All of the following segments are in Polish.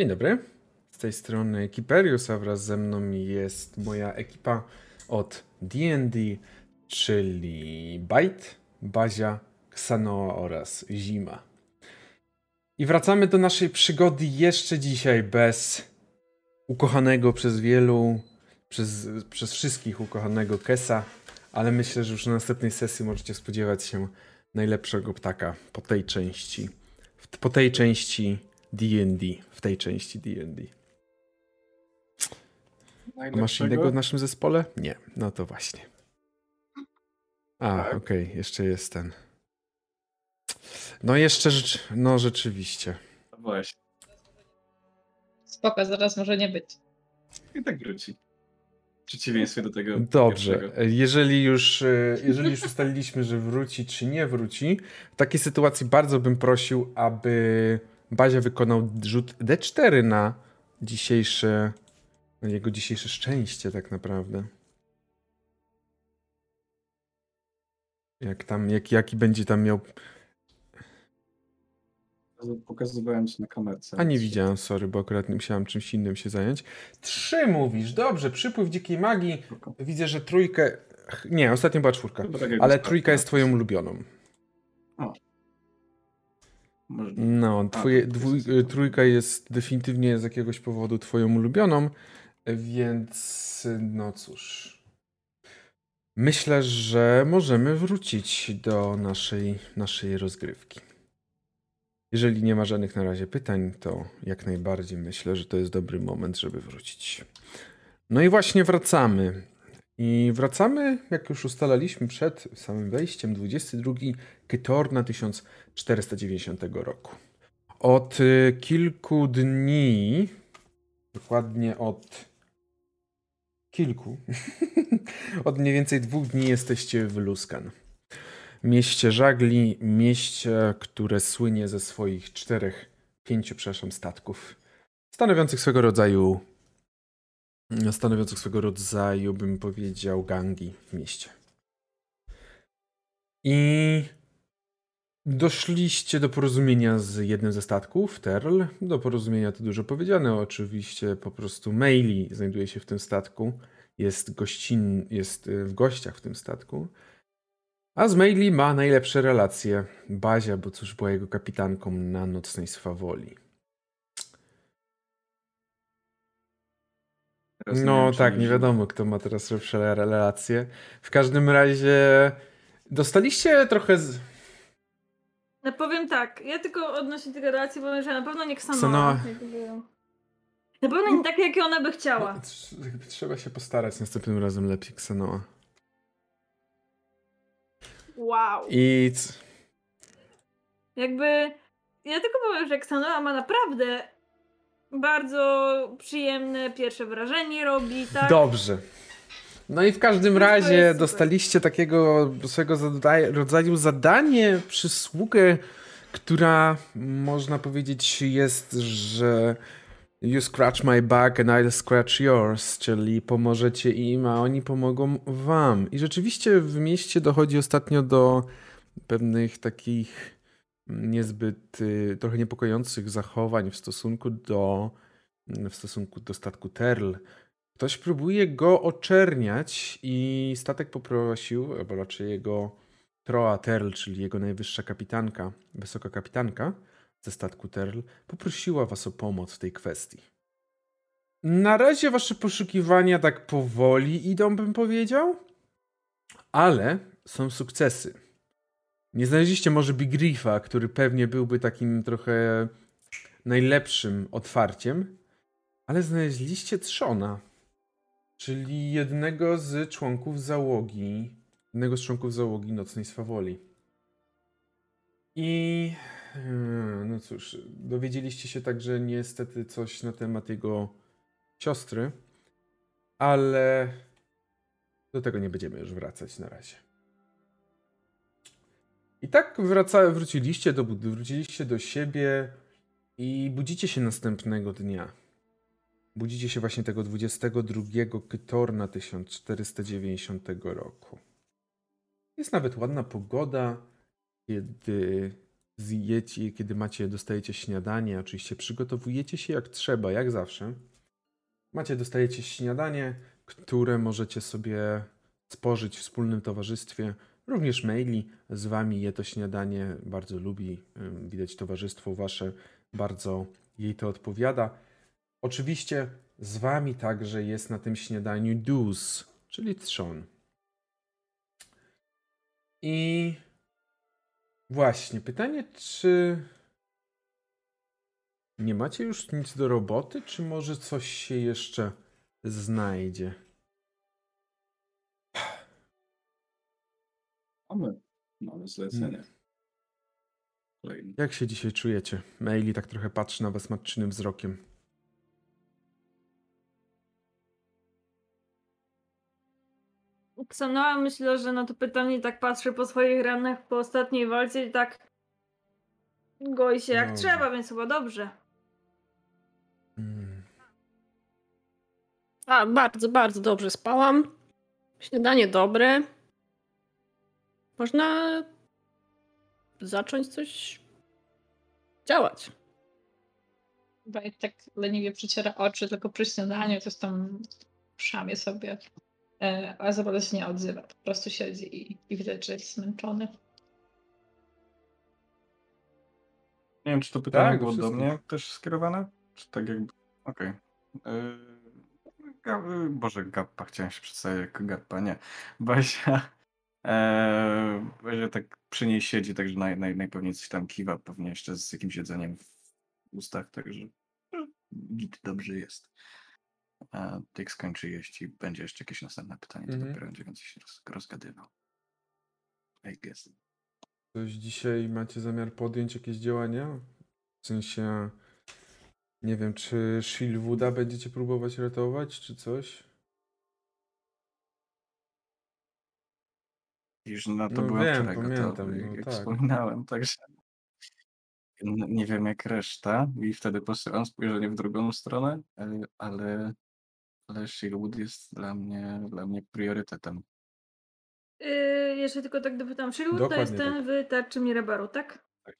Dzień dobry. Z tej strony Kiperius, a wraz ze mną jest moja ekipa od D&D, czyli Byte, Bazia, Xanoa oraz Zima. I wracamy do naszej przygody jeszcze dzisiaj bez ukochanego przez wielu, przez, przez wszystkich ukochanego Kesa, ale myślę, że już na następnej sesji możecie spodziewać się najlepszego ptaka po tej części. Po tej części D&D, w tej części D&D. Masz innego w naszym zespole? Nie, no to właśnie. A, tak. okej, okay, jeszcze jest ten. No jeszcze, rzecz, no rzeczywiście. No właśnie. Spoko, zaraz może nie być. I tak wróci. W przeciwieństwie do tego. Dobrze. Pierwszego. Jeżeli już, e, jeżeli już ustaliliśmy, że wróci czy nie wróci, w takiej sytuacji bardzo bym prosił, aby Bazia wykonał rzut D4 na dzisiejsze, na jego dzisiejsze szczęście tak naprawdę. Jak tam, jak, jaki będzie tam miał... Pokazywałem ci na kamerce. A nie widziałem, sorry, bo akurat musiałem czymś innym się zająć. Trzy mówisz, dobrze, przypływ dzikiej magii. Widzę, że trójkę... Nie, ostatnio była czwórka, ale trójka jest twoją ulubioną. No, twoje, dwój, trójka jest definitywnie z jakiegoś powodu twoją ulubioną, więc no cóż. Myślę, że możemy wrócić do naszej, naszej rozgrywki. Jeżeli nie ma żadnych na razie pytań, to jak najbardziej myślę, że to jest dobry moment, żeby wrócić. No i właśnie wracamy. I wracamy, jak już ustalaliśmy przed samym wejściem, 22 Kytorna 1490 roku. Od y, kilku dni, dokładnie od kilku, od mniej więcej dwóch dni jesteście w Luskan. Mieście żagli, mieście, które słynie ze swoich czterech, pięciu, przepraszam, statków, stanowiących swego rodzaju stanowiących swego rodzaju, bym powiedział, gangi w mieście. I doszliście do porozumienia z jednym ze statków, Terl. Do porozumienia to dużo powiedziane, oczywiście po prostu Maili znajduje się w tym statku, jest gościn, jest y, w gościach w tym statku. A z Maili ma najlepsze relacje Bazia, bo cóż była jego kapitanką na nocnej swawoli. no tak, nie wiadomo, kto ma teraz lepsze relacje. W każdym razie dostaliście trochę z... No powiem tak, ja tylko odnośnie tego relacji powiem, że na pewno nie Ksanoa. Na pewno nie takie, jakie ona by chciała. No, trzeba się postarać następnym razem lepiej Ksanoa. Wow. I... Jakby... Ja tylko powiem, że Ksanoa ma naprawdę bardzo przyjemne pierwsze wrażenie robi, tak? Dobrze. No i w każdym razie dostaliście takiego swego rodzaju zadanie, przysługę, która można powiedzieć jest, że you scratch my back and I'll scratch yours, czyli pomożecie im, a oni pomogą wam. I rzeczywiście w mieście dochodzi ostatnio do pewnych takich niezbyt y, trochę niepokojących zachowań w stosunku do w stosunku do statku Terl. Ktoś próbuje go oczerniać i statek poprosił, albo raczej jego Troa Terl, czyli jego najwyższa kapitanka, wysoka kapitanka ze statku Terl, poprosiła was o pomoc w tej kwestii. Na razie wasze poszukiwania tak powoli idą, bym powiedział, ale są sukcesy. Nie znaleźliście może Big Riffa, który pewnie byłby takim trochę najlepszym otwarciem, ale znaleźliście Trzona, czyli jednego z członków załogi, jednego z członków załogi Nocnej Swawoli. I hmm, no cóż, dowiedzieliście się także niestety coś na temat jego siostry, ale do tego nie będziemy już wracać na razie. I tak wraca, wróciliście, do, wróciliście do siebie i budzicie się następnego dnia. Budzicie się właśnie tego 22 Kytorna 1490 roku. Jest nawet ładna pogoda, kiedy zjecie, kiedy macie, dostajecie śniadanie, oczywiście przygotowujecie się jak trzeba, jak zawsze. Macie, dostajecie śniadanie, które możecie sobie spożyć w wspólnym towarzystwie. Również maili z wami je to śniadanie bardzo lubi. Widać towarzystwo wasze bardzo jej to odpowiada. Oczywiście z wami także jest na tym śniadaniu Dus, czyli trzon. I właśnie, pytanie, czy nie macie już nic do roboty, czy może coś się jeszcze znajdzie? Mamy, mamy zlecenie. Kolejny. Jak się dzisiaj czujecie? Maili tak trochę patrzy na was matczynym wzrokiem. Ksanoa myślę, że na to pytanie tak patrzy po swoich ranach po ostatniej walce i tak goi się jak No. trzeba, więc chyba dobrze. Hmm. A, bardzo, bardzo dobrze spałam. Śniadanie dobre. Można zacząć coś działać. Bajt tak leniwie przeciera oczy, tylko przy śniadaniu coś tam szamie sobie. E, a Zabala się nie odzywa. Po prostu siedzi i, i widać, że jest zmęczony. Nie wiem, czy to pytanie Tak, było do wszystkich. mnie też skierowane? Czy tak jakby. Okej. Yy, Ga- y, Boże, Gappa, chciałem się przedstawić jako Gappa, nie. Bazia. Eee, tak przy niej siedzi, także naj, naj, najpewniej coś tam kiwa, pewnie jeszcze z jakimś jedzeniem w ustach, także git dobrze jest. A jak skończy jeść i będzie jeszcze jakieś następne pytanie, to Mhm. dopiero będzie więcej się roz, rozgadywał. I guess. Coś dzisiaj macie zamiar podjąć jakieś działania? W sensie, nie wiem, czy Shilwooda będziecie próbować ratować, czy coś? Już na to No byłem wiem, wczoraj pamiętam, gotowy, no jak tak. wspominałem, także nie wiem jak reszta i wtedy posyłam spojrzenie w drugą stronę, e, ale, ale Shieldwood jest dla mnie, dla mnie priorytetem. Yy, jeszcze tylko tak dopytam. Sherwood to jest Dokładnie ten w tarczy Mirabaru, tak? Tak.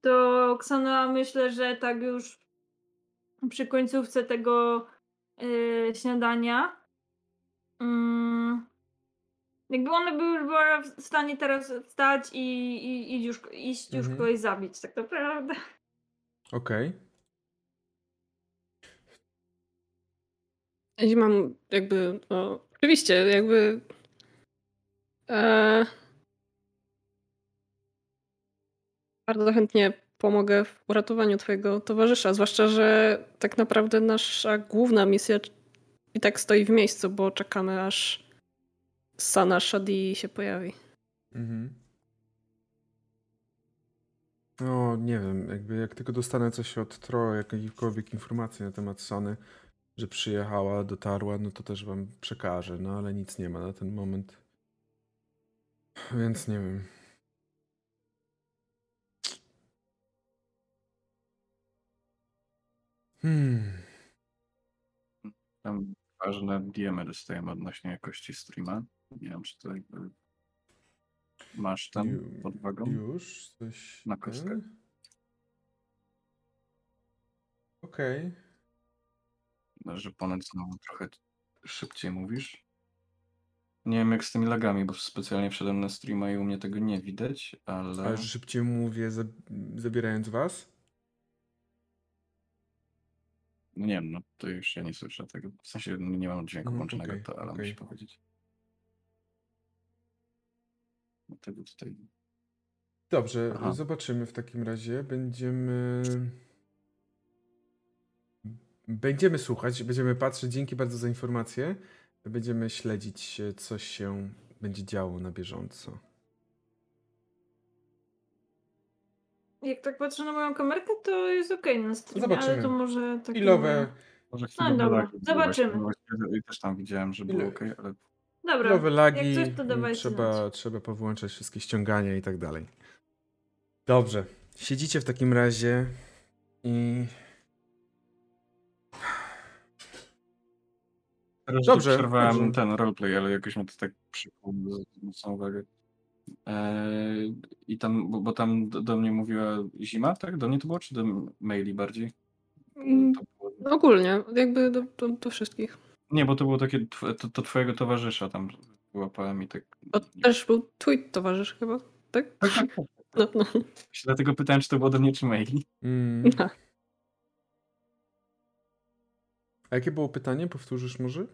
To Ksanoa myślę, że tak już przy końcówce tego yy, śniadania mm, jakby ona by już była w stanie teraz wstać i, i, i już, iść już Mhm. kogoś zabić, tak naprawdę. Okej. Jeśli mam jakby, no, oczywiście, jakby e, bardzo chętnie pomogę w uratowaniu twojego towarzysza, zwłaszcza, że tak naprawdę nasza główna misja i tak stoi w miejscu, bo czekamy aż Sana Shadi się pojawi. Mhm. No, nie wiem, jakby jak tylko dostanę coś od Tro, jakiekolwiek informacji na temat Sony, że przyjechała, dotarła, no to też wam przekażę, no ale nic nie ma na ten moment. Więc nie wiem. Hmm. Tam ważne diemy dostajemy odnośnie jakości streama. Nie wiem, czy to jakby masz tam Ju- pod uwagą? Już coś. Na kostkę. Okej. Że ponad znowu trochę szybciej mówisz. Nie wiem jak z tymi lagami, bo specjalnie wszedłem na streama i u mnie tego nie widać, ale... Ale że szybciej mówię, za- zabierając was? No nie wiem, no to już ja nie słyszę tego. W sensie no, nie mam dźwięku Mm, włączonego, okej, to ale okej. musi powiedzieć. Dlatego tutaj... Dobrze, Aha. zobaczymy w takim razie. Będziemy. Będziemy słuchać, będziemy patrzeć. Dzięki bardzo za informację. Będziemy śledzić, e, co się będzie działo na bieżąco. Jak tak patrzę na moją kamerkę, to jest okej na streamie, Zobaczymy. ale to może tak. Chwilowe, Może No dobra, lagi zobaczymy. właśnie, właściwie Też tam widziałem, że było ok, ale Dobra, chwilowe lagi. jak coś, to m, dawajcie trzeba, znać. trzeba powłączać wszystkie ściągania i tak dalej. Dobrze. Siedzicie w takim razie i. Teraz Dobrze, przerwałem dobrze. ten roleplay, ale jakoś mnie to tak przykuło mocną uwagę. Eee, I tam, bo, bo tam do, mnie mówiła zima, tak? Do mnie to było, czy do maili bardziej? Mm, było... Ogólnie, jakby do, do, do wszystkich. Nie, bo to było takie, to, to twojego towarzysza tam wyłapałem i tak. To też był twój towarzysz chyba, tak? Tak, tak, tak. No, no. Dlatego pytałem, czy to było do mnie, czy maili. Mm. No. A jakie było pytanie? Powtórzysz może?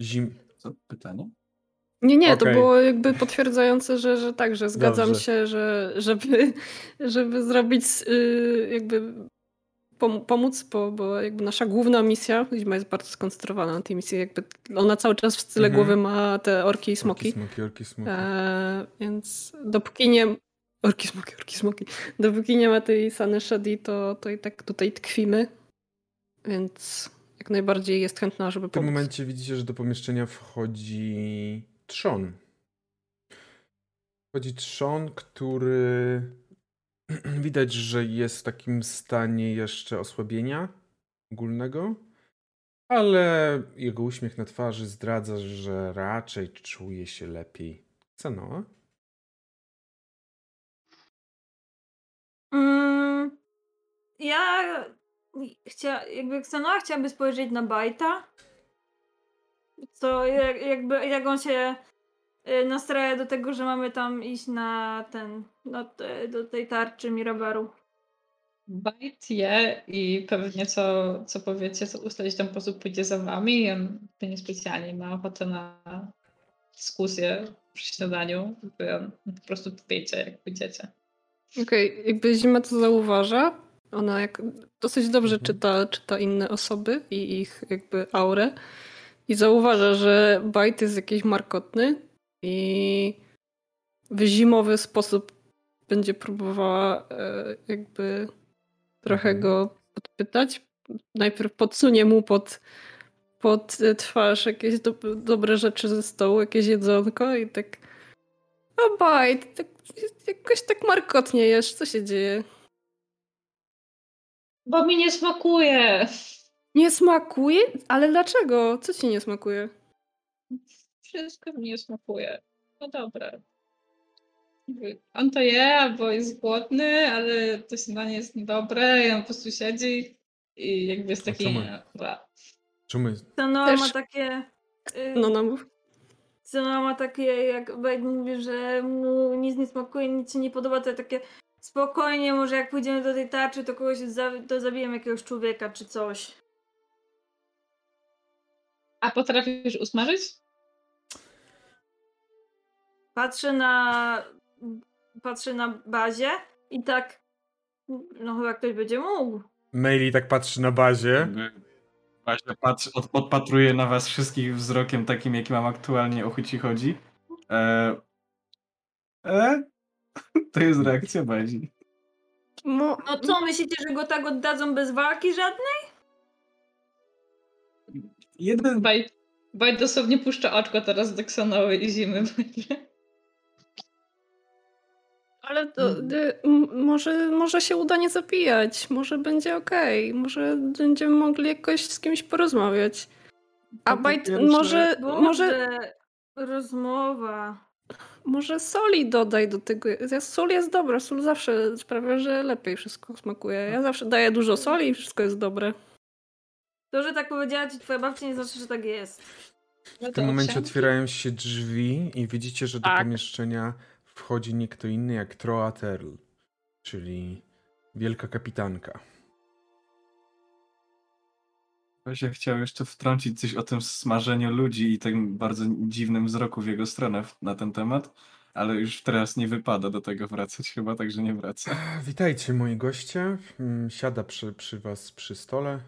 Zim... Co? Pytanie? Nie, nie, to Okej. było jakby potwierdzające, że, że tak, że zgadzam Dobrze. się, że żeby, żeby zrobić y, jakby pom- pomóc, bo, bo jakby nasza główna misja, Zima jest bardzo skoncentrowana na tej misji, jakby ona cały czas w tyle Mhm. głowy ma te orki i smoki. Orki, smoki, orki, smoki. E, więc dopóki nie. Orki, smoki, orki, smoki. Dopóki nie ma tej Sany Shady, to, to i tak tutaj tkwimy. Więc jak najbardziej jest chętna, żeby W tym pomóc. momencie widzicie, że do pomieszczenia wchodzi trzon. Wchodzi trzon, który widać, że jest w takim stanie jeszcze osłabienia ogólnego, ale jego uśmiech na twarzy zdradza, że raczej czuje się lepiej. Co Mm, ja chcia, jakby Ksanoa chciałaby spojrzeć na Bajta. Co jak, jakby jak on się y, nastraja do tego, że mamy tam iść na ten, na te, do tej tarczy Mirabaru. Bajt je i pewnie co, co powiecie, co ustalić ten sposób pójdzie za wami. On to niespecjalnie ma ochotę na dyskusję przy śniadaniu. On po prostu wiecie, jak pójdziecie. Okej, jakby Zima to zauważa. Ona jak dosyć dobrze Mhm. czyta, czyta inne osoby i ich jakby aurę. I zauważa, że Bajt jest jakiś markotny i w zimowy sposób będzie próbowała e, jakby trochę Mhm. go podpytać. Najpierw podsunie mu pod, pod twarz jakieś do, dobre rzeczy ze stołu, jakieś jedzonko i tak a Bajt, tak, jakoś tak markotnie jesz, co się dzieje? Bo mi nie smakuje! Nie smakuje? Ale dlaczego? Co ci nie smakuje? Wszystko mi nie smakuje. No dobra. On to je, bo jest głodny, ale to śniadanie jest niedobre i on po prostu siedzi i jakby jest taki... co my? Bla. Czemu? Ksanoa Też- ma takie... y, No, no mów. Ksanoa ma takie, jak Bajt mówi, że mu nic nie smakuje, nic się nie podoba, to takie spokojnie, może jak pójdziemy do tej tarczy, to kogoś za, to zabijemy jakiegoś człowieka czy coś. A potrafisz usmażyć? Patrzę na. Patrzę na bazie i tak. No chyba ktoś będzie mógł. Maili tak patrzy na bazie. Właśnie patrz, od, odpatruję na was wszystkich wzrokiem takim, jaki mam aktualnie, o chuj ci chodzi. E, e? To jest reakcja Bazi. Mo- No co, myślicie, że go tak oddadzą bez walki żadnej? Jeden Bajt, Bajt dosłownie puszcza oczko teraz do Ksanoły i Zimy. Ale to, y, m- może, może się uda nie zabijać, może będzie okej, może będziemy mogli jakoś z kimś porozmawiać. A No Bajt, może, Boże, może, rozmowa. może soli dodaj do tego. Ja- Sól jest dobra, sól zawsze sprawia, że lepiej wszystko smakuje. Ja zawsze daję dużo soli i wszystko jest dobre. To, że tak powiedziała ci twoja babcia, nie znaczy, że tak jest. W tym momencie otwierają się drzwi i widzicie, że do Tak. pomieszczenia wchodzi nie kto inny jak Troa Terl, czyli wielka kapitanka. Właśnie chciał jeszcze wtrącić coś o tym smażeniu ludzi i tym bardzo dziwnym wzroku w jego stronę na ten temat, ale już teraz nie wypada do tego wracać chyba, także nie wraca. Witajcie moi goście. Mm, Siada przy, przy was przy stole.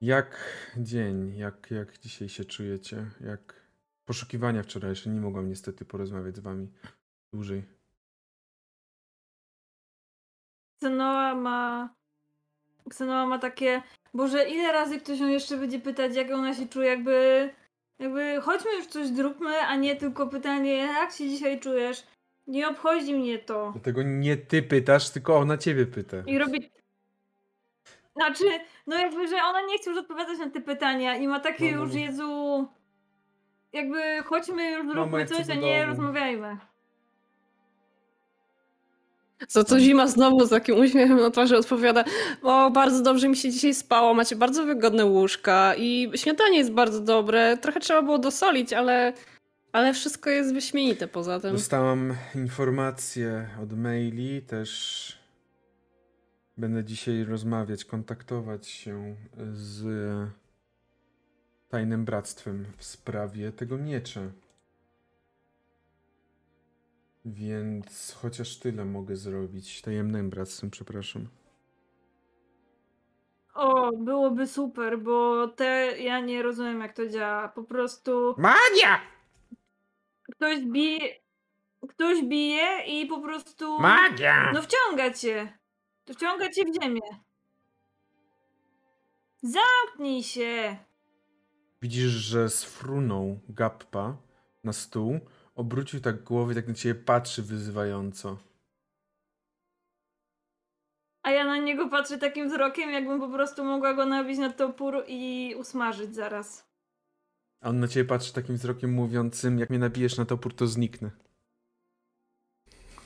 Jak dzień? Jak, jak dzisiaj się czujecie? Jak poszukiwania wczorajsze? Nie mogłam niestety porozmawiać z wami dłużej. Ksenoa ma. Ksenoa ma takie. Boże, ile razy ktoś ją jeszcze będzie pytać, jak ona się czuje, jakby. Jakby chodźmy już coś zróbmy, a nie tylko pytanie, jak się dzisiaj czujesz. Nie obchodzi mnie to. Dlatego nie ty pytasz, tylko ona ciebie pyta. I robi. Znaczy, no jakby, że ona nie chce już odpowiadać na te pytania i ma takie No, no, już, no. Jezu, jakby chodźmy już, zróbmy coś, a nie domu. rozmawiajmy. Za co Zima znowu z takim uśmiechem na twarzy odpowiada o, bardzo dobrze mi się dzisiaj spało, macie bardzo wygodne łóżka i śniadanie jest bardzo dobre, trochę trzeba było dosolić, ale, ale wszystko jest wyśmienite poza tym. Dostałam informację od maili, też będę dzisiaj rozmawiać, kontaktować się z Tajnym Bractwem w sprawie tego miecza. Więc chociaż tyle mogę zrobić. Tajemnym Bractwem, przepraszam. O, byłoby super, bo te, ja nie rozumiem jak to działa. Po prostu Mania! ktoś bije, ktoś bije i po prostu, Magia! no wciąga cię. To wciąga cię w ziemię. Zamknij się. Widzisz, że sfrunął Gappa na stół, obrócił tak głowę i tak na ciebie patrzy wyzywająco. A ja na niego patrzę takim wzrokiem, jakbym po prostu mogła go nabić na topór i usmażyć zaraz. A on na ciebie patrzy takim wzrokiem mówiącym, jak mnie nabijesz na topór, to zniknę.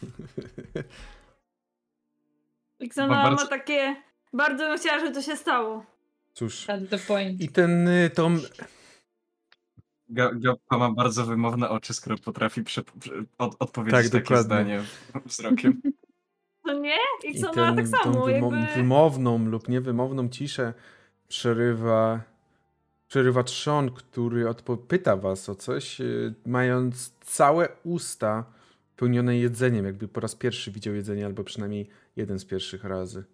Iksana Ba- bardzo- ma takie, bardzo bym chciała, żeby to się stało. Cóż. That's the point. I ten y, Tom. Ga- Gappa ma bardzo wymowne oczy, skoro potrafi prze- prze- od- odpowiedzieć Tak, takie dokładnie. zdanie wzrokiem. To nie? I Iksana ten, tak samo, tą wymo- jakby... wymowną lub niewymowną ciszę przerywa. Przerywa trzon, który odpo- pyta was o coś, y, mając całe usta pełnione jedzeniem, jakby po raz pierwszy widział jedzenie, albo przynajmniej jeden z pierwszych razy.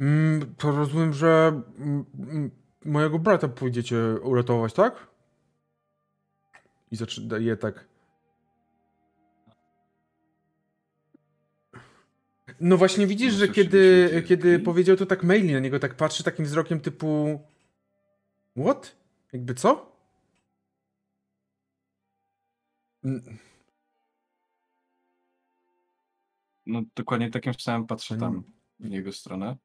Mm, to rozumiem, że mm, mm, mojego brata pójdziecie uratować, tak? I zaczyna tak. No właśnie widzisz, No że kiedy, kiedy powiedział to tak maili na niego, tak patrzy takim wzrokiem typu What? Jakby co? Mm, No dokładnie takim samym patrzę Pani- tam w jego stronę.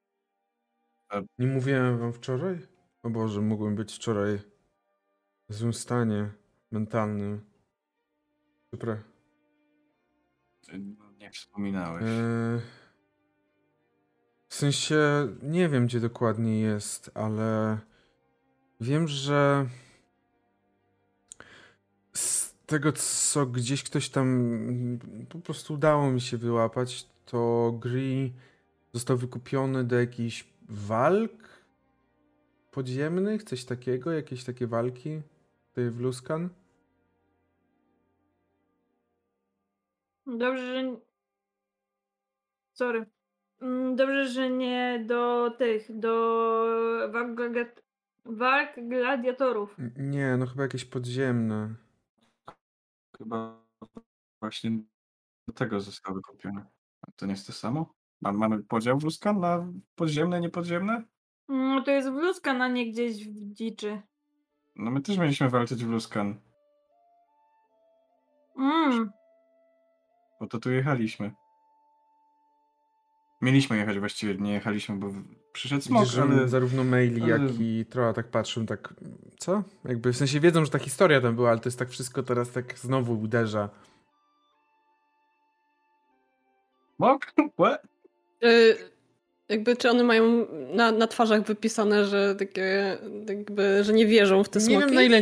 Nie mówiłem wam wczoraj? O Boże, mogłem być wczoraj w złym stanie mentalnym. Dobra. Nie wspominałeś. Eee, w sensie nie wiem, gdzie dokładnie jest, ale wiem, że z tego, co gdzieś ktoś tam po prostu udało mi się wyłapać, to Gri został wykupiony do jakichś walk podziemnych, coś takiego, jakieś takie walki tutaj w Luskan. Dobrze, że... Sorry. Mm, Dobrze, że nie do tych, do walk, gladiat- walk gladiatorów. Nie, no chyba jakieś podziemne. Chyba właśnie do tego został wykupiony. A to nie jest to samo? Ma- Mamy podział w Luskan na podziemne, niepodziemne? No to jest bluzka na nie gdzieś w dziczy. No my też mieliśmy walczyć w Luskan, Mm. bo to tu jechaliśmy. Mieliśmy jechać właściwie, nie jechaliśmy, bo przyszedł smok, Widzisz, ale... zarówno maili, ale- jak i Troa tak patrzą, tak, co? Jakby w sensie wiedzą, że ta historia tam była, ale to jest tak wszystko teraz tak znowu uderza. Smok? What? Y, jakby, czy one mają na, na twarzach wypisane, że takie, jakby, że nie wierzą w te smoki? Nie wiem na ile...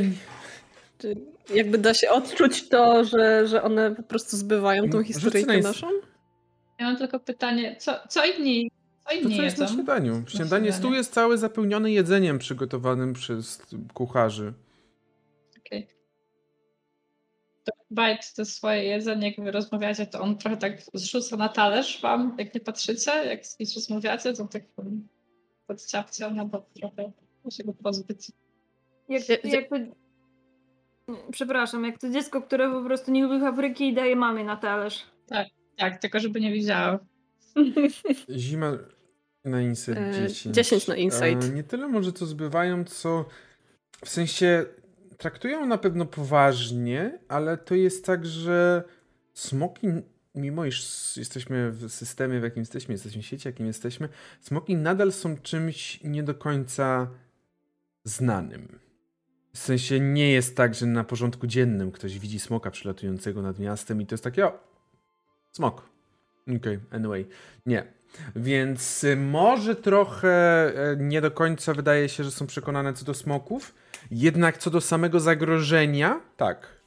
Czy jakby da się odczuć to, że, że one po prostu zbywają tą historyjkę ins- naszą? Ja mam tylko pytanie, co, co inni, co To inni co jest na śniadaniu? Śniadanie, stół jest cały zapełniony jedzeniem przygotowanym przez kucharzy. Okej. To Bajt to swoje jedzenie, jak wy rozmawiacie, to on trochę tak zrzuca na talerz wam, jak nie patrzycie, jak z kimś rozmawiacie, to tak um, podciapcie na bok trochę, musi go pozbyć. Jak, jak to... Przepraszam, jak to dziecko, które po prostu nie lubi papryki i daje mamie na talerz. Tak, tylko żeby nie widziała. Zima na Insight E, 10. 10 na Insight. E, nie tyle może co zbywają, co w sensie traktują na pewno poważnie, ale to jest tak, że smoki mimo iż jesteśmy w systemie, w jakim jesteśmy, jesteśmy w sieci, jakim jesteśmy, smoki nadal są czymś nie do końca znanym. W sensie nie jest tak, że na porządku dziennym ktoś widzi smoka przylatującego nad miastem i to jest takie, o, smok. Okej, okay, anyway. Nie. Więc y, może trochę y, nie do końca wydaje się, że są przekonane co do smoków, jednak co do samego zagrożenia, tak.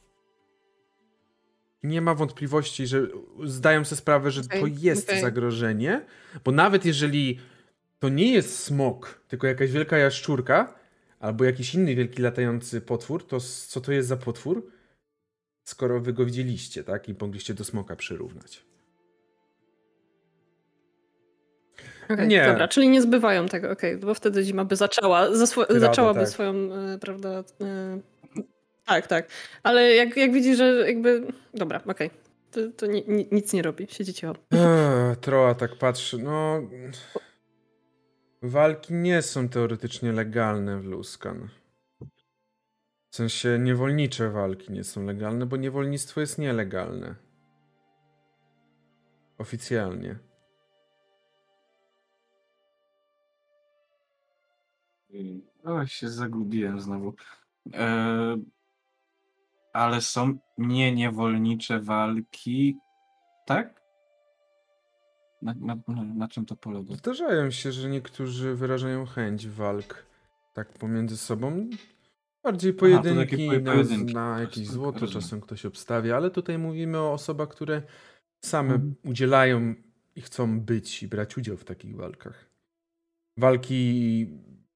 Nie ma wątpliwości, że zdają sobie sprawę, że okay, to jest okay. zagrożenie, bo nawet jeżeli to nie jest smok, tylko jakaś wielka jaszczurka, albo jakiś inny wielki latający potwór, to co to jest za potwór? Skoro wy go widzieliście, tak? I mogliście do smoka przyrównać. Okay, nie. Dobra, czyli nie zbywają tego, okej, okay, bo wtedy zima by zaczęła, zaswo- zaczęłaby tak. swoją, e, prawda, e, tak, tak, ale jak, jak widzi, że jakby, dobra, okej, okay. to, to ni, ni, nic nie robi, siedzi cicho. Eee, Troa tak patrzy, no... Walki nie są teoretycznie legalne w Luskan. W sensie niewolnicze walki nie są legalne, bo niewolnictwo jest nielegalne. Oficjalnie. O, się zagubiłem znowu. E, ale są nie niewolnicze walki, tak? Na, na, na, czym to polega? Zdarzają się, że niektórzy wyrażają chęć walk tak pomiędzy sobą. Bardziej pojedynki Aha, na, na jakieś złoto rozumiem. czasem ktoś obstawia, ale tutaj mówimy o osobach, które same mhm. udzielają i chcą być i brać udział w takich walkach. Walki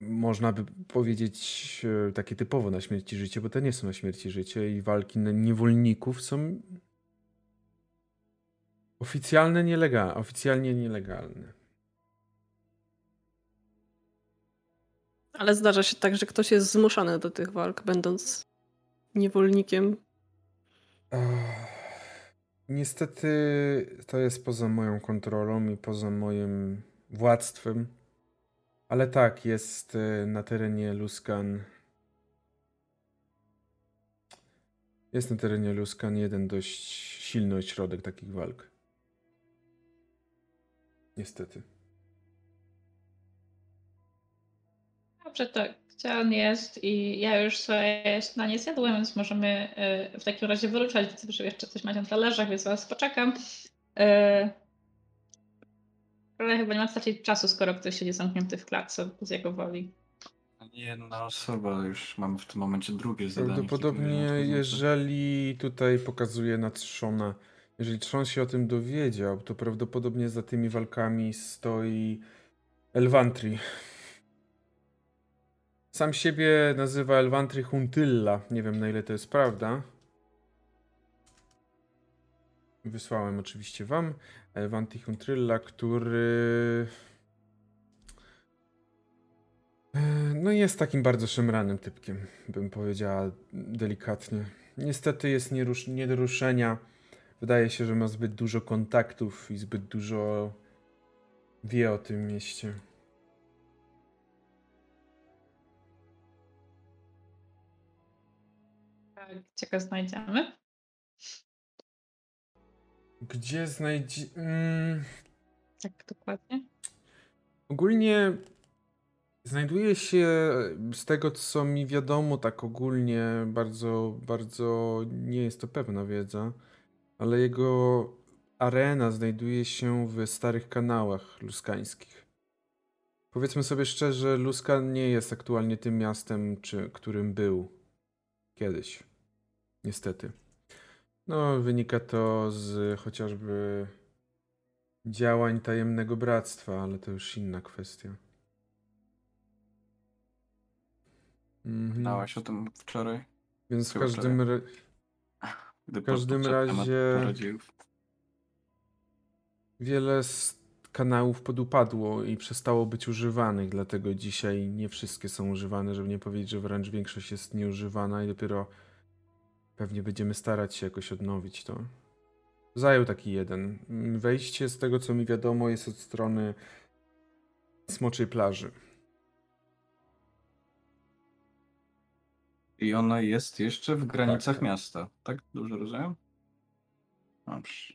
można by powiedzieć e, takie typowo na śmierć i życie, bo te nie są na śmierć i życie i walki niewolników są oficjalne, nielegalne, oficjalnie nielegalne. Ale zdarza się tak, że ktoś jest zmuszany do tych walk, będąc niewolnikiem. Niestety to jest poza moją kontrolą i poza moim władztwem. Ale tak, jest y, na terenie Luskan. Jest na terenie Luskan jeden dość silny ośrodek takich walk. Niestety. Dobrze, to gdzie on jest i ja już swoje śniadanie zjadłem, więc możemy y, w takim razie wyruszać. Widzę, że jeszcze coś macie na talerzach, więc was poczekam. Ale chyba nie ma stracić czasu, skoro ktoś siedzi zamknięty w klatce z jego woli. Nie jedna osoba, już mamy w tym momencie drugie zadanie. Prawdopodobnie, jeżeli tutaj pokazuje na Trzona, jeżeli Trzon się o tym dowiedział, to prawdopodobnie za tymi walkami stoi Elvantri. Sam siebie nazywa Elvantri Huntylla. Nie wiem na ile to jest prawda. Wysłałem oczywiście wam. Elvantri Huntylla, który... E, no jest takim bardzo szemranym typkiem, bym powiedziała delikatnie. Niestety jest nie do ruszenia. Wydaje się, że ma zbyt dużo kontaktów i zbyt dużo wie o tym mieście. Gdzie go znajdziemy? Gdzie znajdzie... Mm... Tak, dokładnie. Ogólnie znajduje się, z tego co mi wiadomo, tak ogólnie, bardzo, bardzo nie jest to pewna wiedza, ale jego arena znajduje się w starych kanałach luskańskich. Powiedzmy sobie szczerze, Luskan nie jest aktualnie tym miastem, czy, którym był kiedyś. Niestety. No, wynika to z chociażby działań tajemnego bractwa, ale to już inna kwestia. Mhm. Znałaś o tym wczoraj? Więc w każdym, ra... w każdym razie wiele z kanałów podupadło i przestało być używanych, dlatego dzisiaj nie wszystkie są używane, żeby nie powiedzieć, że wręcz większość jest nieużywana i dopiero Pewnie będziemy starać się jakoś odnowić to. Zajął taki jeden. Wejście, z tego co mi wiadomo, jest od strony Smoczej Plaży. I ona jest jeszcze w granicach tak. miasta. Tak? Dobrze rozumiem? Dobrze.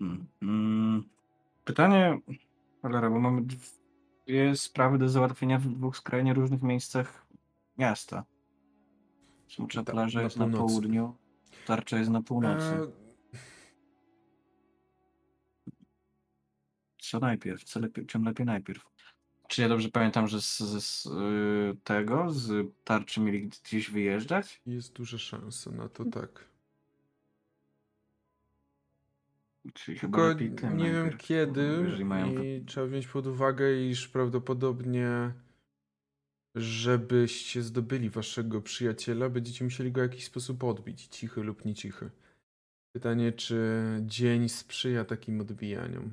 Mm, mm. Pytanie, cholera, bo mamy dwie sprawy do załatwienia w dwóch skrajnie różnych miejscach miasta. Smutna Ta- plaża na jest na północy. południu, tarcza jest na północy. E, Co najpierw? Co lepiej, czym lepiej najpierw? Czy ja dobrze pamiętam, że z, z, z y, tego, z tarczy mieli gdzieś wyjeżdżać? jest duża szansa na to, tak. Czyli chyba Tylko nie wiem najpierw, kiedy Jeżeli mają i trzeba wziąć pod uwagę, iż prawdopodobnie żebyście zdobyli waszego przyjaciela, będziecie musieli go w jakiś sposób odbić, cichy lub nie cichy. Pytanie, czy dzień sprzyja takim odbijaniom?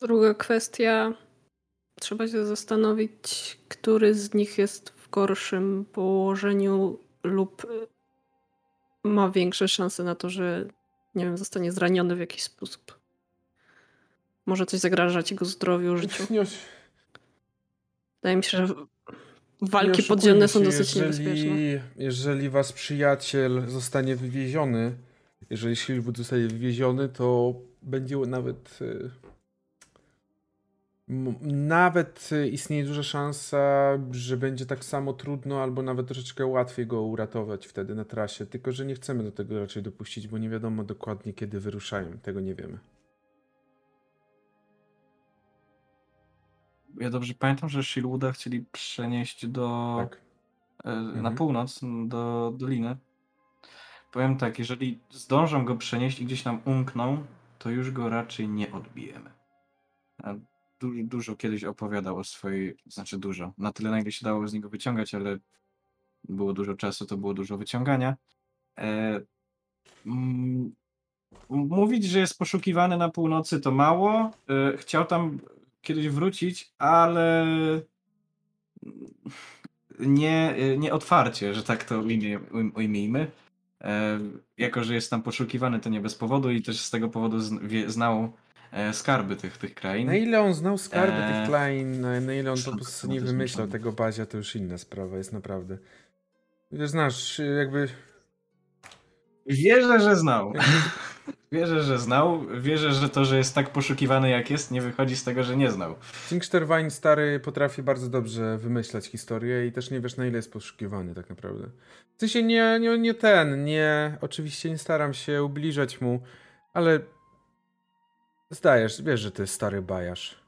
Druga kwestia. Trzeba się zastanowić, który z nich jest w gorszym położeniu lub ma większe szanse na to, że nie wiem, zostanie zraniony w jakiś sposób. Może coś zagrażać jego zdrowiu, życiu. Nie, Wydaje mi się, że walki podziemne są dosyć jeżeli, niebezpieczne. Jeżeli wasz przyjaciel zostanie wywieziony, jeżeli Silwood zostanie wywieziony, to będzie nawet. m- Nawet y, istnieje duża szansa, że będzie tak samo trudno, albo nawet troszeczkę łatwiej go uratować wtedy na trasie. Tylko, że nie chcemy do tego raczej dopuścić, bo nie wiadomo dokładnie, kiedy wyruszają. Tego nie wiemy. Ja dobrze pamiętam, że Shilwooda chcieli przenieść do Tak. e, na Mhm. północ, do doliny. Powiem tak, jeżeli zdążą go przenieść i gdzieś nam umkną, to już go raczej nie odbijemy. Du- dużo kiedyś opowiadał o swojej, znaczy dużo, na tyle na ile się dało z niego wyciągać, ale było dużo czasu, to było dużo wyciągania. E, mówić, że jest poszukiwany na północy to mało. E, chciał tam kiedyś wrócić, ale nie, nie otwarcie, że tak to ujmijmy. E, jako, że jest tam poszukiwany, to nie bez powodu i też z tego powodu znał e, skarby tych, tych krain. Na ile on znał skarby Eee, tych Klein, na, ile on po szansa prostu nie to wymyślał tego bazia, to już inna sprawa jest naprawdę. Wiesz, znasz, jakby Wierzę, że znał. Wierzę, że znał. Wierzę, że to, że jest tak poszukiwany jak jest, nie wychodzi z tego, że nie znał. Zinksterwein stary potrafi bardzo dobrze wymyślać historię i też nie wiesz na ile jest poszukiwany tak naprawdę. W sensie nie, nie, nie ten, nie, oczywiście nie staram się ubliżać mu, ale zdajesz, wiesz, że to jest stary bajarz.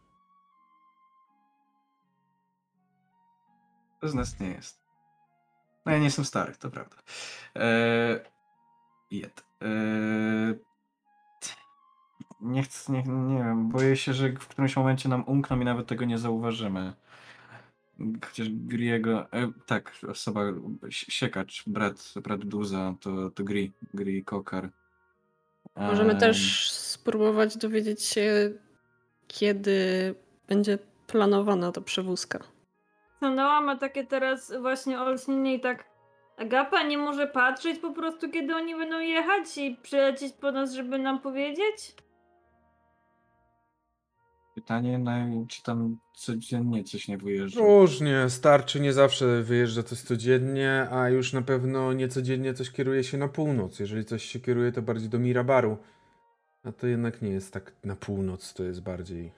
To z nas nie jest. No ja nie jestem stary, to prawda. Eee, jed. Eee, nie chcę, nie, nie wiem, boję się, że w którymś momencie nam umkną i nawet tego nie zauważymy. Chociaż Griego, e, tak, osoba, si- siekacz, brat, brat Duza, to, to Gri, Gri Kokar. Możemy Eee, też spróbować dowiedzieć się, kiedy będzie planowana ta przewózka. Sanała ma takie teraz właśnie olśnienie i tak Agapa nie może patrzeć po prostu, kiedy oni będą jechać i przylecieć po nas, żeby nam powiedzieć? Pytanie, na, czy tam codziennie coś nie wyjeżdża? Różnie, starczy nie zawsze wyjeżdża coś codziennie, a już na pewno nie codziennie coś kieruje się na północ. Jeżeli coś się kieruje, to bardziej do Mirabaru. A to jednak nie jest tak na północ, to jest bardziej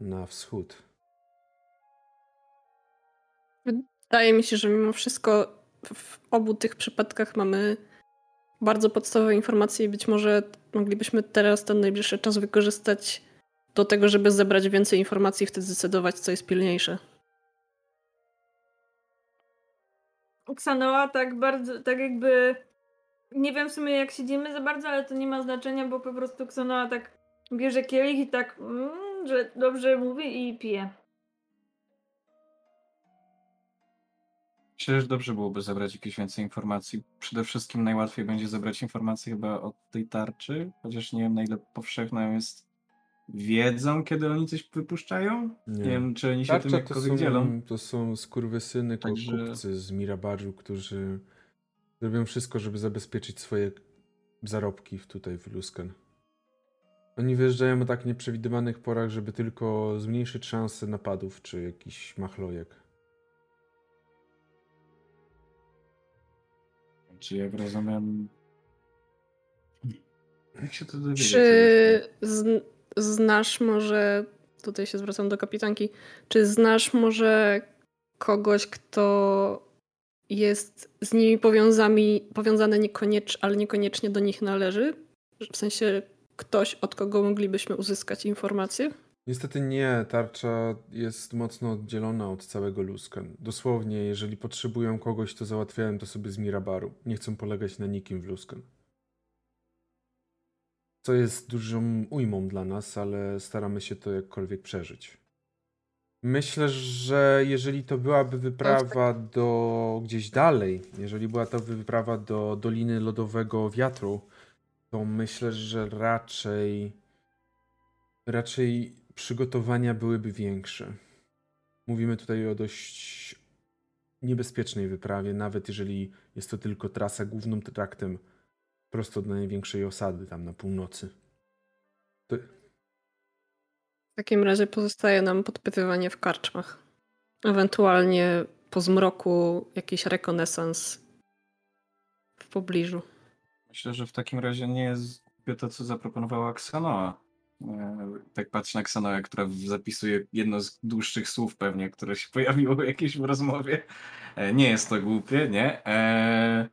na wschód. Wydaje mi się, że mimo wszystko w obu tych przypadkach mamy bardzo podstawowe informacje i być może moglibyśmy teraz ten najbliższy czas wykorzystać do tego, żeby zebrać więcej informacji i wtedy zdecydować, co jest pilniejsze. Ksanoa tak bardzo, tak jakby nie wiem w sumie jak siedzimy za bardzo, ale to nie ma znaczenia, bo po prostu Ksanoa tak bierze kielich i tak, mm, że dobrze mówi i pije. Myślę, że dobrze byłoby zebrać jakieś więcej informacji. Przede wszystkim najłatwiej będzie zebrać informacje chyba od tej tarczy, chociaż nie wiem na ile powszechną jest wiedzą, kiedy oni coś wypuszczają. Nie, wiem, czy oni się tym Tarcza to jakkolwiek dzielą. są, to są skurwysyny, Także- kupcy z Mirabaru, którzy robią wszystko, żeby zabezpieczyć swoje zarobki w- tutaj w Luskan. Oni wyjeżdżają o tak nieprzewidywanych porach, żeby tylko zmniejszyć szanse napadów czy jakiś machlojek. Czy jak rozumiem, Jak się to dowiedzieć? Czy z, znasz może, tutaj się zwracam do kapitanki, czy znasz może kogoś, kto jest z nimi powiązami, powiązany niekoniecz, ale niekoniecznie do nich należy? W sensie ktoś, od kogo moglibyśmy uzyskać informacje? Niestety nie, tarcza jest mocno oddzielona od całego Luskan. Dosłownie, jeżeli potrzebują kogoś, to załatwiałem to sobie z Mirabaru. Nie chcą polegać na nikim w Luskan. Co jest dużą ujmą dla nas, ale staramy się to jakkolwiek przeżyć. Myślę, że jeżeli to byłaby wyprawa do gdzieś dalej, jeżeli była to wyprawa do Doliny Lodowego Wiatru, to myślę, że raczej raczej przygotowania byłyby większe. Mówimy tutaj o dość niebezpiecznej wyprawie, nawet jeżeli jest to tylko trasa głównym traktem prosto do największej osady tam na północy. To... W takim razie pozostaje nam podpytywanie w karczmach. Ewentualnie po zmroku jakiś rekonesans w pobliżu. Myślę, że w takim razie nie jest to, co zaproponowała Ksanoa. E, tak patrzę na Ksanoę, która zapisuje jedno z dłuższych słów pewnie, które się pojawiło jakieś w rozmowie. E, nie jest to głupie, nie? Eee...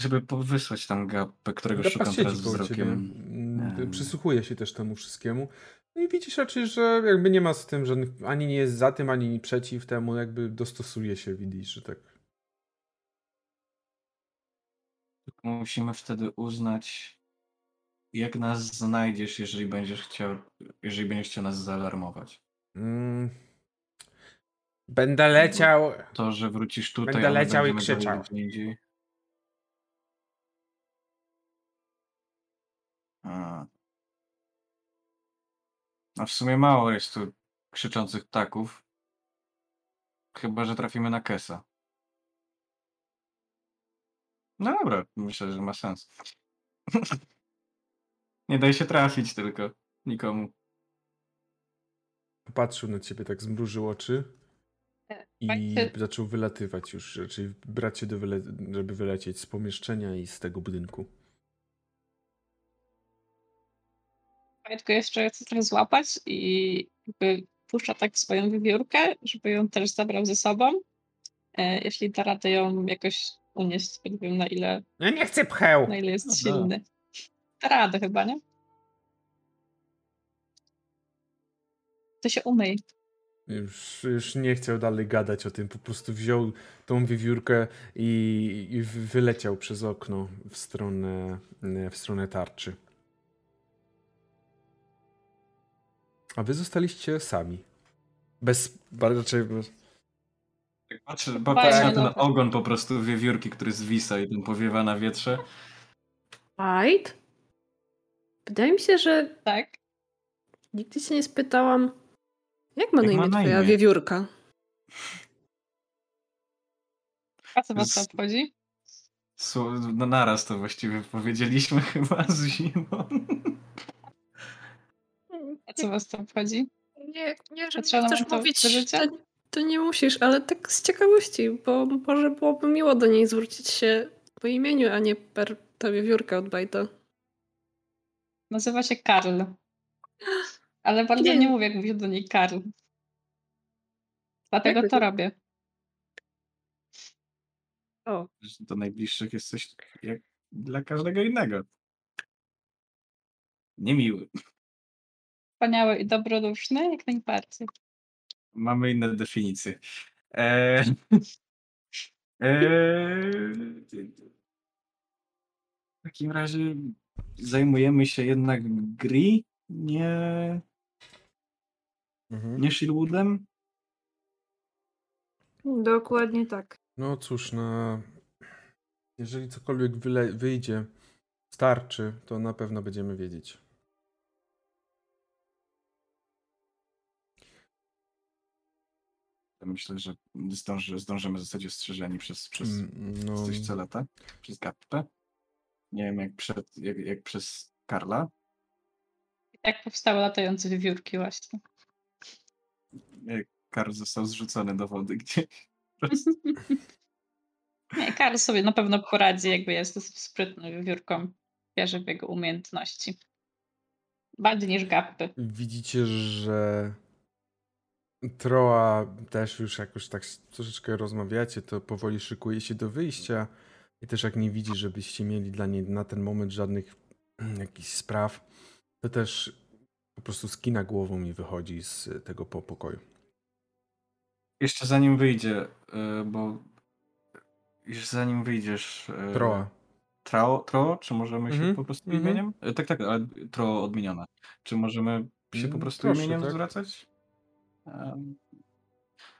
Żeby wysłać tam gapę, którego Gapa szukam teraz wzrokiem. ciebie. Em. Przysłuchuje się też temu wszystkiemu. No i widzisz raczej, że jakby nie ma z tym żadnych, ani nie jest za tym, ani przeciw temu, jakby dostosuje się, widzisz, że tak. Musimy wtedy uznać, jak nas znajdziesz, jeżeli będziesz chciał, jeżeli będziesz chciał nas zaalarmować. Mm. Będę leciał. To, że wrócisz tutaj, Będę leciał i krzyczał. indziej. A. A w sumie mało jest tu krzyczących ptaków. Chyba, że trafimy na Kesa. No dobra, myślę, że ma sens. Nie daj się trafić tylko nikomu. Popatrzył na ciebie, tak zmrużył oczy i Fakty- zaczął wylatywać już, raczej brać się, do wyle- żeby wylecieć z pomieszczenia i z tego budynku. Tylko jeszcze chcę trochę złapać i jakby puszcza tak swoją wiewiórkę, żeby ją też zabrał ze sobą. E, jeśli da radę ją jakoś unieść, nie wiem na ile, Ja nie chcę pcheł! na ile jest Aha. silny. Da radę chyba, nie? To się umyj. Już, już nie chciał dalej gadać o tym, po prostu wziął tą wiewiórkę i, i wy- wyleciał przez okno w stronę, w stronę tarczy. A wy zostaliście sami. Bez, raczej bez, Tak Patrzę, patrzę na ten no. ogon po prostu wiewiórki, który zwisa i ten powiewa na wietrze. Fight? Wydaje mi się, że Tak? nigdy się nie spytałam, jak ma Jak na imię ma na twoja imię? wiewiórka? A co was to Z- obchodzi? No naraz to właściwie powiedzieliśmy chyba z zimą. A co was to obchodzi? Nie, nie, że nie chcesz to mówić, to, to nie musisz, ale tak z ciekawości, bo może byłoby miło do niej zwrócić się po imieniu, a nie per ta wiewiórka od Bajta. Nazywa się Karl. Ale bardzo Nie. nie mówię, jak mówię do niej Karl. Dlatego to robię. O, Do najbliższych jest coś jak dla każdego innego. Niemiły. Wspaniały i dobroduszny, jak najbardziej. Mamy inne definicje. Eee, eee, w takim razie zajmujemy się jednak gri, nie, nie Shieldwoodem. Dokładnie tak. No cóż, no, jeżeli cokolwiek wyjdzie, starczy, to na pewno będziemy wiedzieć. Myślę, że zdąży, zdążymy zostać ostrzeżeni przez, przez, Mm, przez No, coś celetę, przez Gappę. Nie wiem, jak, przed, jak, jak przez Karla. I tak powstały latające wiewiórki właśnie. Jak Karl został zrzucony do wody gdzieś. Nie, Karl sobie na pewno poradzi, jakby jest dosyć sprytny wiewiórką. Wierzę w jego umiejętności. Bardziej niż gapy. Widzicie, że Troa też już jak już tak troszeczkę rozmawiacie, to powoli szykuje się do wyjścia i też jak nie widzi, żebyście mieli dla niej na ten moment żadnych jakichś spraw, to też po prostu skina głową i wychodzi z tego pokoju. Jeszcze zanim wyjdzie, y, bo już zanim wyjdziesz... y, Troa. Trao, Tro, czy możemy się Mhm, po prostu mhm. imieniem? E, Tak, tak, ale Tro odmienione. Czy możemy się po Mm, prostu proszę, imieniem tak. zwracać?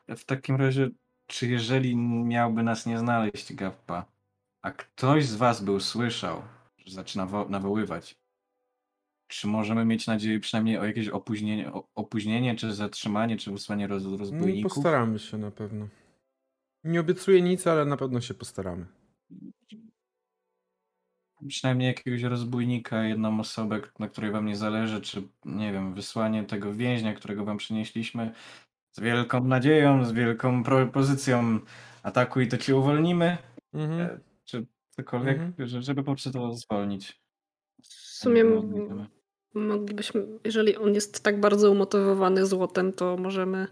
W takim razie, czy jeżeli miałby nas nie znaleźć Gappa, a ktoś z was by usłyszał, że zaczyna wo- nawoływać, czy możemy mieć nadzieję przynajmniej o jakieś opóźnienie, opóźnienie czy zatrzymanie, czy wysłanie roz, No, rozbójników? postaramy się na pewno. Nie obiecuję nic, ale na pewno się postaramy. Przynajmniej jakiegoś rozbójnika, jedną osobę, na której wam nie zależy, czy nie wiem, wysłanie tego więźnia, którego wam przynieśliśmy z wielką nadzieją, z wielką propozycją ataku i to cię uwolnimy, Mhm. e, czy cokolwiek, Mhm. że- żeby po prostu to zwolnić. W sumie moglibyśmy, jeżeli on jest tak bardzo umotywowany złotem, to możemy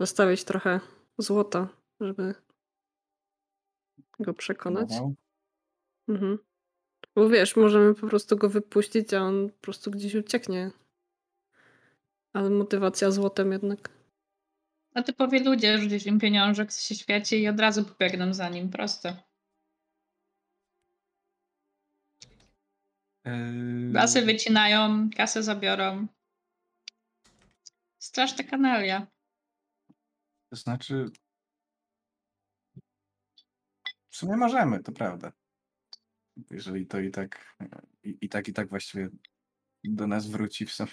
zostawić trochę złota, żeby go przekonać. Mhm. Bo wiesz, możemy po prostu go wypuścić, a on po prostu gdzieś ucieknie. Ale motywacja złotem jednak. A typowi ludzie, rzucić im pieniążek, co się świeci i od razu pobiegną za nim. Proste. Eee, Lasy wycinają, kasę zabiorą. Straszna kanalia. To znaczy. W sumie możemy, to prawda. Jeżeli to i tak, i, i tak, i tak właściwie do nas wróci w sumie.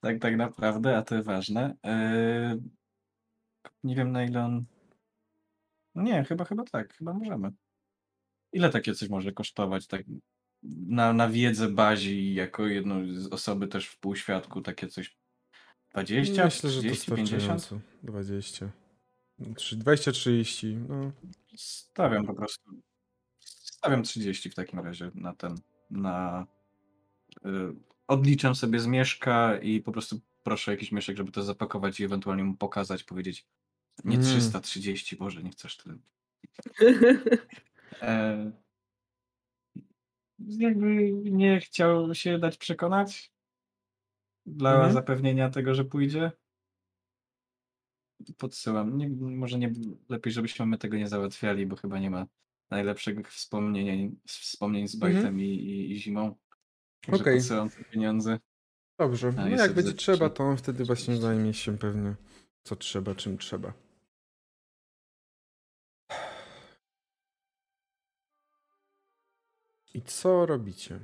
Tak, tak naprawdę, a to ważne. Eee, nie wiem na ile on. No nie, chyba, chyba tak, chyba możemy. Ile takie coś może kosztować? Tak na, na wiedzę bazi, jako jedną z osoby też w półświadku, takie coś 20, Myślę, że 30, 50? dostarczająco. 20. 20-30. No. Stawiam po prostu. Stawiam 30 w takim razie na ten. Na. Y, odliczam sobie z mieszka i po prostu proszę jakiś mieszek, żeby to zapakować i ewentualnie mu pokazać, powiedzieć. Nie Mm. 330, Boże, nie chcesz tyle. E, jakby nie chciał się dać przekonać dla Mhm. zapewnienia tego, że pójdzie. Podsyłam. Nie, może nie lepiej, żebyśmy my tego nie załatwiali, bo chyba nie ma najlepszych wspomnień, wspomnień z Mhm. Bajtem i, i, i zimą. Że Okej. podsyłam te pieniądze. Dobrze. No jak będzie trzeba, to on wtedy właśnie zajmie się pewnie co trzeba, czym trzeba. I co robicie?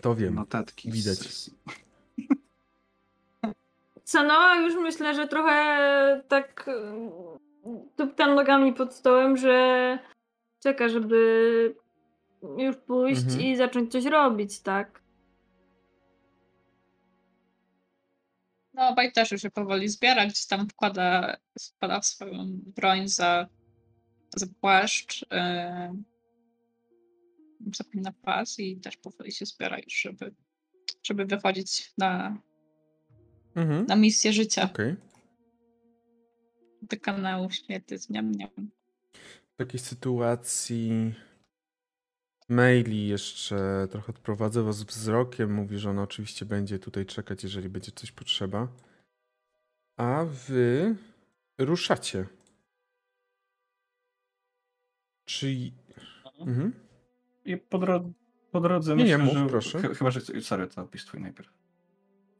To wiem. Notatki. widać. Sanoa już myślę, że trochę tak tuptam nogami pod stołem, że czeka, żeby już pójść Mhm. i zacząć coś robić, tak? No, Bajt też już się powoli zbiera, gdzieś tam wkłada, wkłada swoją broń za, za płaszcz, yy, zapina pas i też powoli się zbiera już, żeby, żeby wychodzić na, Mhm. na misję życia Okej. Do kanału świety z niam, niam. W takiej sytuacji maili jeszcze trochę odprowadzę was wzrokiem. Mówi, że ona oczywiście będzie tutaj czekać, jeżeli będzie coś potrzeba. A wy ruszacie. Czy... Mhm. I po, dro- po drodze Nie, nie, myślę, mów, że... proszę. Ch- chyba, że... Sorry, to opis twój najpierw.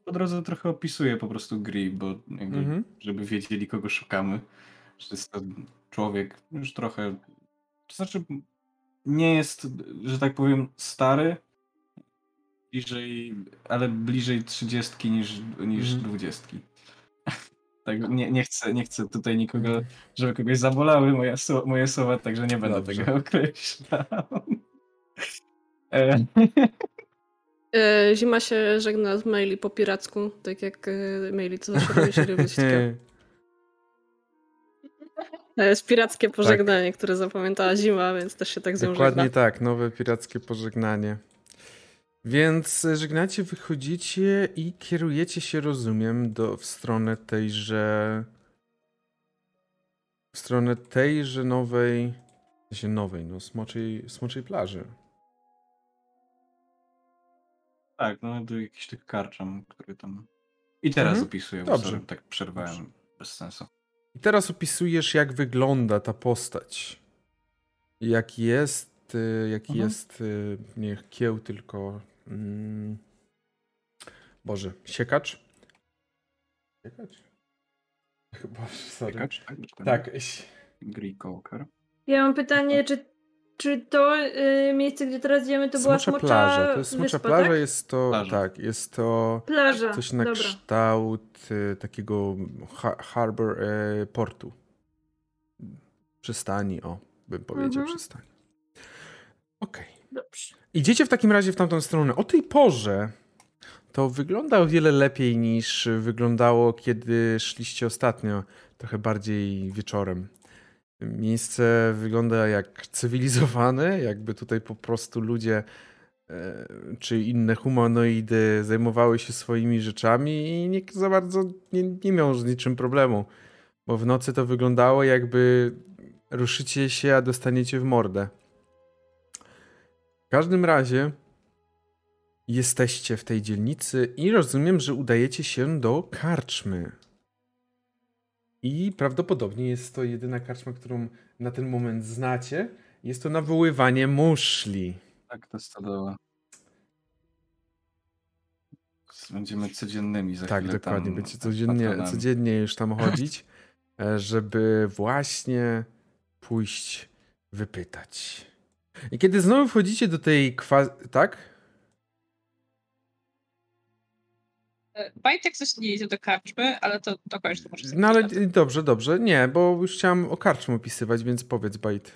Po drodze trochę opisuję po prostu gry, bo jakby, Mhm. żeby wiedzieli, kogo szukamy. Że jest to człowiek już trochę... To znaczy, nie jest, że tak powiem, stary, bliżej, ale bliżej trzydziestki niż, niż Mhm. dwudziestki. Tak, nie, nie, chcę, nie chcę tutaj nikogo, żeby kogoś zabolały moje, moje słowa, także nie będę Dobrze. tego określał. E, E, Zima się żegna z maili po piracku, tak jak e, maili co zawsze robi się robić. To jest pirackie pożegnanie, które zapamiętała zima, więc też się tak z nią Dokładnie żegna. tak, nowe pirackie pożegnanie. Więc żegnacie, wychodzicie i kierujecie się, rozumiem, do, w stronę tejże. W stronę tejże nowej. W sensie nowej, no, smoczej, smoczej plaży. Tak, no do jakichś tych karczam, które tam... I teraz Mhm. opisuję, bo Dobrze. tak przerwałem Dobrze. bez sensu. I teraz opisujesz, jak wygląda ta postać. Jak jest, y, jaki Mhm. jest, y, nie kieł, tylko. Mm, Boże, siekacz? Siekacz? Chyba, sorry. Ciekacz, tak? Tak, Walker. Ja mam pytanie, czy, czy to y, miejsce, gdzie teraz idziemy, to była smocza plaża. To jest smocza wyspa, plaża, tak? jest to. Plaża. Tak, jest to Plaża, coś na dobra. kształt y, takiego ha harbor y, portu. Przystani, o, bym powiedział Mhm. przystani. Okej. Dobrze. Idziecie w takim razie w tamtą stronę. O tej porze to wygląda o wiele lepiej niż wyglądało, kiedy szliście ostatnio, trochę bardziej wieczorem. Miejsce wygląda jak cywilizowane, jakby tutaj po prostu ludzie e, czy inne humanoidy zajmowały się swoimi rzeczami i nikt za bardzo nie, nie miał z niczym problemu. Bo w nocy to wyglądało jakby ruszycie się, a dostaniecie w mordę. W każdym razie jesteście w tej dzielnicy i rozumiem, że udajecie się do karczmy. I prawdopodobnie jest to jedyna karczma, którą na ten moment znacie. Jest to nawoływanie muszli. Tak, to stodoła. Będziemy codziennymi za Tak, dokładnie. tam Będziecie codziennie, patronami. codziennie już tam chodzić, e, żeby właśnie pójść wypytać. I kiedy znowu wchodzicie do tej kwa... Tak? Bajtek coś nie idzie do karczmy, ale to dokończ to może. No ale dobrze, dobrze. Nie, bo już chciałem o karczmę opisywać, więc powiedz, Bajt.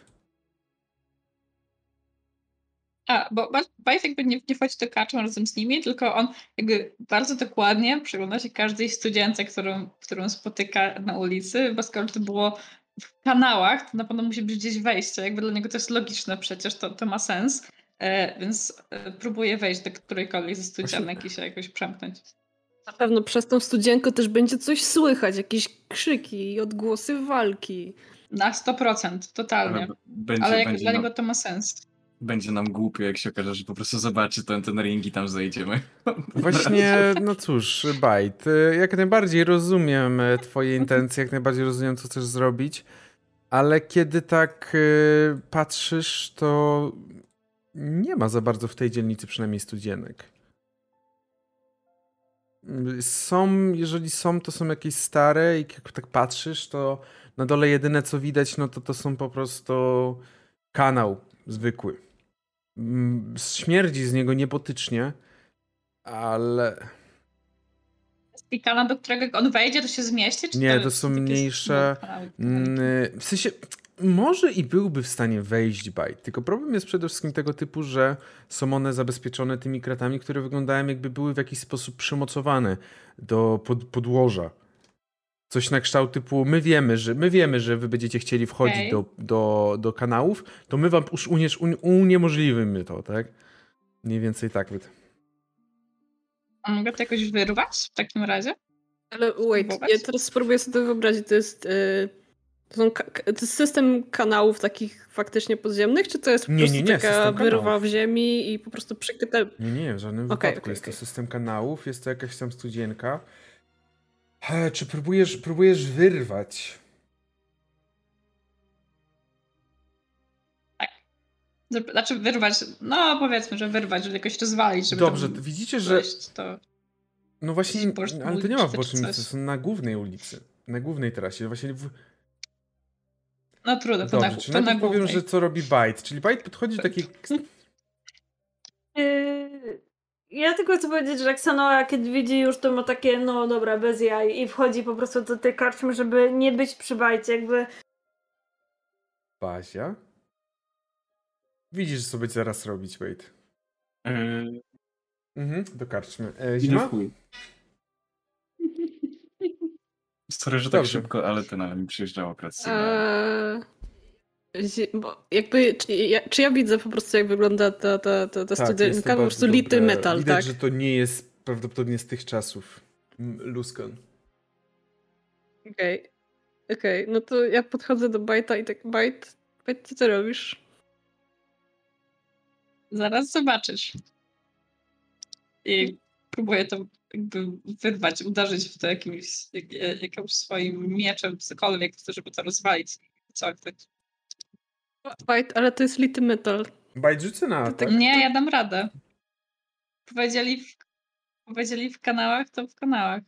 A, bo Ba- Bajt jakby nie, nie wchodzi do karczmy razem z nimi, tylko on jakby bardzo dokładnie przygląda się każdej studience, którą, którą spotyka na ulicy, bo skoro to było w kanałach, to na pewno musi być gdzieś wejście. Jakby dla niego to jest logiczne przecież, to, to ma sens. E, więc e, próbuję wejść do którejkolwiek ze studianek i się jakoś przemknąć. Na pewno przez tą studzienkę też będzie coś słychać, jakieś krzyki i odgłosy walki. Na 100%, totalnie. Ale będzie, Ale jak będzie, dla nam, niego to ma sens. będzie nam głupio, jak się okaże, że po prostu zobaczy ten, ten ring i tam zejdziemy. Właśnie, no cóż, Bajt, jak najbardziej rozumiem y, twoje intencje, jak najbardziej rozumiem, co chcesz zrobić, ale kiedy tak y, patrzysz, to nie ma za bardzo w tej dzielnicy przynajmniej studzienek. Są, jeżeli są, to są jakieś stare i jak tak patrzysz, to na dole jedyne co widać, no to to są po prostu kanał zwykły. Mm, Śmierdzi z niego niebotycznie, ale kanał, do którego on wejdzie, to się zmieści? Czy Nie, to jest są mniejsze, mm, w sensie może i byłby w stanie wejść bajt, tylko problem jest przede wszystkim tego typu, że są one zabezpieczone tymi kratami, które wyglądają jakby były w jakiś sposób przymocowane do pod, podłoża. Coś na kształt typu, my wiemy, że my wiemy, że wy będziecie chcieli wchodzić Okej. do, do, do kanałów, to my wam już uniesz, un, uniemożliwimy to, tak? Mniej więcej tak. A mogę to jakoś wyrwać w takim razie? Ale wait, Spróbować? ja teraz spróbuję sobie to wyobrazić. To jest, y, to, są to jest system kanałów takich faktycznie podziemnych, czy to jest po Nie, prostu nie, nie, taka wyrwa w ziemi i po prostu przykryte... Nie, nie, w żadnym Okej, wypadku. okej, jest to okej. system kanałów, jest to jakaś tam studzienka. E, czy próbujesz, próbujesz wyrwać? Zr- Znaczy wyrwać, no powiedzmy, że wyrwać, żeby jakoś rozwalić, żeby Dobrze, tam widzicie, że. to... No właśnie, ale to nie ma w ulicy, są na głównej ulicy. Na głównej trasie. Właśnie w... No trudno, to Dobrze, na, czyli to na najpierw powiem, że co robi Byte. Czyli Byte podchodzi do takiej. Yy, ja tylko chcę powiedzieć, że Xanoa, kiedy widzi już, to ma takie, no dobra, bez jaj i wchodzi po prostu do tej karczmy, żeby nie być przy bajcie, jakby Bazia. Widzisz, co będzie zaraz robić, Byte. Yy, Mhm, do karczmy. E, idę zima? Sorry, że tak Dobrze. szybko, ale ten, ale mi przyjeżdżało akurat sygnał. Eee, bo jakby, czy ja, czy ja widzę po prostu, jak wygląda ta, ta, ta, ta Tak, studentka, po prostu lity dobre. metal, Widać, tak? że to nie jest prawdopodobnie z tych czasów. Luskan. Okej, okej, no to ja podchodzę do Bajta i tak, Bajt, Bajt, co ty robisz? Zaraz zobaczysz. I próbuję to jakby wyrwać, uderzyć w to jakimś, jak, jakimś swoim mieczem, cokolwiek, żeby to rozwalić. Co. Bajt, ale to jest lity metal. Rzucę na atak. Nie, ja dam radę. Powiedzieli w, powiedzieli w kanałach, to w kanałach.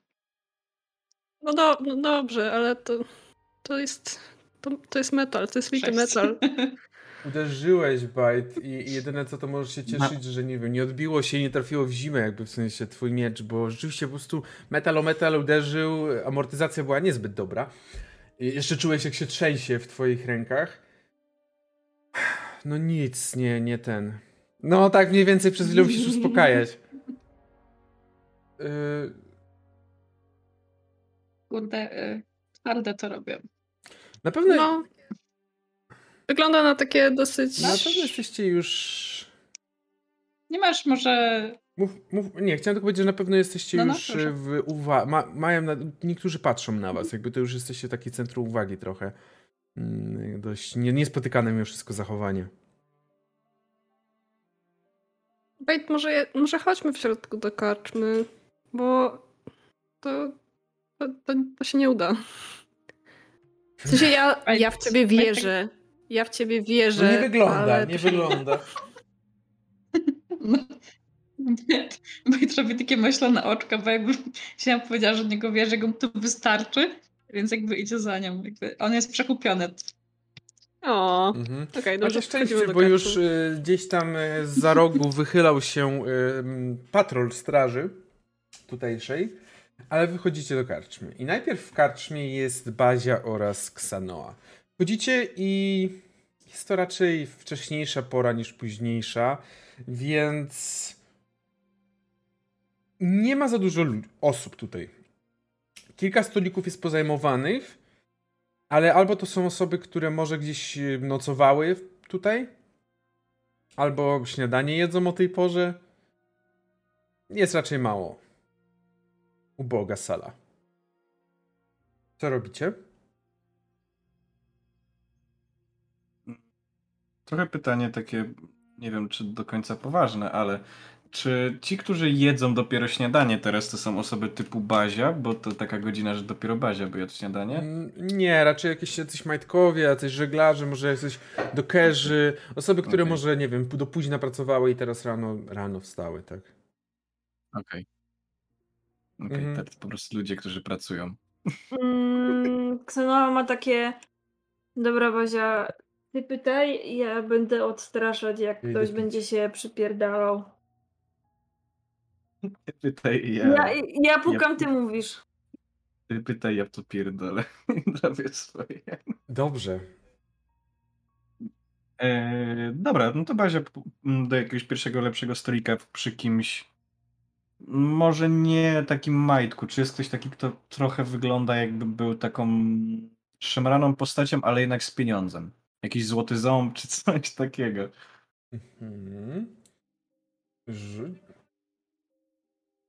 No, do, no dobrze, ale to, to jest, to, to jest metal, to jest lity metal. Uderzyłeś Bajt i, i jedyne co to możesz się cieszyć, że nie wiem, nie odbiło się i nie trafiło w zimę jakby w sensie twój miecz, bo rzeczywiście po prostu metal o metal uderzył, amortyzacja była niezbyt dobra. I jeszcze czułeś jak się trzęsie w twoich rękach. No nic, nie, nie ten. No tak mniej więcej przez chwilę musisz uspokajać. Yy, Kurde, y, twarde to robię. na pewno, No, wygląda na takie dosyć... na pewno jesteście już Nie masz może... Mów, mów, nie, chciałem tylko powiedzieć, że na pewno jesteście No, no, już proszę. w uwa- ma, mają na, niektórzy patrzą na was, jakby to już jesteście takie centrum uwagi trochę. Mm, Dość nie, niespotykane mimo wszystko zachowanie. Bajt, może, może chodźmy w środku do karczmy, bo to, to, to, to się nie uda. W sensie ja, ja w ciebie wierzę. Ja w ciebie wierzę. No nie wygląda, ale nie wygląda. No. Bo i robię takie myślone oczka, bo jakby się powiedziała, że niego wierzy, że mu to wystarczy, więc jakby idzie za nią. Jakby on jest przekupiony. O, Mhm. okej, Macie dobrze, szczęście, bo już y, gdzieś tam y, za rogu wychylał się y, patrol straży tutejszej, ale wychodzicie do karczmy. I najpierw w karczmie jest Bazia oraz Ksanoa. Wchodzicie i jest to raczej wcześniejsza pora niż późniejsza, więc nie ma za dużo osób tutaj. Kilka stolików jest pozajmowanych, ale albo to są osoby, które może gdzieś nocowały tutaj, albo śniadanie jedzą o tej porze. Jest raczej mało. Uboga sala. Co robicie? Trochę pytanie takie, nie wiem czy do końca poważne, ale czy ci, którzy jedzą dopiero śniadanie teraz, to są osoby typu Bazia, bo to taka godzina, że dopiero Bazia by jadł śniadanie? Mm, Nie, raczej jakieś jacyś majtkowie, jacyś żeglarze, może jacyś dokerzy, osoby, które Okej. może, nie wiem, do późna pracowały i teraz rano, rano wstały, tak? Okej. Okej, Mhm. to po prostu ludzie, którzy pracują. Mm, Ksenoa ma takie. Dobra, Bazia, ty pytaj, ja będę odstraszać, jak Ja idę ktoś pić. będzie się przypierdalał. Ty pytaj, ja, Ja, ja pukam, ty mówisz. ty pytaj, ja to pierdolę. Robię swoje. Dobrze. E, dobra, no to m, do jakiegoś pierwszego, lepszego stolika przy kimś. Może nie takim majtku. Czy jest ktoś taki, kto trochę wygląda jakby był taką szemraną postacią, ale jednak z pieniądzem? Jakiś złoty ząb czy coś takiego. Mhm.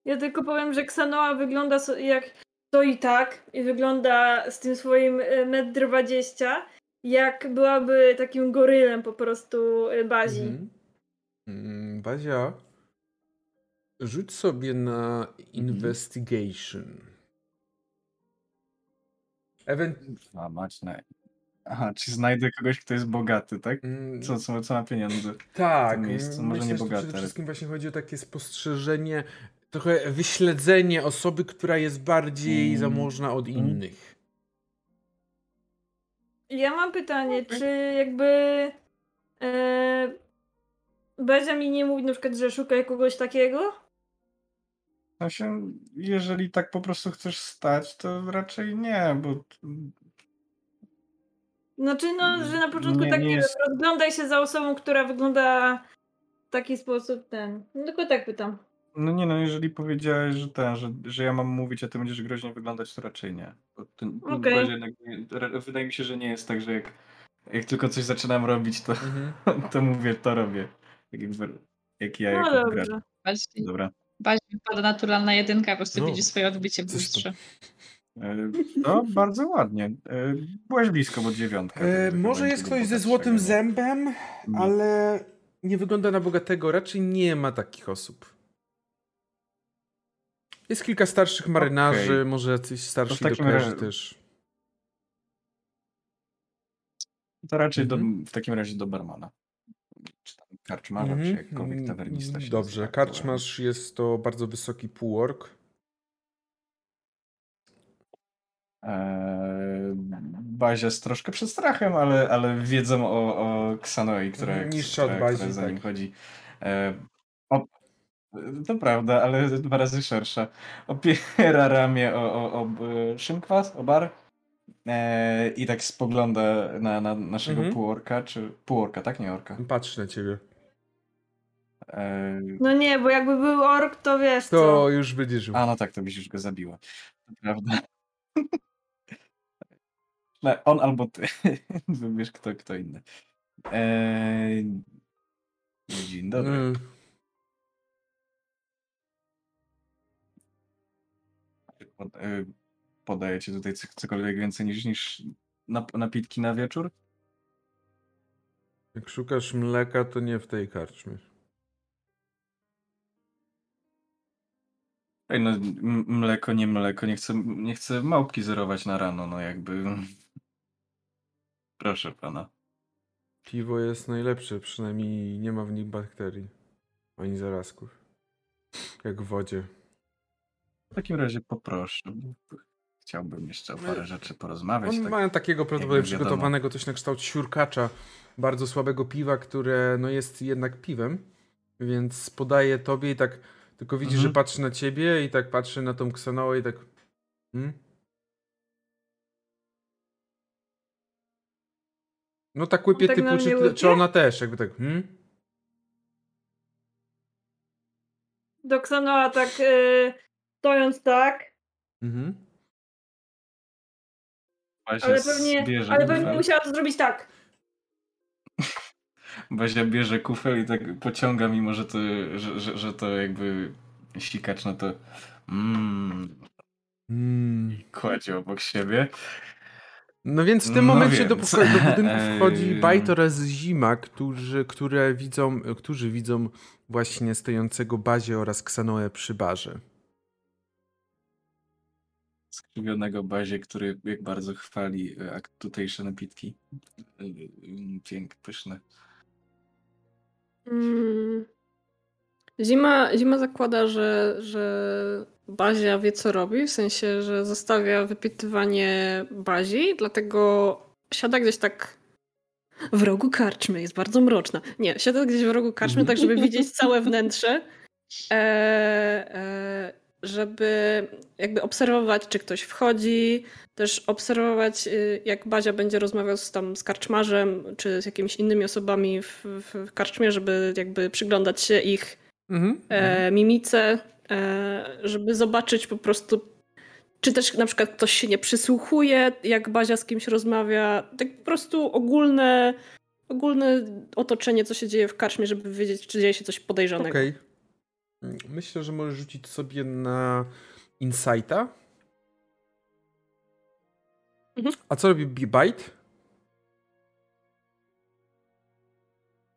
Ja tylko powiem, że Ksanoa wygląda jak to i tak i wygląda z tym swoim y, metr dwadzieścia, jak byłaby takim gorylem po prostu y, Bazi. Mhm. Mm, Bazia, rzuć sobie na investigation. Event... A mać na... Aha, czy znajdę kogoś, kto jest bogaty, tak? mm, Co, co, co ma pieniądze? Tak, w tym miejscu, może myślę, nie bogate, przede ale- wszystkim właśnie chodzi o takie spostrzeżenie, trochę wyśledzenie osoby, która jest bardziej Mm. zamożna od Mm. innych. Ja mam pytanie, czy jakby e, Bazia mi nie mówi na przykład, że szukaj kogoś takiego? Sensie, jeżeli tak po prostu chcesz stać, to raczej nie, bo Znaczy, no, że na początku Nie- tak nie nie jest- rozglądaj się za osobą, która wygląda w taki sposób ten. No tylko tak pytam. No nie no, jeżeli powiedziałeś, że ten, że, że ja mam mówić, a ty będziesz groźnie wyglądać, to raczej nie. No, Okej. bardziej jednak, wydaje mi się, że nie jest tak, że jak, jak tylko coś zaczynam robić, to, Mhm. to mówię, to robię. Jak, jak ja No jako dobrze. Dobra. bardziej wypada naturalna jedynka, po prostu No. widzi swoje odbicie w lustrze. E, No, bardzo ładnie. E, Byłeś blisko, bo dziewiątka. E, może jest ktoś ze złotym zębem, Nie. ale nie wygląda na bogatego. Raczej nie ma takich osób. Jest kilka starszych marynarzy, Okej. może jacyś starsi takim dokerzy razie- też. To raczej Mhm. do, w takim razie do barmana. Czy tam karczmarza, czy Mhm. jakkolwiek tawernista Dobrze, karczmarz jest to bardzo wysoki półork. Eee, Bazia jest troszkę przed strachem, ale, ale wiedzą o, o Xanoi, która, niższa od która, która za tak. nim chodzi. Eee, o, to prawda, ale dwa razy szersza. Opiera ramię o, o, o b- szynkwas, o bar eee, i tak spogląda na, na naszego Mhm. półorka, czy półorka, tak? Nie orka. Patrzy na ciebie. Eee, No nie, bo jakby był ork, to wiesz To co. już będzie żył. A no tak, to byś już go zabiła. To prawda. No, on albo ty. Wybierz kto, kto inny. Eee... Dzień dobry. Mm, Pod, e, podaję ci tutaj co- cokolwiek więcej niż, niż nap napitki na wieczór? Jak szukasz mleka, to nie w tej karczmie. Ej, no mleko, nie mleko. Nie chcę, nie chcę małpki zerować na rano, no jakby. Proszę pana. Piwo jest najlepsze, przynajmniej nie ma w nich bakterii. Ani zarazków. Jak w wodzie. W takim razie poproszę. Chciałbym jeszcze o parę rzeczy porozmawiać. Oni tak. mają takiego prawdopodobnie przygotowanego coś na kształt siurkacza, bardzo słabego piwa, które no jest jednak piwem, więc podaje tobie i tak tylko widzi, Mhm. że patrzy na ciebie i tak patrzy na tą Ksanoę i tak hmm? No tak łypie tak typu, czy, czy ona też, jakby tak hmm? Do Xanoa tak y, stojąc tak, Mhm. Ale pewnie, ale pewnie musiała to zrobić tak. Bazia bierze kufel i tak pociąga, mimo że to, że, że, że to jakby sikacz, no to mm, Mm. kładzie obok siebie. No więc w tym No momencie do, więc, do budynku wchodzi. Bajt oraz Zima, którzy, które widzą, którzy widzą właśnie stojącego Bazie oraz Ksanoę przy barze. skrzywionego bazie, który jak bardzo chwali e, tutejsze napitki. E, e, Pięk, pyszne. Mm. Zima, zima zakłada, że, że Bazia wie co robi, w sensie, że zostawia wypytywanie Bazi, dlatego siada gdzieś tak w rogu karczmy, jest bardzo mroczna. Nie, siada gdzieś w rogu karczmy, tak żeby widzieć całe wnętrze, e, e, żeby jakby obserwować, czy ktoś wchodzi, też obserwować, y, jak Bazia będzie rozmawiał z, tam, z karczmarzem, czy z jakimiś innymi osobami w, w karczmie, żeby jakby przyglądać się ich Mhm. e, mimice, e, żeby zobaczyć po prostu, czy też na przykład ktoś się nie przysłuchuje, jak Bazia z kimś rozmawia. Tak po prostu ogólne, ogólne otoczenie, co się dzieje w karczmie, żeby wiedzieć, czy dzieje się coś podejrzanego. Okej. Myślę, że możesz rzucić sobie na Insighta. Mhm. A co robi Bite?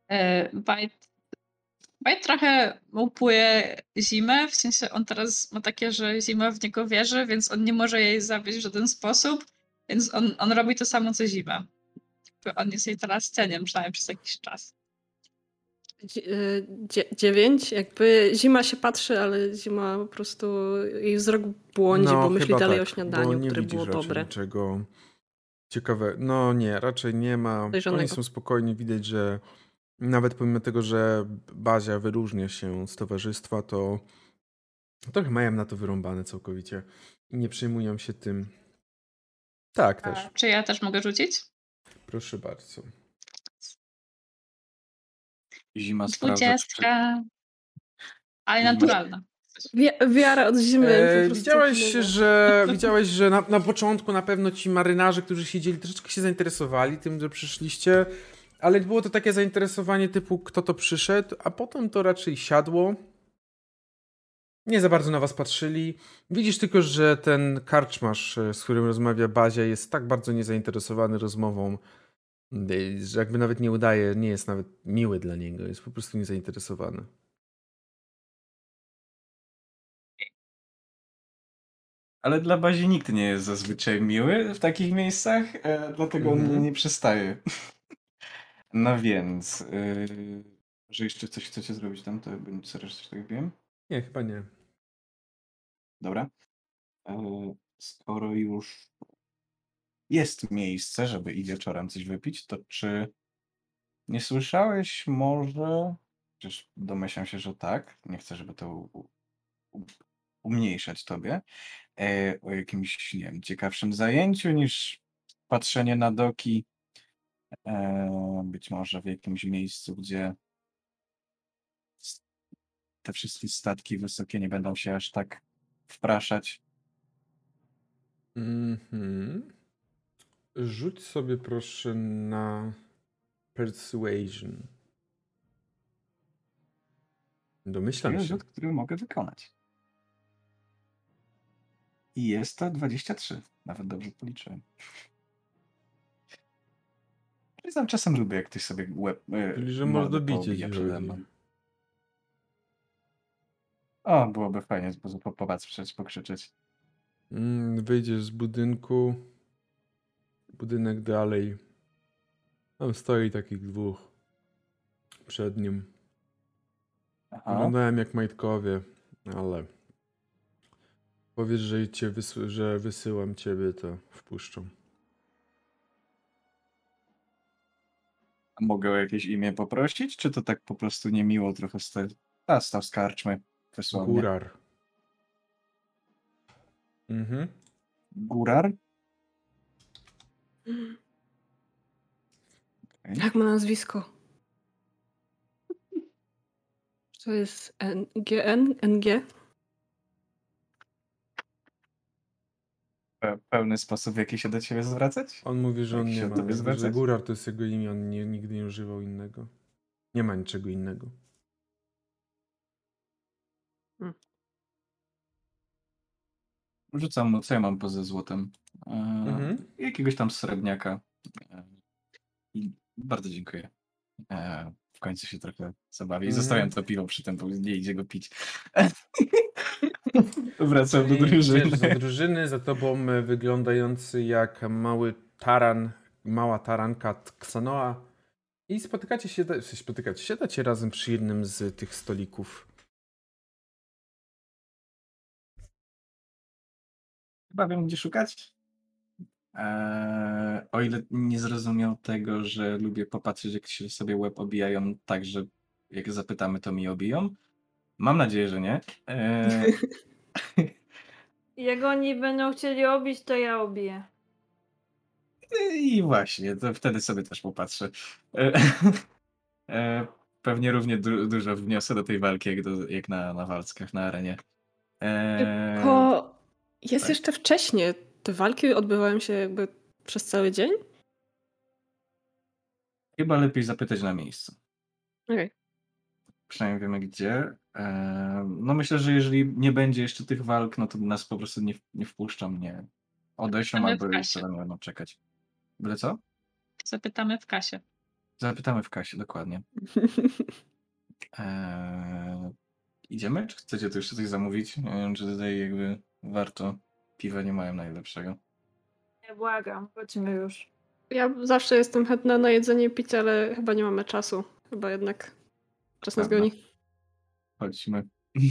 E, Bajt, Bajt trochę łupuje zimę, w sensie on teraz ma takie, że zima w niego wierzy, więc on nie może jej zabić w żaden sposób, więc on, on robi to samo co zima. On jest jej teraz cieniem, przynajmniej przez jakiś czas. E, dzie- dziewięć, jakby zima się patrzy, ale zima po prostu jej wzrok błądzi, bo myśli No, dalej tak, o śniadaniu, bo nie które było dobre. niczego ciekawe. No nie, raczej nie ma. Oni są spokojni, widać, że nawet pomimo tego, że Bazia wyróżnia się z towarzystwa, to trochę mają na to wyrąbane całkowicie i nie przejmują się tym. Tak, też. A, czy ja też mogę rzucić? Proszę bardzo. Zima sprawdza, Dwudziestka. Ale naturalna. Wi- wiara od zimy. po E, prostu widziałeś, wpływa. że, widziałeś, że na, na początku na pewno ci marynarze, którzy siedzieli, troszeczkę się zainteresowali tym, że przyszliście, ale było to takie zainteresowanie typu, kto to przyszedł, a potem to raczej siadło. Nie za bardzo na was patrzyli. Widzisz tylko, że ten karczmarz, e, z którym rozmawia Bazia, jest tak bardzo niezainteresowany rozmową, że jakby nawet nie udaje, nie jest nawet miły dla niego, jest po prostu niezainteresowany. Ale dla Bazi nikt nie jest zazwyczaj miły w takich miejscach, e, dlatego on Mhm. nie przestaje. No więc, yy, że jeszcze coś chcecie zrobić tam, to bym teraz coś tak wiem. Nie, chyba nie. Dobra. E, skoro już jest miejsce, żeby i wieczorem coś wypić, to czy nie słyszałeś może, chociaż domyślam się, że tak, nie chcę, żeby to umniejszać tobie, e, o jakimś, nie wiem, ciekawszym zajęciu niż patrzenie na doki, e, być może w jakimś miejscu, gdzie te wszystkie statki wysokie nie będą się aż tak wpraszać. Mhm. Rzuć sobie proszę na Persuasion. Domyślam To się. rzut, który mogę wykonać. I jest to 23. Nawet dobrze policzyłem. Przyznam, czasem lubię, jak ktoś sobie łeb, e, Czyli, że mordę może bicie poobija ci przede mną. O, byłoby fajnie po- popatrzeć, pokrzyczeć. Mm, wyjdziesz z budynku. Budynek dalej. Tam stoi takich dwóch. Przed nim. Aha. Wyglądałem jak majtkowie, ale powiesz, że, cię wysy- że wysyłam ciebie, to wpuszczą. Mogę o jakieś imię poprosić, czy to tak po prostu niemiło trochę stał? A, stał z karczmy. Wysłał mnie. Górar. Mhm. Górar? Okej. Jak ma nazwisko? To jest NGN? NG? Pe- Pełny sposób, w jaki się do ciebie zwracać? On mówi, że on nie ma. Że? Górar to jest jego imię, on nie, nigdy nie używał innego. Nie ma niczego innego. Rzucam mu, co ja mam poza złotem. E, Mhm. Jakiegoś tam srebrniaka. E, I bardzo dziękuję. E, w końcu się trochę zabawi. Mhm. Zostawiam to piwo przy tym, bo nie idzie go pić. Wracam do I idziesz drużyny. za drużyny, za tobą e, wyglądający jak mały taran, mała taranka Ksanoa. I spotykacie się, spotykacie, siadacie razem przy jednym z tych stolików. Chyba wiem, gdzie szukać. Eee, o ile nie zrozumiał tego, że lubię popatrzeć, jak się sobie łeb obijają tak, że jak zapytamy, to mi obiją. Mam nadzieję, że nie. Eee, Jak oni będą chcieli obić, to ja obiję. I właśnie, to wtedy sobie też popatrzę. E, e, pewnie równie du dużo wniosę do tej walki, jak, do, jak na, na walckach, na arenie. E, Tylko jest tak. jeszcze wcześniej. Te walki odbywają się jakby przez cały dzień? chyba lepiej zapytać na miejscu. Okej. Przynajmniej wiemy gdzie. E, no myślę, że jeżeli nie będzie jeszcze tych walk, no to nas po prostu nie, nie wpuszczą, nie odeślą albo jeszcze będą czekać. Byle co? Zapytamy w kasie. Zapytamy w kasie, dokładnie. Eee, idziemy? Czy chcecie tu jeszcze coś zamówić? Nie wiem, czy tutaj jakby warto. Piwa nie mają najlepszego. Nie błagam, chodźmy już. Ja zawsze jestem chętna na jedzenie i picie, ale chyba nie mamy czasu. Chyba jednak czas nas goni. Chodźmy.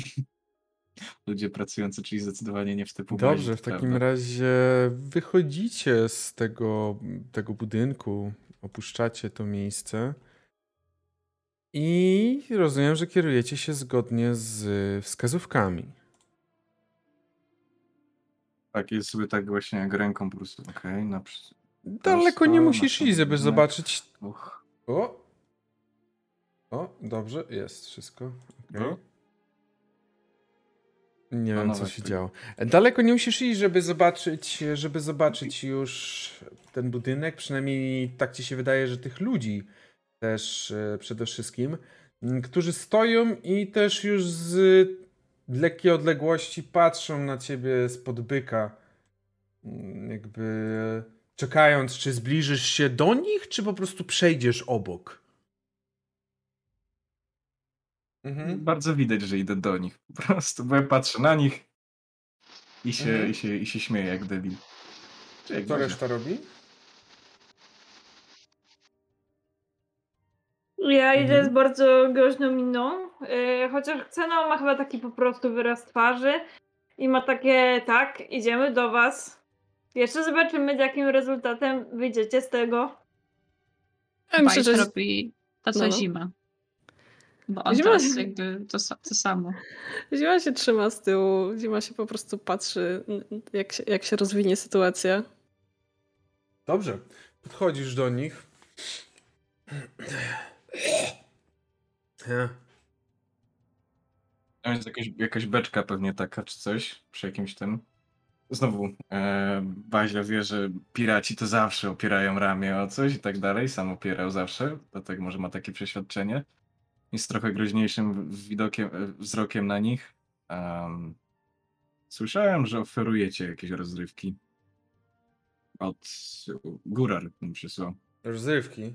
Ludzie pracujący, czyli zdecydowanie nie w typu Dobrze, w takim prawda? razie wychodzicie z tego, tego budynku, opuszczacie to miejsce i rozumiem, że kierujecie się zgodnie z wskazówkami. Tak, jest sobie tak właśnie jak ręką po prostu. Okej, na przy... Daleko nie musisz iść, żeby zobaczyć. Uch. O! O, dobrze, jest wszystko. okej. No. Nie wiem, co się tego. działo. Daleko nie musisz iść, żeby zobaczyć, żeby zobaczyć już ten budynek. Przynajmniej tak ci się wydaje, że tych ludzi też e, przede wszystkim, którzy stoją i też już z lekkiej odległości patrzą na ciebie spod byka. Mm, Jakby czekając, czy zbliżysz się do nich, czy po prostu przejdziesz obok. Mhm. Bardzo widać, że idę do nich po prostu, bo ja patrzę na nich i się, Mhm. i się, i się śmieję jak debil. Co reszta robi? Ja idę Mhm. z bardzo groźną miną, yy, chociaż Xeno ma chyba taki po prostu wyraz twarzy i ma takie, tak, idziemy do was. Jeszcze zobaczymy, z jakim rezultatem wyjdziecie z tego. Ja myślę, że robi to, co no, no. zima. Bo on Zima- teraz jakby to, to samo. Zima się trzyma z tyłu, Zima się po prostu patrzy, jak się, jak się rozwinie sytuacja. Dobrze. Podchodzisz do nich. To jest jakaś, jakaś beczka pewnie taka, czy coś, przy jakimś tym. Znowu, e, Bazia wie, że piraci to zawsze opierają ramię o coś i tak dalej, sam opierał zawsze, dlatego może ma takie przeświadczenie. Jest trochę groźniejszym widokiem, e, wzrokiem na nich. Em, słyszałem, że oferujecie jakieś rozrywki. Od Górar mi przysłał Rozrywki.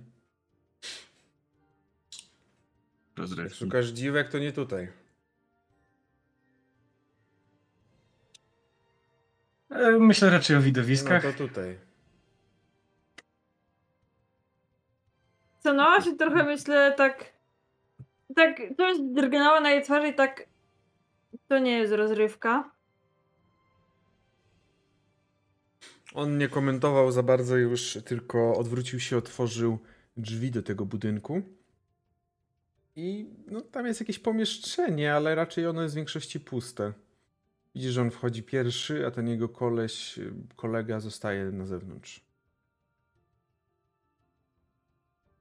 Jak rozrywki. szukasz dziwek, to nie tutaj. E, myślę raczej o No widowiskach. to tutaj. Xenoa się trochę myślę tak, tak, coś drgnęło na jej twarzy i tak, to nie jest rozrywka. On nie komentował za bardzo już, tylko odwrócił się, otworzył drzwi do tego budynku. I no, tam jest jakieś pomieszczenie, ale raczej ono jest w większości puste. Widzisz, że on wchodzi pierwszy, a ten jego koleś, kolega zostaje na zewnątrz.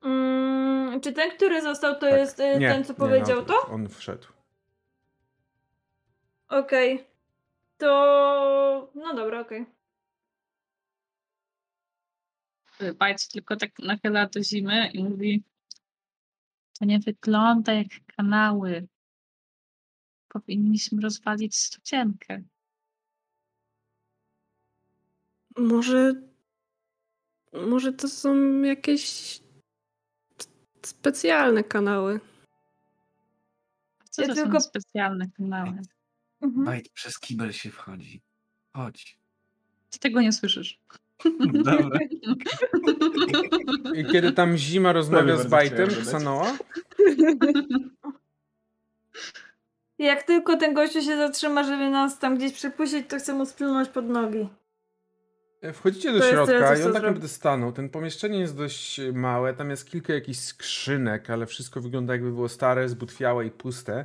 Mm, czy ten, który został, to Tak. jest y, Nie, ten, co nie, powiedział no, to? On wszedł. Okej. To. No dobra, okej. Bajt tylko tak nachyla do zimy i mówi to nie wygląda jak kanały. Powinniśmy rozwalić studzienkę. Może. Może to są jakieś specjalne kanały. Co Ja to tylko- są specjalne kanały? Mhm. Bajt, przez kibel się wchodzi. Chodź. Ty tego nie słyszysz. Dobra. I kiedy tam zima rozmawia z Bajtem. Xanoa, Jak tylko ten gościu się zatrzyma, żeby nas tam gdzieś przepuścić, to chcę mu splunąć pod nogi. Wchodzicie do To środka i on tak naprawdę stanął. Ten pomieszczenie jest dość małe, tam jest kilka jakichś skrzynek, ale wszystko wygląda jakby było stare, zbutwiałe i puste.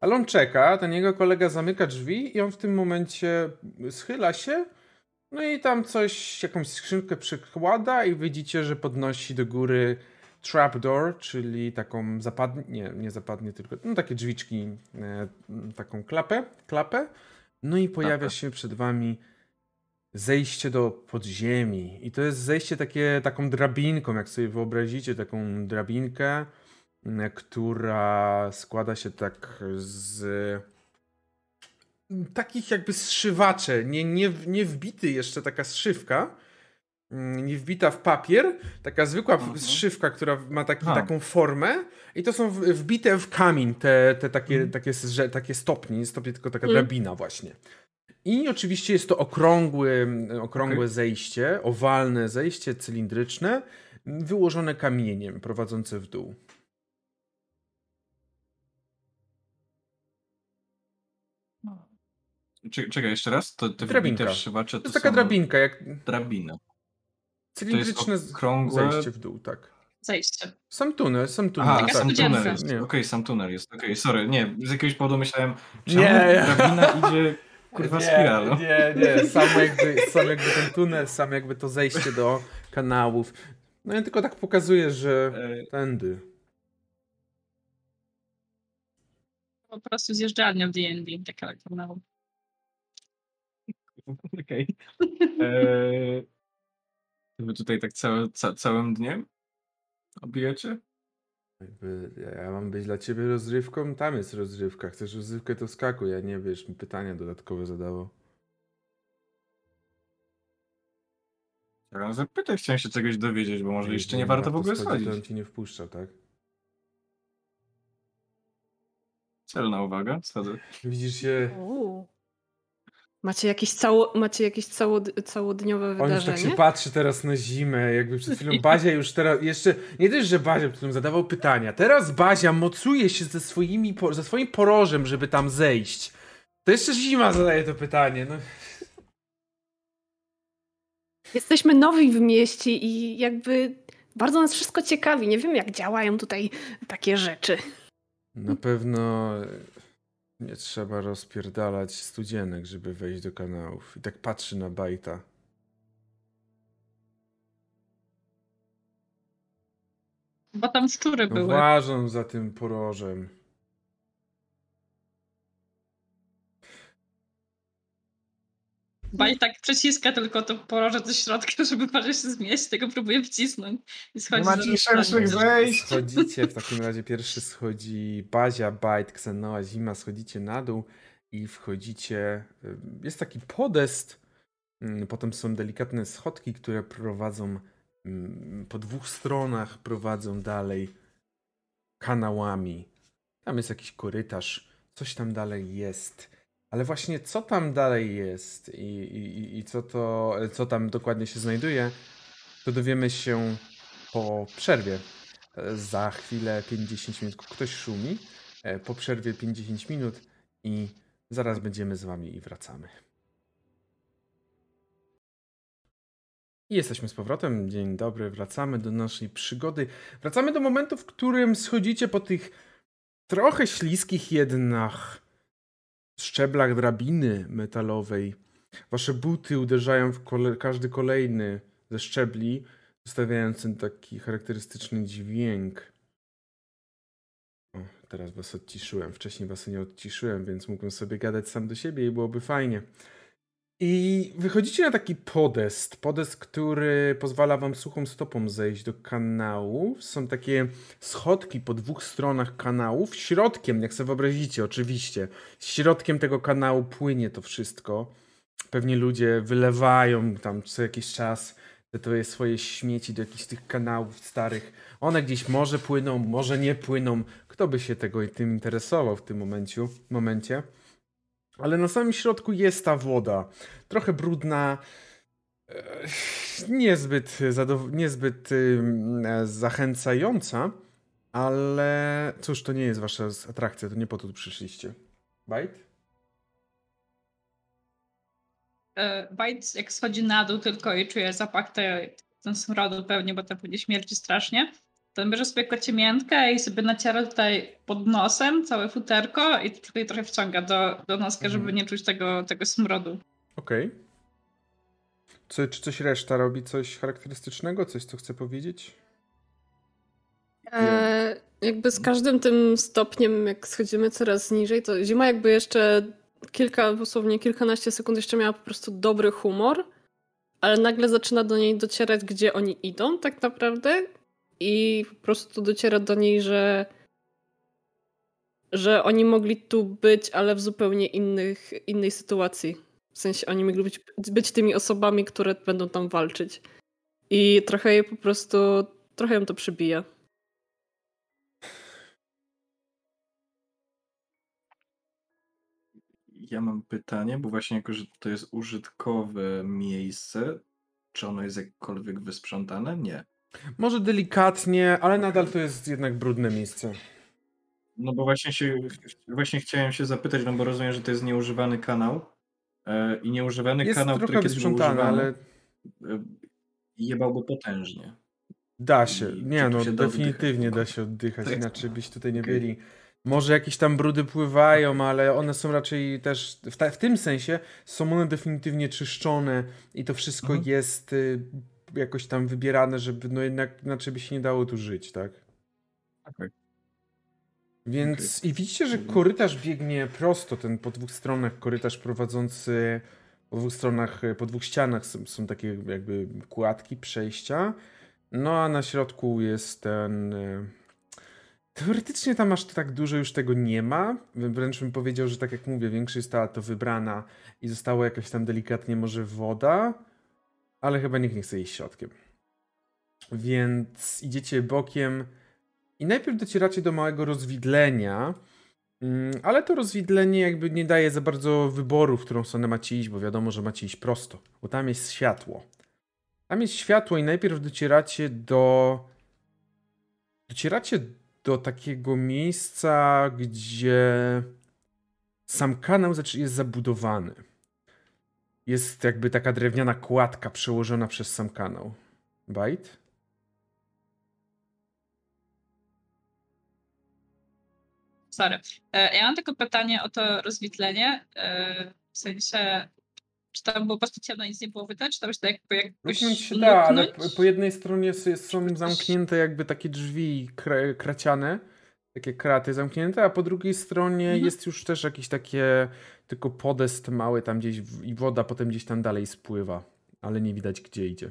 Ale on czeka, ten jego kolega zamyka drzwi i on w tym momencie schyla się, no i tam coś, jakąś skrzynkę przykłada i widzicie, że podnosi do góry trapdoor, czyli taką zapadnie, nie, nie zapadnie, tylko no takie drzwiczki, e, taką klapę, klapę. No i pojawia się przed wami zejście do podziemi. I to jest zejście takie, taką drabinką, jak sobie wyobrazicie, taką drabinkę, która składa się tak z takich jakby zszywacze, nie, nie, nie wbity jeszcze taka zszywka, mm, nie wbita w papier, taka zwykła Mhm. zszywka, która ma taki, taką formę i to są wbite w kamień te, te takie, Mhm. takie, takie stopnie, nie stopnie, tylko taka Mm. drabina właśnie. I oczywiście jest to okrągły, okrągłe Okej. zejście, owalne zejście cylindryczne, wyłożone kamieniem prowadzące w dół. Czekaj, jeszcze raz? To te Drabinka. To to jest taka są drabinka, jak drabiny. cylindryczne okrągłe- zejście w dół, tak. Zejście. Sam tunel, sam tunel. Aha, tak. sam tunel jest. Nie. Okej, sam tunel jest. Okej, sorry, nie, z jakiegoś powodu myślałem, czemu Nie. drabina idzie kurwa spiralą. Nie, nie, sam jakby, sam jakby ten tunel, sam jakby to zejście do kanałów. No ja tylko tak pokazuję, że E, tędy. Po prostu zjeżdżalnia w D&D, taka kanał. Okej. Eee, Wy tutaj tak całe, ca, całym dniem obijacie? Jakby ja mam być dla ciebie rozrywką, tam jest rozrywka. Chcesz rozrywkę, to skakuj, ja nie wiesz, mi pytania dodatkowe zadało. Chciałem zapytać, chciałem się czegoś dowiedzieć, bo może jeszcze nie warto w ogóle schodzić, to on ci nie wpuszczał, tak? Celna uwaga, schodzę. Widzisz się, Uuu. Macie jakieś, cało, macie jakieś całod, całodniowe on już wydarzenie? tak się patrzy teraz na zimę, jakby przed chwilą Bazia już teraz, jeszcze, nie też, że Bazia przed chwilą zadawał pytania, teraz Bazia mocuje się ze, swoimi, ze swoim porożem, żeby tam zejść. To jeszcze zima zadaje to pytanie, no. Jesteśmy nowi w mieście i jakby bardzo nas wszystko ciekawi. Nie wiem, jak działają tutaj takie rzeczy. Na pewno nie trzeba rozpierdalać studzienek, żeby wejść do kanałów. I tak patrzy na Bajta. Bo tam szczury No były. Włażą za tym porożem. Baj tak przeciska tylko to poroże do środka, żeby parę się zmieść, tego próbuje wcisnąć. I schodzi Nie ma za ci rozstanie. szerszych zejść! Schodzicie, w takim razie pierwszy schodzi Bazia, Bajt, Ksenoa, Zima, schodzicie na dół i wchodzicie. y, Jest taki podest, mm, potem są delikatne schodki, które prowadzą mm, po dwóch stronach, prowadzą dalej kanałami. Tam jest jakiś korytarz, coś tam dalej jest. Ale właśnie co tam dalej jest i, i, i- co, to, co tam dokładnie się znajduje, to dowiemy się po przerwie. Za chwilę 50 minut ktoś szumi. E, Po przerwie 50 minut i zaraz będziemy z wami i wracamy. I jesteśmy z powrotem. Dzień dobry, wracamy do naszej przygody. Wracamy do momentu, w którym schodzicie po tych trochę śliskich jednak szczeblach drabiny metalowej. Wasze buty uderzają w kole- każdy kolejny ze szczebli, zostawiając ten taki charakterystyczny dźwięk. O, teraz was odciszyłem. Wcześniej was nie odciszyłem, więc mógłbym sobie gadać sam do siebie i byłoby fajnie. I wychodzicie na taki podest. Podest, który pozwala wam suchą stopą zejść do kanału. Są takie schodki po dwóch stronach kanałów. Środkiem, jak sobie wyobrazicie, oczywiście, środkiem tego kanału płynie to wszystko. Pewnie ludzie wylewają tam co jakiś czas te swoje śmieci do jakichś tych kanałów starych. One gdzieś może płyną, może nie płyną. Kto by się tego tym interesował w tym momencie? Ale na samym środku jest ta woda. Trochę brudna. Niezbyt, niezbyt zachęcająca, ale cóż, to nie jest wasza atrakcja, to nie po to tu przyszliście. Bajt? E, Bajt jak schodzi na dół tylko i czuje zapach te, ten smrodu pewnie, bo tam pewnie śmierci strasznie, to on bierze sobie kociemiętkę i sobie naciera tutaj pod nosem całe futerko i tutaj trochę wciąga do, do noska, Mhm. żeby nie czuć tego, tego smrodu. Okej. Co, czy coś reszta robi? Coś charakterystycznego? Coś, co chce powiedzieć? E, jakby z każdym tym stopniem, jak schodzimy coraz niżej, to zima jakby jeszcze kilka, dosłownie kilkanaście sekund jeszcze miała po prostu dobry humor, ale nagle zaczyna do niej docierać, gdzie oni idą tak naprawdę i po prostu dociera do niej, że że oni mogli tu być, ale w zupełnie innych, innej sytuacji. W sensie oni mogli być, być tymi osobami, które będą tam walczyć. I trochę je po prostu, trochę ją to przybija. Ja mam pytanie, bo właśnie jako, że to jest użytkowe miejsce, czy ono jest jakkolwiek wysprzątane? Nie. Może delikatnie, ale nadal to jest jednak brudne miejsce. No bo właśnie się, właśnie chciałem się zapytać, no bo rozumiem, że to jest nieużywany kanał e, i nieużywany Jest kanał, który kiedyś był używany, ale e, jebałby potężnie. da się. I Nie no, się da definitywnie oddychać? da się oddychać, Tak. inaczej byście tutaj nie Okej. byli. Może jakieś tam brudy pływają, ale one są raczej też, w, ta, w tym sensie są one definitywnie czyszczone i to wszystko Mhm. jest y, jakoś tam wybierane, żeby no jednak inaczej by się nie dało tu żyć, tak? Okej. Więc i widzicie, że Mhm. korytarz biegnie prosto, ten po dwóch stronach korytarz prowadzący Po dwóch stronach, po dwóch ścianach są, są takie jakby kładki, przejścia. No a na środku jest ten. e, Teoretycznie tam aż tak dużo już tego nie ma. Wręcz bym powiedział, że tak jak mówię, większość została to wybrana i została jakaś tam delikatnie może woda, ale chyba nikt nie chce iść środkiem. Więc idziecie bokiem i najpierw docieracie do małego rozwidlenia, mm, ale to rozwidlenie jakby nie daje za bardzo wyboru, w którą stronę macie iść, bo wiadomo, że macie iść prosto, bo tam jest światło. Tam jest światło i najpierw docieracie do. Docieracie do takiego miejsca, gdzie sam kanał jest zabudowany. Jest jakby taka drewniana kładka przełożona przez sam kanał. Bajt? Sorry. E, Ja mam tylko pytanie o to rozwidlenie. e, W sensie, czy tam było po prostu ciemno, nic nie było widać, czy tam się da jakby jakoś Luknąć się da, ale po, jednej stronie są zamknięte jakby takie drzwi kra- kraciane, takie kraty zamknięte, a po drugiej stronie Mhm. jest już też jakiś takie tylko podest mały tam gdzieś w, i woda potem gdzieś tam dalej spływa, ale nie widać gdzie idzie.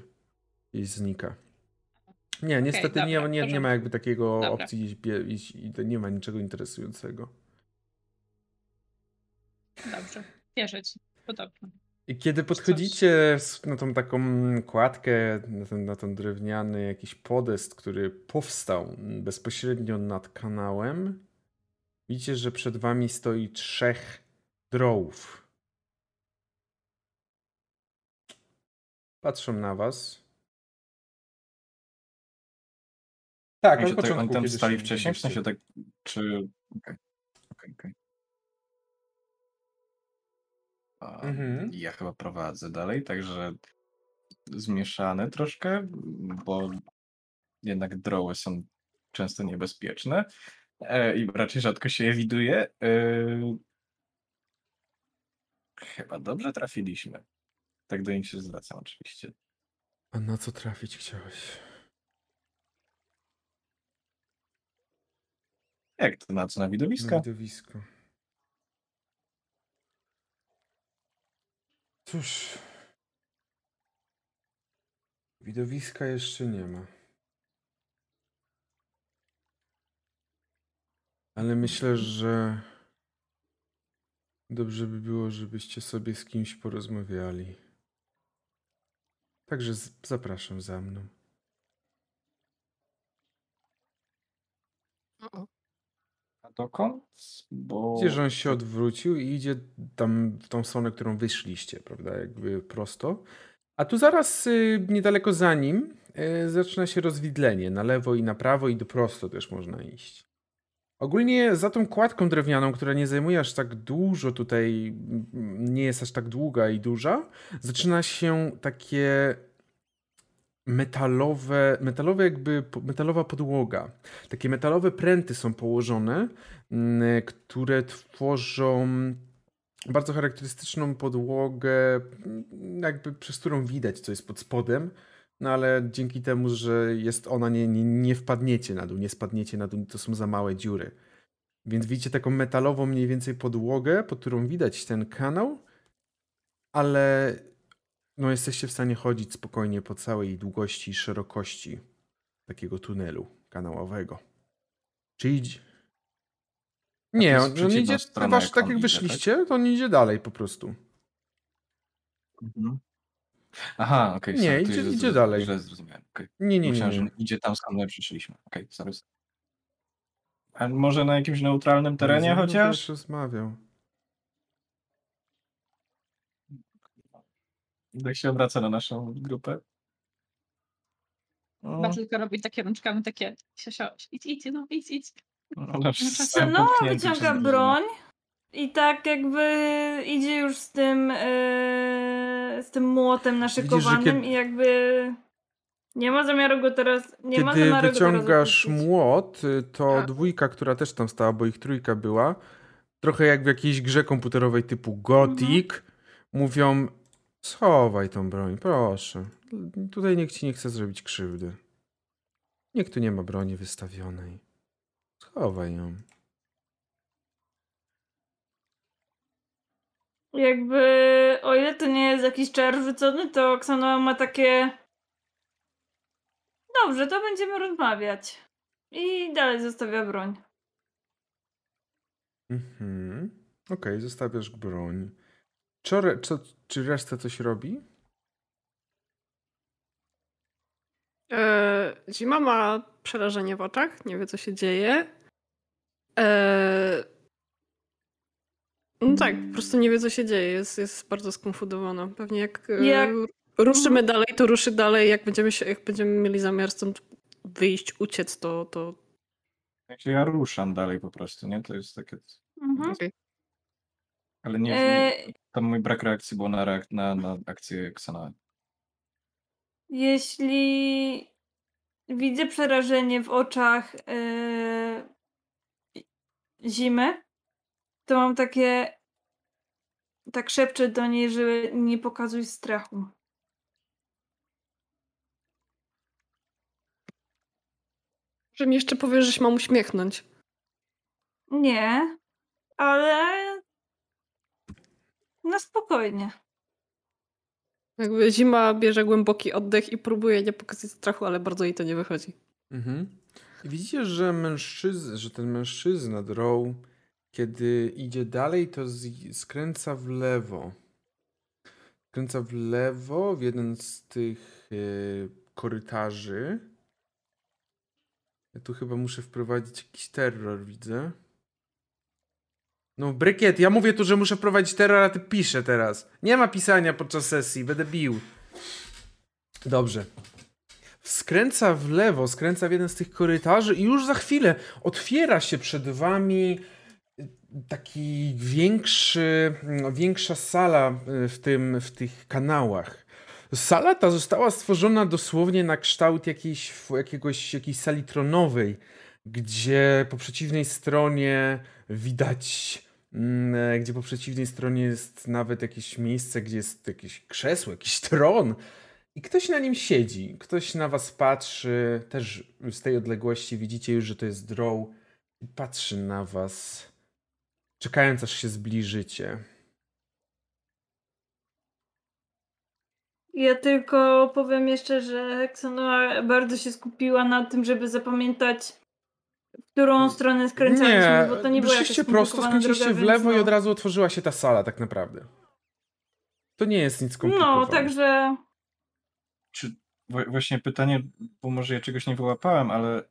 Gdzieś znika. Nie, niestety nie, dobra, nie, nie ma porządku. jakby takiego Dobra. opcji iść, nie ma niczego interesującego. Dobrze, wierzę ci. Podobno. I kiedy podchodzicie na tą taką kładkę, na ten, na ten drewniany jakiś podest, który powstał bezpośrednio nad kanałem, widzicie, że przed wami stoi trzech drołów. Patrzą na was. Tak, Oni, się tak, początku, oni tam stali się wcześniej, w sensie tak, czy... Okej, A, Mhm. Ja chyba prowadzę dalej, także zmieszane troszkę, bo jednak droły są często niebezpieczne e, i raczej rzadko się je widuje. E, chyba dobrze trafiliśmy. Tak do nich się zwracam oczywiście. A na co trafić chciałeś? Jak to na co? Na Na widowisko? Cóż. Widowiska jeszcze nie ma. Ale myślę, że dobrze by było, żebyście sobie z kimś porozmawiali. Także zapraszam za mną. Dokąd? Bo... Widzicie, że on się odwrócił i idzie tam w tą stronę, którą wyszliście, prawda? Jakby prosto. A tu zaraz y, niedaleko za nim y, zaczyna się rozwidlenie. Na lewo i na prawo i do prosto też można iść. Ogólnie za tą kładką drewnianą, która nie zajmuje aż tak dużo tutaj, nie jest aż tak długa i duża, zaczyna się takie metalowe, metalowe jakby, metalowa podłoga. Takie metalowe pręty są położone, mm, które tworzą bardzo charakterystyczną podłogę, mm, jakby przez którą widać, co jest pod spodem. No ale dzięki temu, że jest ona, nie, nie, nie wpadniecie na dół, nie spadniecie na dół, to są za małe dziury. Więc widzicie taką metalową mniej więcej podłogę, pod którą widać ten kanał, ale no jesteście w stanie chodzić spokojnie po całej długości i szerokości takiego tunelu kanałowego. Czy idzie? Nie, on, on idzie, wasz, tak jak wyszliście, to on idzie dalej po prostu. Mhm. Aha, okej. Nie, sorry, to idzie- idzie dalej. Źle zrozumiałem. okej. Nie, nie, nie. Myślałem, nie. że idzie tam, skąd my przyszliśmy. Okej, sorry. A może na jakimś neutralnym terenie chociaż? też rozmawiał. Tak się obraca na naszą grupę. O, Chyba tylko robi takie rączkami, takie sio, idź, idź, no idź, idź. ona została No, popchnięty wyciąga broń i tak jakby idzie już z tym e, z tym młotem naszykowanym kiedy- i jakby nie ma zamiaru go teraz nie ma Kiedy zamiaru go wyciągasz teraz opuścić. młot, y, to Tak. dwójka, która też tam stała, bo ich trójka była, trochę jak w jakiejś grze komputerowej typu Gothic, mówią schowaj tą broń, proszę. Tutaj nikt ci nie chce zrobić krzywdy. Nikt tu nie ma broni wystawionej. Schowaj ją. Jakby, o ile to nie jest jakiś czar rzucony, to Oksana ma takie. Dobrze, to będziemy rozmawiać. I dalej zostawia broń. Mhm. Okej, zostawiasz broń. Czy, re- co, czy reszta coś robi? E, Zima ma przerażenie w oczach, nie wie co się dzieje. E, no tak, po prostu nie wie co się dzieje, jest, jest bardzo skonfudowana. Pewnie jak, e, Jak- ruszymy dalej, to ruszy dalej. Jak będziemy, się, jak będziemy mieli zamiar stąd wyjść, uciec, to, to ja ruszam dalej po prostu, nie? To jest takie... Mhm. okej. Ale nie, E, tam mój brak reakcji był na, reak- na, na akcję Xana. jeśli widzę przerażenie w oczach e, zimy, to mam takie. Tak szepczę do niej, że nie pokazuj strachu. Że mi jeszcze powiesz, że się mam uśmiechnąć. Nie, ale na spokojnie. Jakby zima bierze głęboki oddech i próbuje nie pokazać strachu, ale bardzo jej to nie wychodzi. Mhm. I Widzicie, że mężczyzna, że ten mężczyzna Drow, kiedy idzie dalej, to z, skręca w lewo. Skręca w lewo w jeden z tych e, korytarzy. Ja tu chyba muszę wprowadzić jakiś terror, widzę. No, Brykiet, ja mówię tu, że muszę wprowadzić terror, a ty piszę teraz. Nie ma pisania podczas sesji, będę bił. Dobrze skręca w lewo, skręca w jeden z tych korytarzy i już za chwilę otwiera się przed wami taki większy, większa sala w, tym, w tych kanałach. Sala ta została stworzona dosłownie na kształt jakiejś, jakiegoś, jakiejś sali tronowej, gdzie po przeciwnej stronie widać, mm, gdzie po przeciwnej stronie jest nawet jakieś miejsce, gdzie jest jakieś krzesło, jakiś tron. I ktoś na nim siedzi, ktoś na was patrzy, też z tej odległości widzicie już, że to jest Drow. I patrzy na was, czekając aż się zbliżycie. Ja tylko powiem jeszcze, że Hexanoa bardzo się skupiła na tym, żeby zapamiętać, w którą stronę skręcaliśmy, Nie, bo to nie była jakaś szliście prosto, skręciliście w lewo więc i no. od razu otworzyła się ta sala tak naprawdę. To nie jest nic No, skomplikowanego. także Czy właśnie pytanie, bo może ja czegoś nie wyłapałem, ale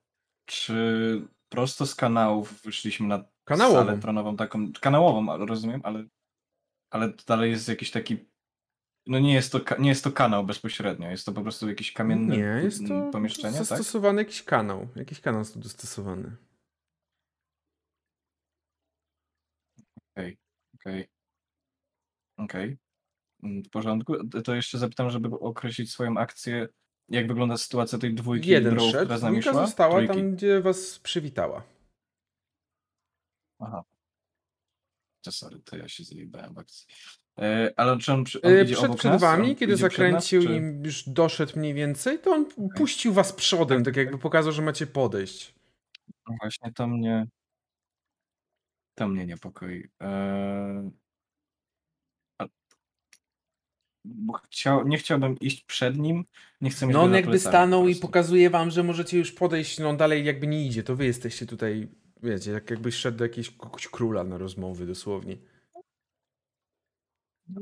czy prosto z kanałów wyszliśmy na Kanałową. salę tronową taką, kanałową, rozumiem, ale, ale to dalej jest jakiś taki, no nie jest to, nie jest to kanał bezpośrednio, jest to po prostu jakieś kamienne Nie, jest to pomieszczenie, tak? zastosowany jakiś kanał. Jakiś kanał jest tu dostosowany. Okej, okej. Okej. Mm, W porządku. To- jeszcze zapytam, żeby określić swoją akcję. Jak wygląda sytuacja tej dwójki Jeden Drow, szedł, która z nami szła? została Trójki. tam, gdzie was przywitała. Aha. Sorry, to ja się zjebałem w akcji. E, ale czy on, on Yy, idzie przed obok przed wami, kiedy przed nas, zakręcił czy- i już doszedł mniej więcej, to on puścił was przodem, tak jakby pokazał, że macie podejść. No Właśnie to mnie. To mnie niepokoi. Eee... Bo chciał, nie chciałbym iść przed nim, nie chcę mieć No on jakby po stanął i pokazuje wam, że możecie już podejść, no on dalej jakby nie idzie, to wy jesteście tutaj, wiecie, jak jakbyś szedł do jakiegoś króla na rozmowy dosłownie. No,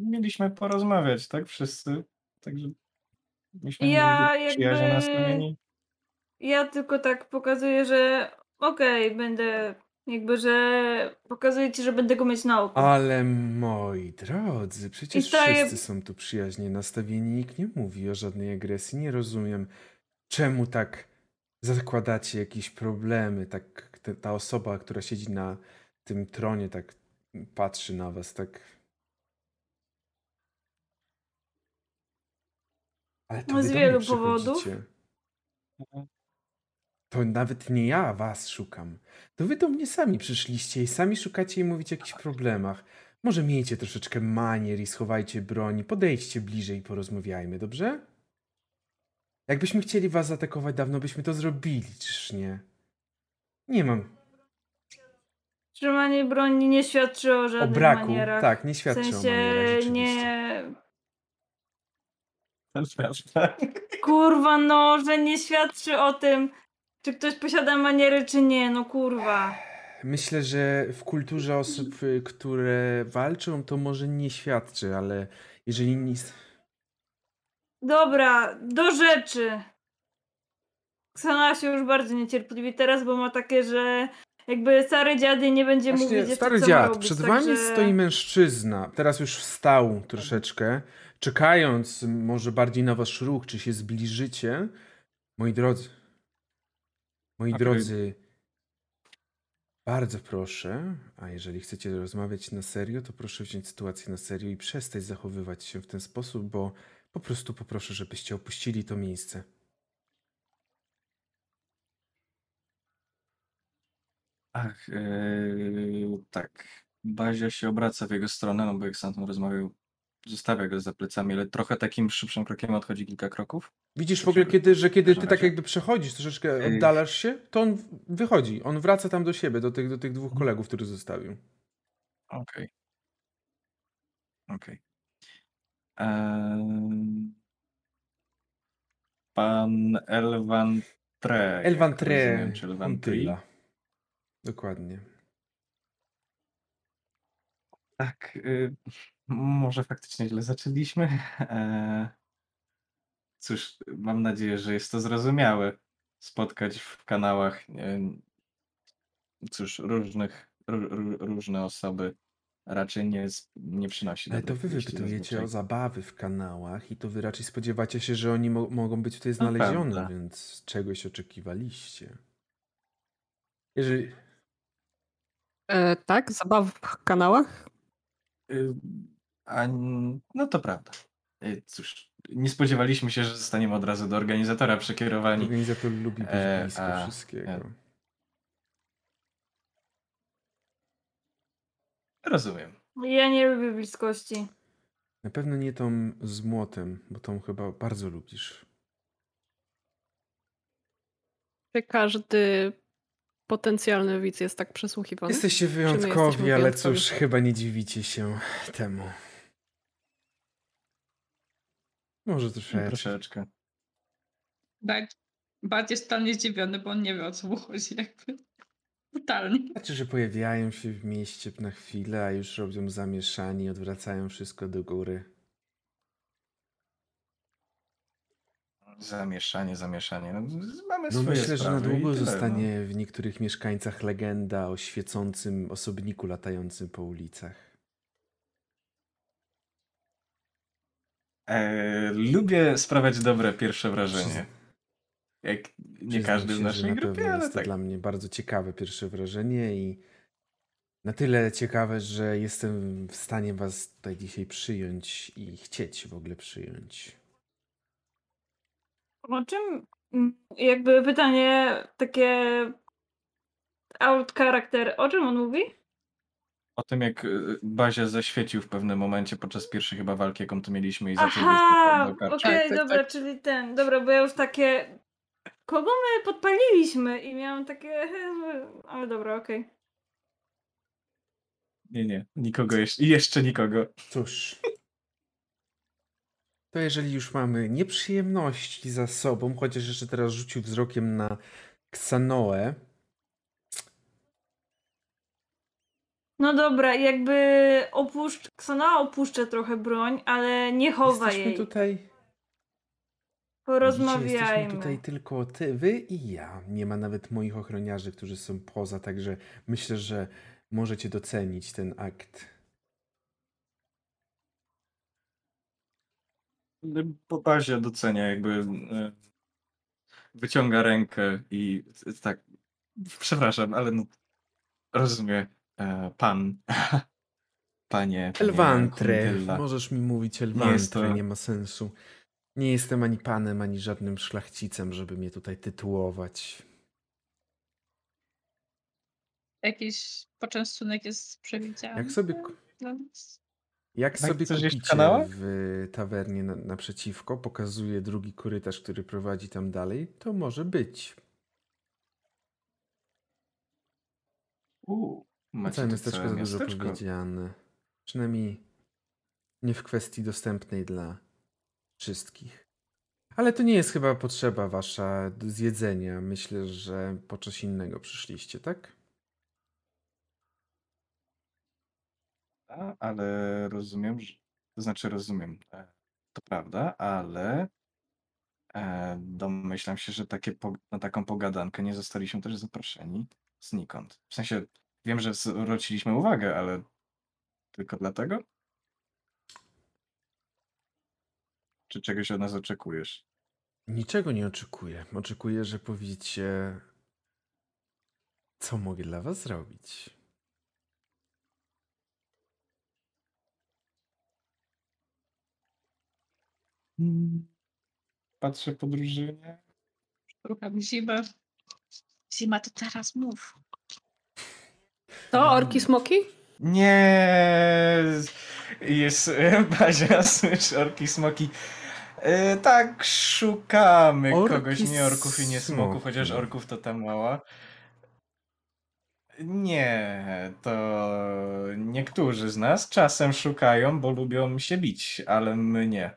Mieliśmy porozmawiać, tak? Wszyscy. Także. Myśmy Ja jakby- nastawieni. ja tylko tak pokazuję, że okej, będę jakby, że pokazuję ci, że będę go mieć na oku. Ale moi drodzy, przecież wszyscy są tu przyjaźnie nastawieni, nikt nie mówi o żadnej agresji, nie rozumiem, czemu tak zakładacie jakieś problemy, tak ta osoba, która siedzi na tym tronie, tak patrzy na was, tak... Ale to No, z wielu powodów. przychodzicie. To nawet nie ja was szukam. To wy do mnie sami przyszliście i sami szukacie i mówicie o jakichś problemach. Może miejcie troszeczkę manier i schowajcie broń. Podejdźcie bliżej i porozmawiajmy, dobrze? Jakbyśmy chcieli was zaatakować, dawno byśmy to zrobili, czyż nie? Nie mam. Trzymanie broni nie świadczy o O żadnych braku, manierach. tak, nie w świadczy sensie o manierach rzeczywiście. nie... Kurwa, no, że nie świadczy o tym, czy ktoś posiada maniery, czy nie. No kurwa. Myślę, że w kulturze osób, y, które walczą, to może nie świadczy, ale jeżeli nic... Dobra, do rzeczy. Ksana się już bardzo niecierpliwi teraz, bo ma takie, że jakby stary dziady nie będzie Właśnie, mówić jeszcze, stary co dziad, robić, przed także... wami stoi mężczyzna, teraz już wstał troszeczkę, czekając może bardziej na wasz ruch, czy się zbliżycie. Moi drodzy, moi Okej. drodzy, bardzo proszę, a jeżeli chcecie rozmawiać na serio, to proszę wziąć sytuację na serio i przestać zachowywać się w ten sposób, bo po prostu poproszę, żebyście opuścili to miejsce. Ach, yy, tak. Bazia się obraca w jego stronę, no bo jak sam tam rozmawiał, zostawia go za plecami, ale trochę takim szybszym krokiem odchodzi kilka kroków. Widzisz w ogóle, kiedy, że kiedy ty tak jakby przechodzisz, troszeczkę oddalasz się, to on wychodzi, on wraca tam do siebie, do tych, do tych dwóch kolegów, których zostawił. Okej. Okej. Em, Pan Elvan Tre. Elvan Tre, rozumiem, czy Elvan. Untyla. Dokładnie. Tak, y, może faktycznie źle zaczęliśmy. E, cóż, mam nadzieję, że jest to zrozumiałe. Spotkać w kanałach, nie, cóż, różnych, ró- ró- różne osoby raczej nie, nie przynosi Ale to wy wypytujecie o zabawy w kanałach i to wy raczej spodziewacie się, że oni mo mogą być tutaj To znalezione, prawda. więc czegoś oczekiwaliście. Jeżeli... E, tak, zabaw w kanałach. A, no to prawda. Y, Cóż, nie spodziewaliśmy się, że zostaniemy od razu do organizatora przekierowani. Organizator lubi być E, blisko a, wszystkiego. e. Rozumiem. Ja nie lubię bliskości. Na pewno nie tą z młotem, bo tą chyba bardzo lubisz. Czy każdy potencjalny widz jest tak przesłuchiwany? Jesteście wyjątkowi, jesteśmy ale wyjątkowi? cóż, chyba nie dziwicie się temu. Może troszeczkę. Troszeczkę. Bart, Bart jest totalnie zdziwiony, bo on nie wie o co mu chodzi. Jakby. Totalnie. Znaczy, że pojawiają się w mieście na chwilę, a już robią zamieszanie, odwracają wszystko do góry. Zamieszanie, zamieszanie. No, mamy No swoje myślę, że na długo tyle, no. zostanie w niektórych mieszkańcach legenda o świecącym osobniku latającym po ulicach. E, lubię sprawiać dobre pierwsze wrażenie. Jak nie Przyznam każdy w się, że naszej na grupie, pewno ale jest to tak. dla mnie bardzo ciekawe pierwsze wrażenie i na tyle ciekawe, że jestem w stanie was tutaj dzisiaj przyjąć i chcieć w ogóle przyjąć. O czym, mm, jakby pytanie takie out character, o czym on mówi? O tym, jak y, Bazia zaświecił w pewnym momencie podczas pierwszej chyba walki, jaką tu mieliśmy i zaczął Aha, okej, karczy. Tak, tak, dobra, tak. czyli ten, dobra, bo ja już takie, kogo my podpaliliśmy? I miałam takie, ale dobra, okej. Nie, nie, nikogo jeszcze, i jeszcze nikogo. Cóż. To jeżeli już mamy nieprzyjemności za sobą, chociaż jeszcze teraz rzucił wzrokiem na Ksanoę, No dobra, jakby opuszcz, Ksana opuszcza trochę broń, ale nie chowa jesteśmy jej. tutaj Widzicie, Porozmawiajmy. Jesteśmy tutaj tylko ty, wy i ja. Nie ma nawet moich ochroniarzy, którzy są poza, także myślę, że możecie docenić ten akt. Po Bazia docenia jakby y, wyciąga rękę i tak, przepraszam, ale no, rozumie e, pan, panie, Elwantre. Możesz mi mówić Elwantre, to- nie ma sensu. Nie jestem ani panem, ani żadnym szlachcicem, żeby mnie tutaj tytułować. Jakiś poczęstunek jest przewidziany. Jak sobie, nas? jak Tak, sobie kupicie w tawernie na, naprzeciwko, pokazuje drugi korytarz, który prowadzi tam dalej, to może być. Macie Całe miasteczko całe za dużo miasteczko. powiedziane. Przynajmniej nie w kwestii dostępnej dla wszystkich. Ale to nie jest chyba potrzeba wasza zjedzenia. Myślę, że po coś innego przyszliście, tak? Ale rozumiem, że... To znaczy rozumiem, e, to prawda, ale e, domyślam się, że takie po, na taką pogadankę nie zostaliśmy też zaproszeni znikąd. W sensie, wiem, że zwróciliśmy uwagę, ale tylko dlatego? Czy czegoś od nas oczekujesz? Niczego nie oczekuję. Oczekuję, że powiecie, co mogę dla was zrobić. Patrzę po drużynie. Szukam zimę. Zima, to teraz mów. To orki smoki? Nie, jest Bazia, słyszę orki, smoki. E, tak, szukamy Orki, kogoś, nie orków i nie smoków, smoki. chociaż orków to tam mała. Nie, to niektórzy z nas czasem szukają, bo lubią się bić, ale my nie.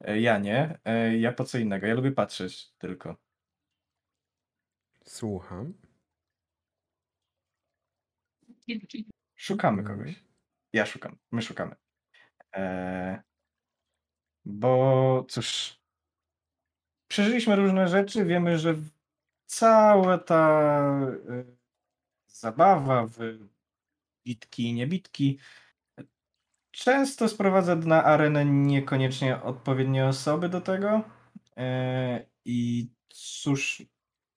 E, Ja nie, E, ja po co innego, ja lubię patrzeć tylko. Słucham. Szukamy Mhm. kogoś. Ja szukam, my szukamy. E, bo cóż, przeżyliśmy różne rzeczy, wiemy, że cała ta e, zabawa w bitki i niebitki często sprowadza na arenę niekoniecznie odpowiednie osoby do tego. E, I cóż,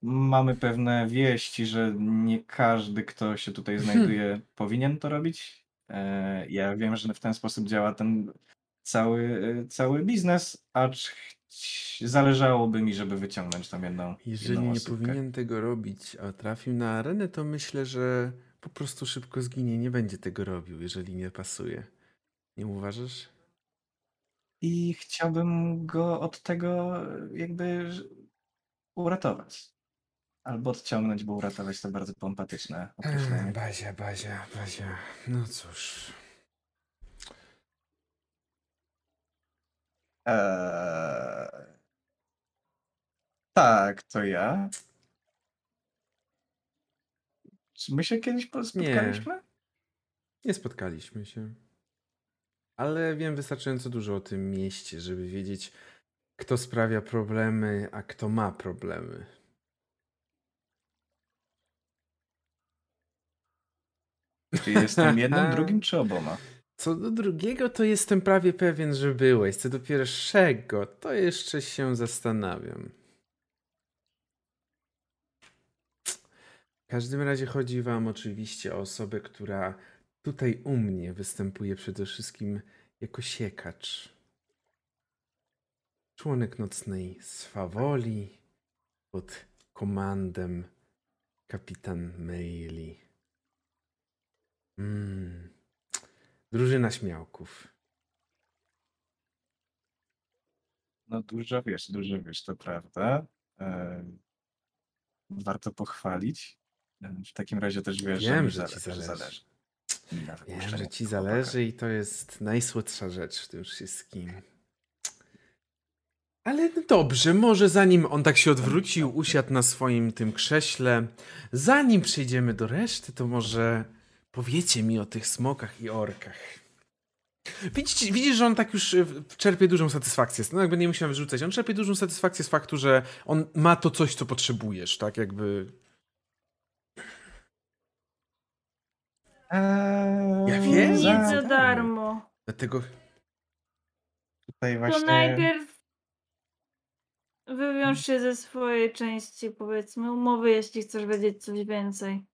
mamy pewne wieści, że nie każdy, kto się tutaj znajduje, powinien to robić. E, Ja wiem, że w ten sposób działa ten cały, e, cały biznes, acz zależałoby mi, żeby wyciągnąć tam jedną. Jeżeli jedną nie powinien tego robić, a trafił na arenę, to myślę, że po prostu szybko zginie. Nie będzie tego robił, jeżeli nie pasuje. Nie uważasz? I chciałbym go od tego e, jakby uratować. Albo odciągnąć, bo uratować to bardzo pompatyczne określenie. Bazia, Bazia, Bazia. No cóż. Eee... Tak, to ja. Czy my się kiedyś po- spotkaliśmy? Nie spotkaliśmy się. Ale wiem wystarczająco dużo o tym mieście, żeby wiedzieć, kto sprawia problemy, a kto ma problemy. Czy jestem jednym, drugim, czy oboma? Co do drugiego, to jestem prawie pewien, że byłeś. Co do pierwszego, to jeszcze się zastanawiam. W każdym razie chodzi wam oczywiście o osobę, która tutaj u mnie występuje przede wszystkim jako siekacz. Członek nocnej swawoli pod komandem kapitan Meili. Mm. Drużyna śmiałków. No dużo wiesz, dużo wiesz, to prawda. Warto pochwalić. W takim razie też wiesz, Wiem, mi że ci zale- zależy. Na Wiem, że ci zależy i to jest najsłodsza rzecz w tym wszystkim. Ale no dobrze, może zanim on tak się odwrócił, usiadł na swoim tym krześle, zanim przejdziemy do reszty, to może powiecie mi o tych smokach i orkach. Widzicie, widzisz, że on tak już y, czerpie dużą satysfakcję. No jakby nie musiał wyrzucać. On czerpie dużą satysfakcję z faktu, że on ma to coś, co potrzebujesz, tak jakby... Eee, Ja wiem, Nic za za darmo. Dlatego Tutaj To właśnie... najpierw wywiąż się ze swojej części, powiedzmy, umowy, jeśli chcesz wiedzieć coś więcej.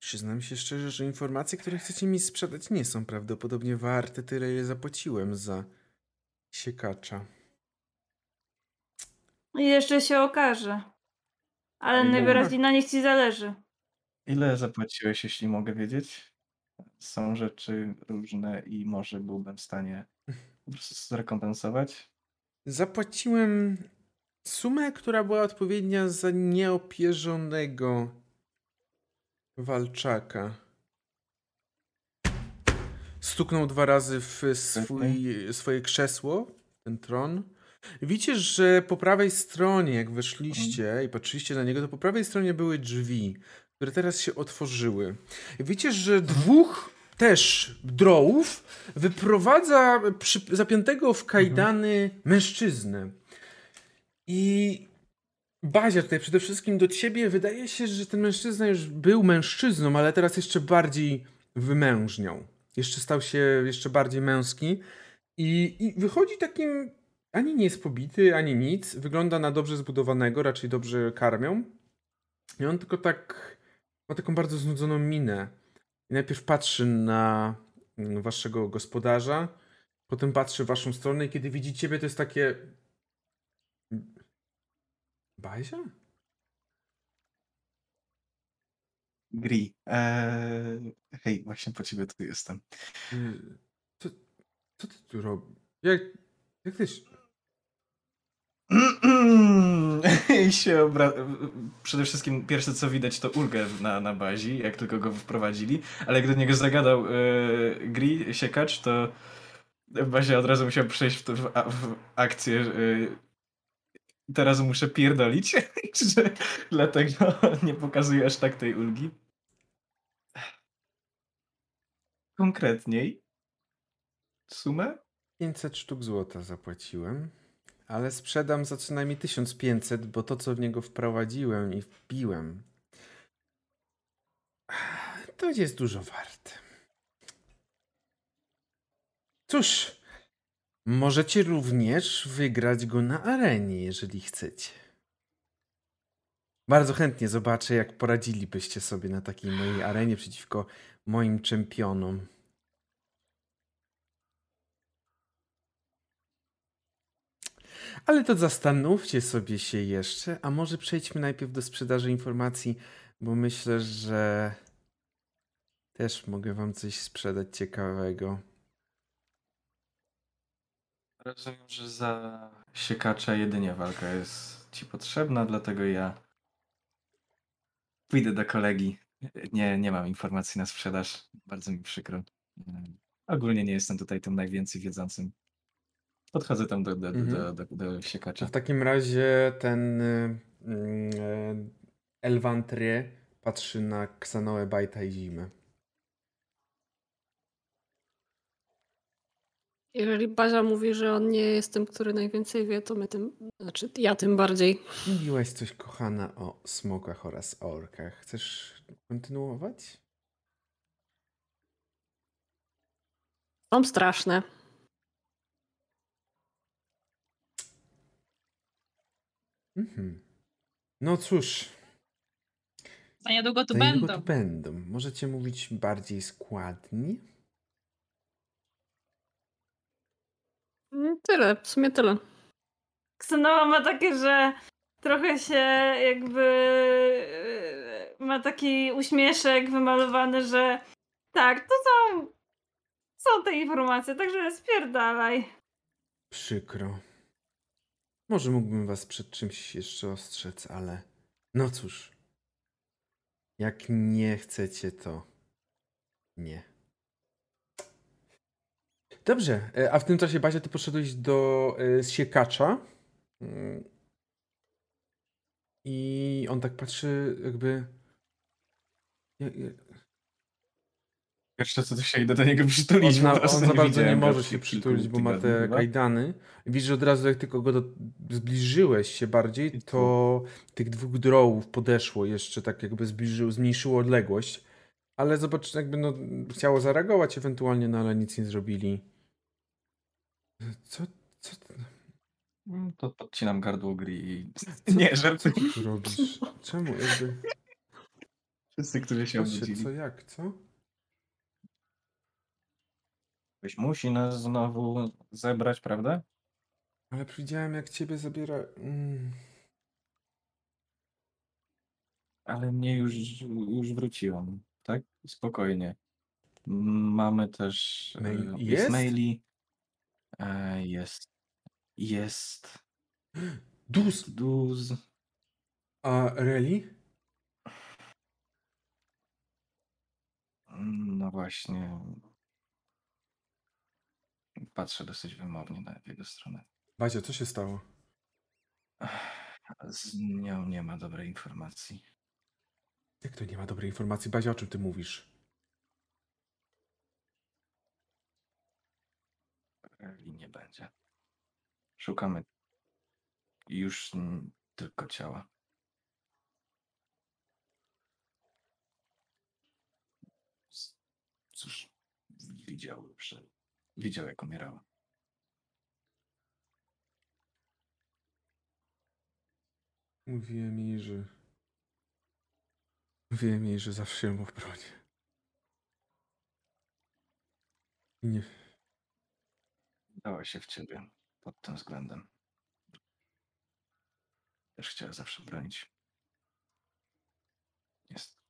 Przyznam się szczerze, że informacje, które chcecie mi sprzedać, nie są prawdopodobnie warte tyle, ile zapłaciłem za siekacza. I jeszcze się okaże. Ale Ej, najwyraźniej na nich ci zależy. Ile zapłaciłeś, jeśli mogę wiedzieć? Są rzeczy różne i może byłbym w stanie po prostu zrekompensować. Zapłaciłem sumę, która była odpowiednia za nieopierzonego Walczaka. Stuknął dwa razy w swój, swoje krzesło, ten tron. Widzicie, że po prawej stronie, jak weszliście i patrzyliście na niego, to po prawej stronie były drzwi, które teraz się otworzyły. Widzicie, że dwóch też drołów wyprowadza przy, zapiętego w kajdany mężczyznę. I Bazia tutaj przede wszystkim do ciebie wydaje się, że ten mężczyzna już był mężczyzną, ale teraz jeszcze bardziej wymężniał. Jeszcze stał się jeszcze bardziej męski i, i wychodzi takim ani nie jest pobity, ani nic. Wygląda na dobrze zbudowanego, raczej dobrze karmią. I on tylko tak ma taką bardzo znudzoną minę. I najpierw patrzy na mm, waszego gospodarza, potem patrzy w waszą stronę i kiedy widzi ciebie, to jest takie Bazia? Gri. Eee, hej, właśnie po ciebie tu jestem. Y, Co, co ty tu robisz? Jak, jak ty się... I się obra... Przede wszystkim pierwsze co widać to ulgę na, na bazi, jak tylko go wprowadzili, ale jak do niego zagadał e, Gri, siekacz, to Bazia od razu musiał przejść w, to, w, w akcję. E, teraz muszę pierdolić, że dlatego nie pokazuje aż tak tej ulgi. Konkretniej sumę? 500 sztuk złota zapłaciłem, ale sprzedam za co najmniej 1500, bo to co w niego wprowadziłem i wbiłem, to jest dużo warte. Cóż, możecie również wygrać go na arenie, jeżeli chcecie. Bardzo chętnie zobaczę, jak poradzilibyście sobie na takiej mojej arenie przeciwko moim czempionom. Ale to zastanówcie sobie się jeszcze, a może przejdźmy najpierw do sprzedaży informacji, bo myślę, że też mogę wam coś sprzedać ciekawego. Rozumiem, że za siekacza jedynie walka jest ci potrzebna, dlatego ja pójdę do kolegi. Nie, nie mam informacji na sprzedaż. Bardzo mi przykro. Mm, Ogólnie nie jestem tutaj tym najwięcej wiedzącym. Podchodzę tam do, do, Mhm. do, do, do siekacza. w takim razie ten y, y, Elvantry patrzy na Ksanoę, Bajta i Zimę. Jeżeli Bazia mówi, że on nie jest tym, który najwięcej wie, to my tym, znaczy ja tym bardziej. Mówiłaś coś, kochana, o smokach oraz orkach. Chcesz kontynuować? Są straszne. Mhm. No cóż, Za niedługo tu za niedługo będą. tu będą. Możecie mówić bardziej składnie? Tyle, w sumie tyle. Ksenowa ma takie, że trochę się jakby e, ma taki uśmieszek wymalowany, że tak, to są, są te informacje, także spierdalaj. Przykro. Może mógłbym was przed czymś jeszcze ostrzec, ale no cóż. Jak nie chcecie, to nie. Dobrze, e, a w tym czasie, Bazia, ty poszedłeś do e, siekacza. Mm. I on tak patrzy, jakby. Ja- ja- Jeszcze co to się idę do niego przytulić. On, na, on za bardzo nie może się przytulić, bo ma te kajdany. Widzisz, że od razu jak tylko go do, zbliżyłeś się bardziej, to tych dwóch drołów podeszło jeszcze, tak jakby zbliżyło, zmniejszyło odległość. Ale zobacz, jakby no, chciało zareagować ewentualnie, no ale nic nie zrobili. Co, co, ty- Mm, To podcinam gardło gri i... co, Nie, co żartuję. ty tu robisz? Czemu? Jakby, Wszyscy, którzy się obudzili. co, jak, co? Ktoś musi nas znowu zebrać, prawda? Ale widziałem, jak ciebie zabiera... Mm. Ale mnie już, już wróciłam, tak? Spokojnie. Mamy też. e, Mail Jest, jest? maili. E, Jest. Jest. Dus! Duz. A Reli? No właśnie. Patrzę dosyć wymownie na jego stronę. Bazia, co się stało? Z nią nie ma dobrej informacji. Jak to nie ma dobrej informacji? Bazia, o czym ty mówisz? Reli nie będzie. Szukamy już tylko ciała. Cóż, widział, że widział jak umierała. Mówiłem jej, że... Mówiłem jej, że zawsze ją obronię. I nie... Dała się w ciebie pod tym względem. Też chciała zawsze bronić. Jest.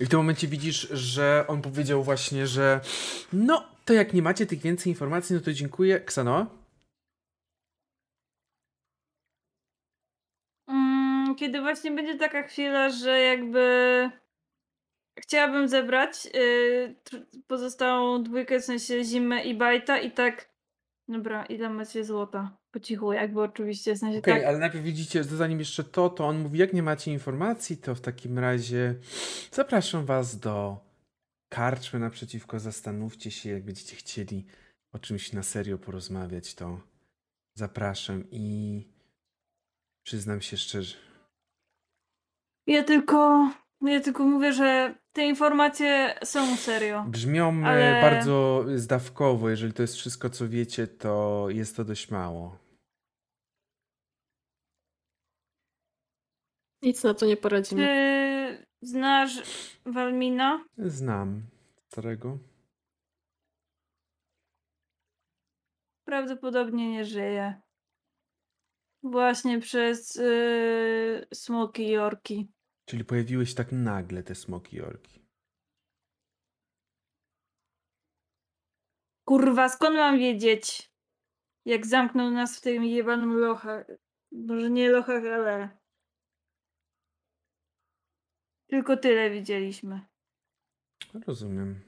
I w tym momencie widzisz, że on powiedział właśnie, że no, to jak nie macie tych więcej informacji, no to dziękuję. Ksano? Mm, Kiedy właśnie będzie taka chwila, że jakby chciałabym zebrać tr- pozostałą dwójkę, w sensie Zimę i Bajta i tak dobra, ile macie złota? Po cichu, jakby oczywiście, w sensie Okej, tak. ale najpierw widzicie, zanim jeszcze to, to on mówi, jak nie macie informacji, to w takim razie zapraszam was do karczmy naprzeciwko, zastanówcie się, jak będziecie chcieli o czymś na serio porozmawiać, to zapraszam i przyznam się szczerze, Ja tylko, ja tylko mówię, że te informacje są serio. brzmią e, Ale- bardzo zdawkowo, jeżeli to jest wszystko, co wiecie, to jest to dość mało. Nic na to nie poradzimy. Czy znasz Walmina? Znam starego. Prawdopodobnie nie żyje. Właśnie przez yy, smoki i orki. Czyli pojawiły się tak nagle te smoki i orki. Kurwa, skąd mam wiedzieć? Jak zamknął nas w tym jebanym lochach. Może nie lochach, ale... Tylko tyle widzieliśmy. Rozumiem.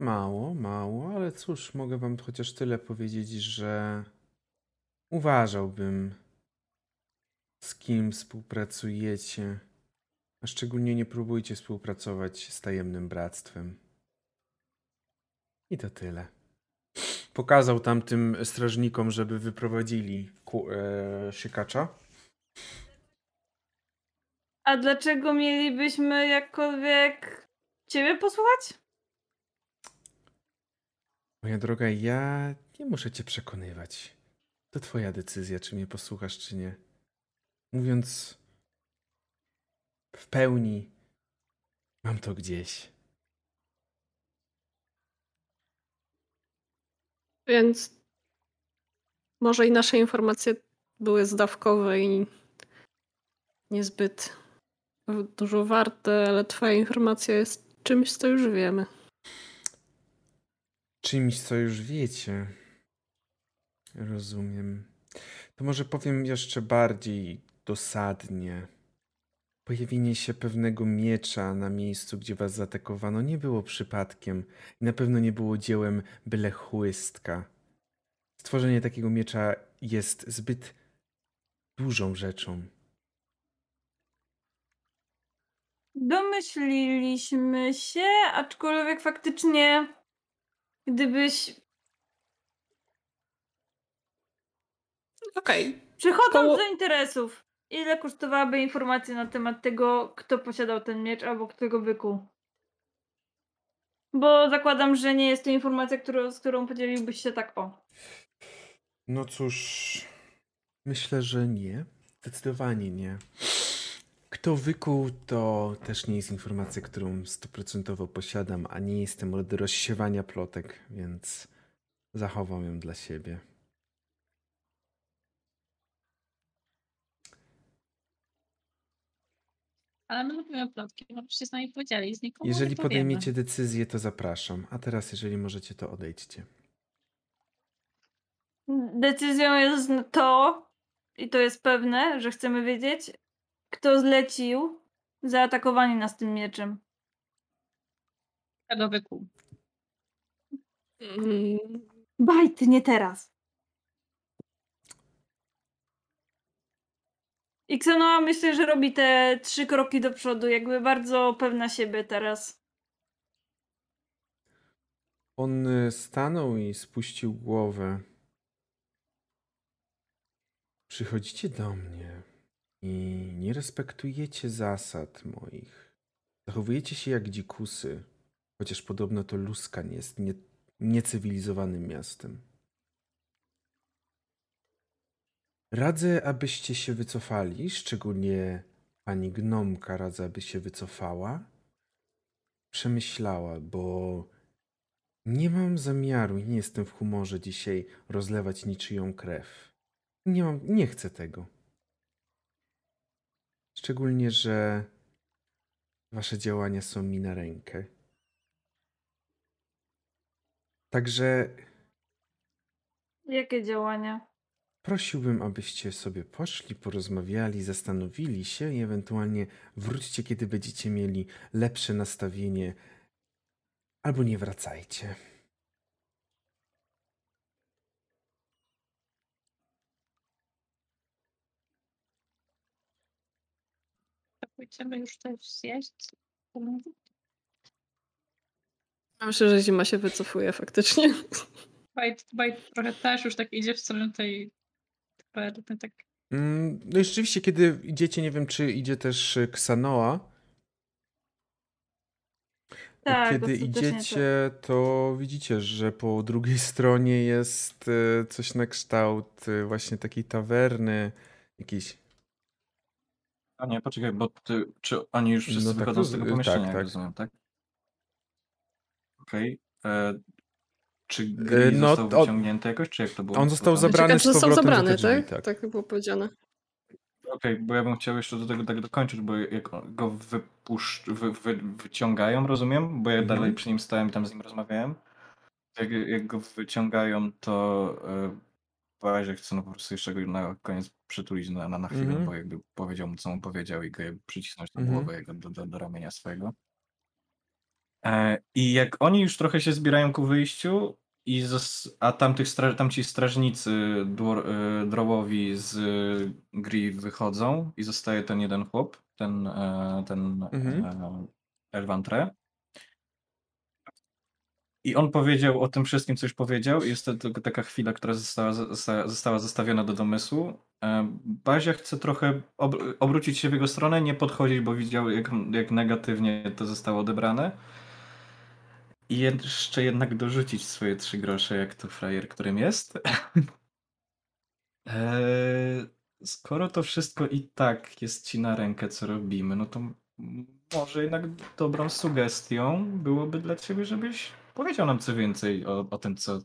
Mało, mało, ale cóż, mogę wam chociaż tyle powiedzieć, że uważałbym, z kim współpracujecie, a szczególnie nie próbujcie współpracować z tajemnym bractwem. I to tyle. Pokazał tamtym strażnikom, żeby wyprowadzili ku, e, siekacza. A dlaczego mielibyśmy jakkolwiek ciebie posłuchać? Moja droga, ja nie muszę cię przekonywać. To twoja decyzja, czy mnie posłuchasz, czy nie. Mówiąc w pełni, mam to gdzieś. Więc może i nasze informacje były zdawkowe i niezbyt dużo warte, ale twoja informacja jest czymś, co już wiemy. Czymś, co już wiecie. Rozumiem. To może powiem jeszcze bardziej dosadnie. Pojawienie się pewnego miecza na miejscu, gdzie was zaatakowano, nie było przypadkiem i na pewno nie było dziełem byle chłystka. Stworzenie takiego miecza jest zbyt dużą rzeczą. Domyśliliśmy się, aczkolwiek faktycznie, gdybyś Okej, Przechodząc Koło- do interesów, ile kosztowałaby informacja na temat tego, kto posiadał ten miecz albo kto go wykuł? Bo zakładam, że nie jest to informacja, którą, z którą podzieliłbyś się tak o. No cóż, myślę, że nie. Zdecydowanie nie. Kto wykuł, to też nie jest informacja, którą stuprocentowo posiadam, a nie jestem od rozsiewania plotek, więc zachowam ją dla siebie. Ale my lubimy plotki, możesz się z nami podzielić, nikomu Jeżeli podejmiecie decyzję, to zapraszam. A teraz, jeżeli możecie, to odejdźcie. Decyzją jest to, i to jest pewne, że chcemy wiedzieć, kto zlecił zaatakowanie nas tym mieczem. Radowy kół. Mm, Bajty, nie teraz. I Xenoa myślę, że robi te trzy kroki do przodu, jakby bardzo pewna siebie teraz. On y, stanął i spuścił głowę. Przychodzicie do mnie i nie respektujecie zasad moich. Zachowujecie się jak dzikusy, chociaż podobno to Luskan jest nie, niecywilizowanym miastem. Radzę, abyście się wycofali, szczególnie pani gnomka radzę, aby się wycofała. Przemyślała, bo nie mam zamiaru i nie jestem w humorze dzisiaj rozlewać niczyją krew. Nie mam, nie chcę tego. Szczególnie, że wasze działania są mi na rękę. Także Jakie działania? Prosiłbym, abyście sobie poszli, porozmawiali, zastanowili się i ewentualnie wróćcie, kiedy będziecie mieli lepsze nastawienie, albo nie wracajcie. Pójdziemy już coś zjeść. Myślę, że zima się wycofuje faktycznie. Bajt, bajt trochę też już tak idzie w stronę tej tak Mm, No i rzeczywiście, kiedy idziecie, nie wiem, czy idzie też y, Ksanoa. Tak, kiedy idziecie, to widzicie, że po drugiej stronie jest y, coś na kształt y, właśnie takiej tawerny, jakiejś. A nie, poczekaj, bo ty, czy oni już wszyscy No tak, wychodzą z tego z- pomieszczenia, tak, jak tak. rozumiem, tak? Okej. e, Czy E, Gri no, został o- wyciągnięty jakoś, czy jak to było? On został zabrany Ciekawe, z został do zabrany, drzwi, tak? tak. Tak było powiedziane. Okej, bo ja bym chciał jeszcze do tego tak dokończyć, bo jak go wypuszcz, wy, wy, wyciągają, rozumiem, bo ja Mhm. dalej przy nim stałem i tam z nim rozmawiałem. Jak, jak go wyciągają, to e, Bazie chcę no po prostu jeszcze go na koniec przytulić na, na, na chwilę, Mhm. bo jakby powiedział mu, co mu powiedział i go przycisnąć na Mhm. głowę jego do, do, do ramienia swojego. E, I jak oni już trochę się zbierają ku wyjściu, i zos- a tamtych stra- tamci strażnicy dwor- y, drołowi z y, gry wychodzą i zostaje ten jeden chłop, ten, e, ten Mhm. e, Elvantre. I on powiedział o tym wszystkim, co już powiedział. i Jest to tylko taka chwila, która została, zosta- została zostawiona do domysłu. E, Bazia chce trochę ob- obrócić się w jego stronę, nie podchodzić, bo widział, jak, jak negatywnie to zostało odebrane. I jeszcze jednak dorzucić swoje trzy grosze, jak to frajer, którym jest. Eee, skoro to wszystko i tak jest ci na rękę, co robimy, no to może jednak dobrą sugestią byłoby dla ciebie, żebyś powiedział nam co więcej o, o tym, co,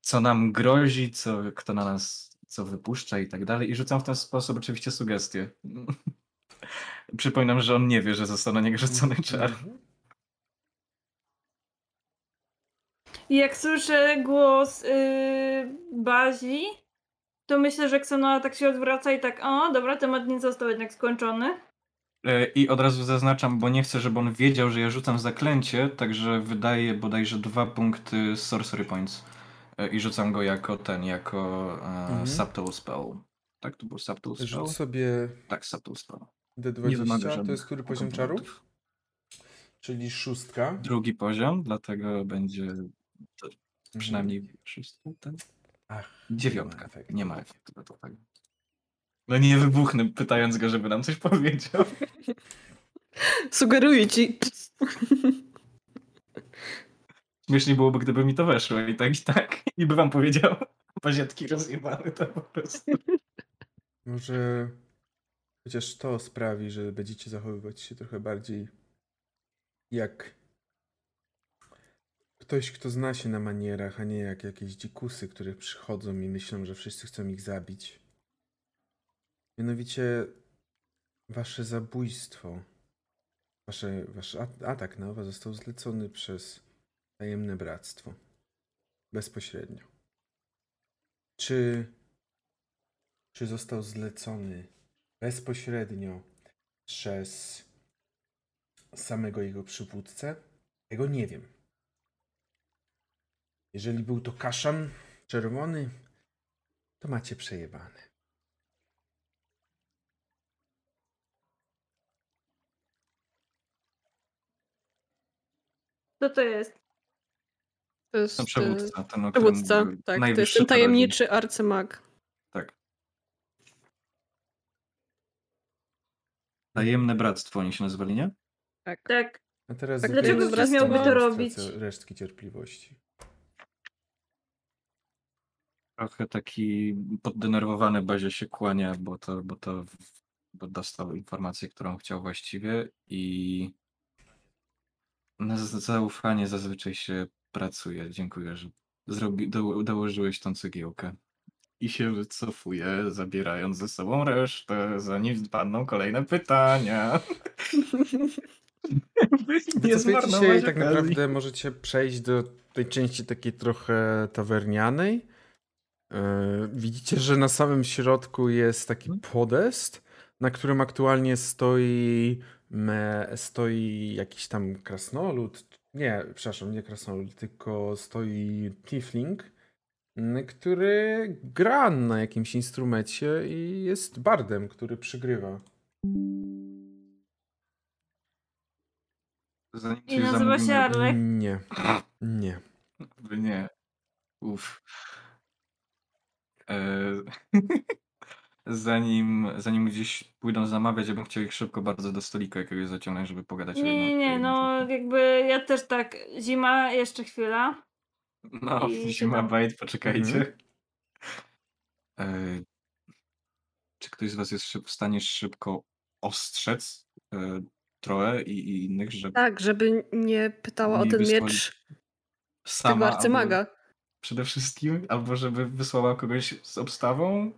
co nam grozi, co, kto na nas co wypuszcza i tak dalej. I rzucam w ten sposób oczywiście sugestie. Przypominam, że on nie wie, że został na niego rzucony czar. Mhm. I jak słyszę głos yy, Bazi, to myślę, że Xenoa tak się odwraca i tak, o, dobra, temat nie został jednak skończony. E, I od razu zaznaczam, bo nie chcę, żeby on wiedział, że ja rzucam zaklęcie, także wydaję bodajże dwa punkty Sorcery Points. E, I rzucam go jako ten, jako e, Mhm. Subtle Spell. Tak, to był Subtle Spell? Rzuć sobie Tak, Subtle Spell. Nie wymaga D20, to jest który poziom czarów? Czyli szóstka. Drugi poziom, dlatego będzie to Mhm. przynajmniej szóstka, ten? Ach, Dziewiątka. nie ma efektu. Nie ma efektu do tego. No nie wybuchnę pytając go, żeby nam coś powiedział. Sugeruję ci. Śmiesznie byłoby, gdyby mi to weszło i tak, i tak. I by wam powiedział. Pazietki rozjebane to po prostu. Może chociaż to sprawi, że będziecie zachowywać się trochę bardziej jak ktoś, kto zna się na manierach, a nie jak jakieś dzikusy, które przychodzą i myślą, że wszyscy chcą ich zabić. Mianowicie wasze zabójstwo, wasze, wasz atak na was został zlecony przez tajemne bractwo. Bezpośrednio. Czy czy został zlecony bezpośrednio przez samego jego przywódcę, tego nie wiem. Jeżeli był to kaszan czerwony, to macie przejebane. Co to jest? To jest Ten e, przewódca, ten, o mówił. tak. To jest ten tajemniczy arcymag. Tak. Tajemne Bractwo oni się nazywali, nie? Tak. Tak. A teraz Tak, dlaczego ktoś miałby to robić? Resztki cierpliwości. Trochę taki poddenerwowany bazie się kłania, bo to, bo to bo dostał informację, którą chciał właściwie i na zaufanie zazwyczaj się pracuje. Dziękuję, że zrobi, do, dołożyłeś tą cegiełkę. I się wycofuje, zabierając ze sobą resztę, zanim padną kolejne pytania. Nie zmarnować i tak naprawdę możecie przejść do tej części takiej trochę tawernianej. E, Widzicie, że na samym środku jest taki Mhm. podest, na którym aktualnie stoi, me, stoi jakiś tam krasnolud. Nie, przepraszam, nie krasnolud, tylko stoi tiefling, m, który gra na jakimś instrumencie i jest bardem, który przygrywa. Zanim I nazywa się Arlek? Nie, nie. Nie. Uff. E, zanim, zanim gdzieś pójdą zamawiać, ja bym chciał ich szybko bardzo do stolika jakiegoś zaciągnąć, żeby pogadać o Nie, nie, jednym- nie, jednym no rzeczy. jakby ja też tak. Zima, jeszcze chwila. No, i się zima tam- bajt, poczekajcie. Mhm. E, czy ktoś z was jest szyb, w stanie szybko ostrzec e, Troę i, i innych, żeby Tak, żeby nie pytała o ten miecz sama tego arcymaga. Przede wszystkim, albo żeby wysłała kogoś z obstawą?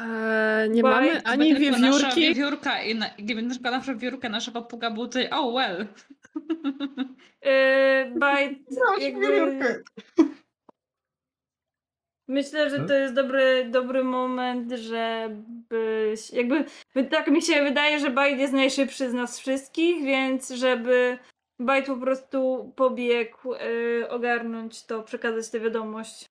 Eee, nie Bo mamy ani wiewiórki. wiewiórka i na, gdyby tylko nasza wiewiórka, nasza papuga był tutaj, oh well. Yy, Bajt, jakby... Myślę, że to jest dobry, dobry moment, żebyś. Jakby. Tak mi się wydaje, że Bajt jest najszybszy z nas wszystkich, więc żeby Bajt po prostu pobiegł yy, ogarnąć to, przekazać tę wiadomość.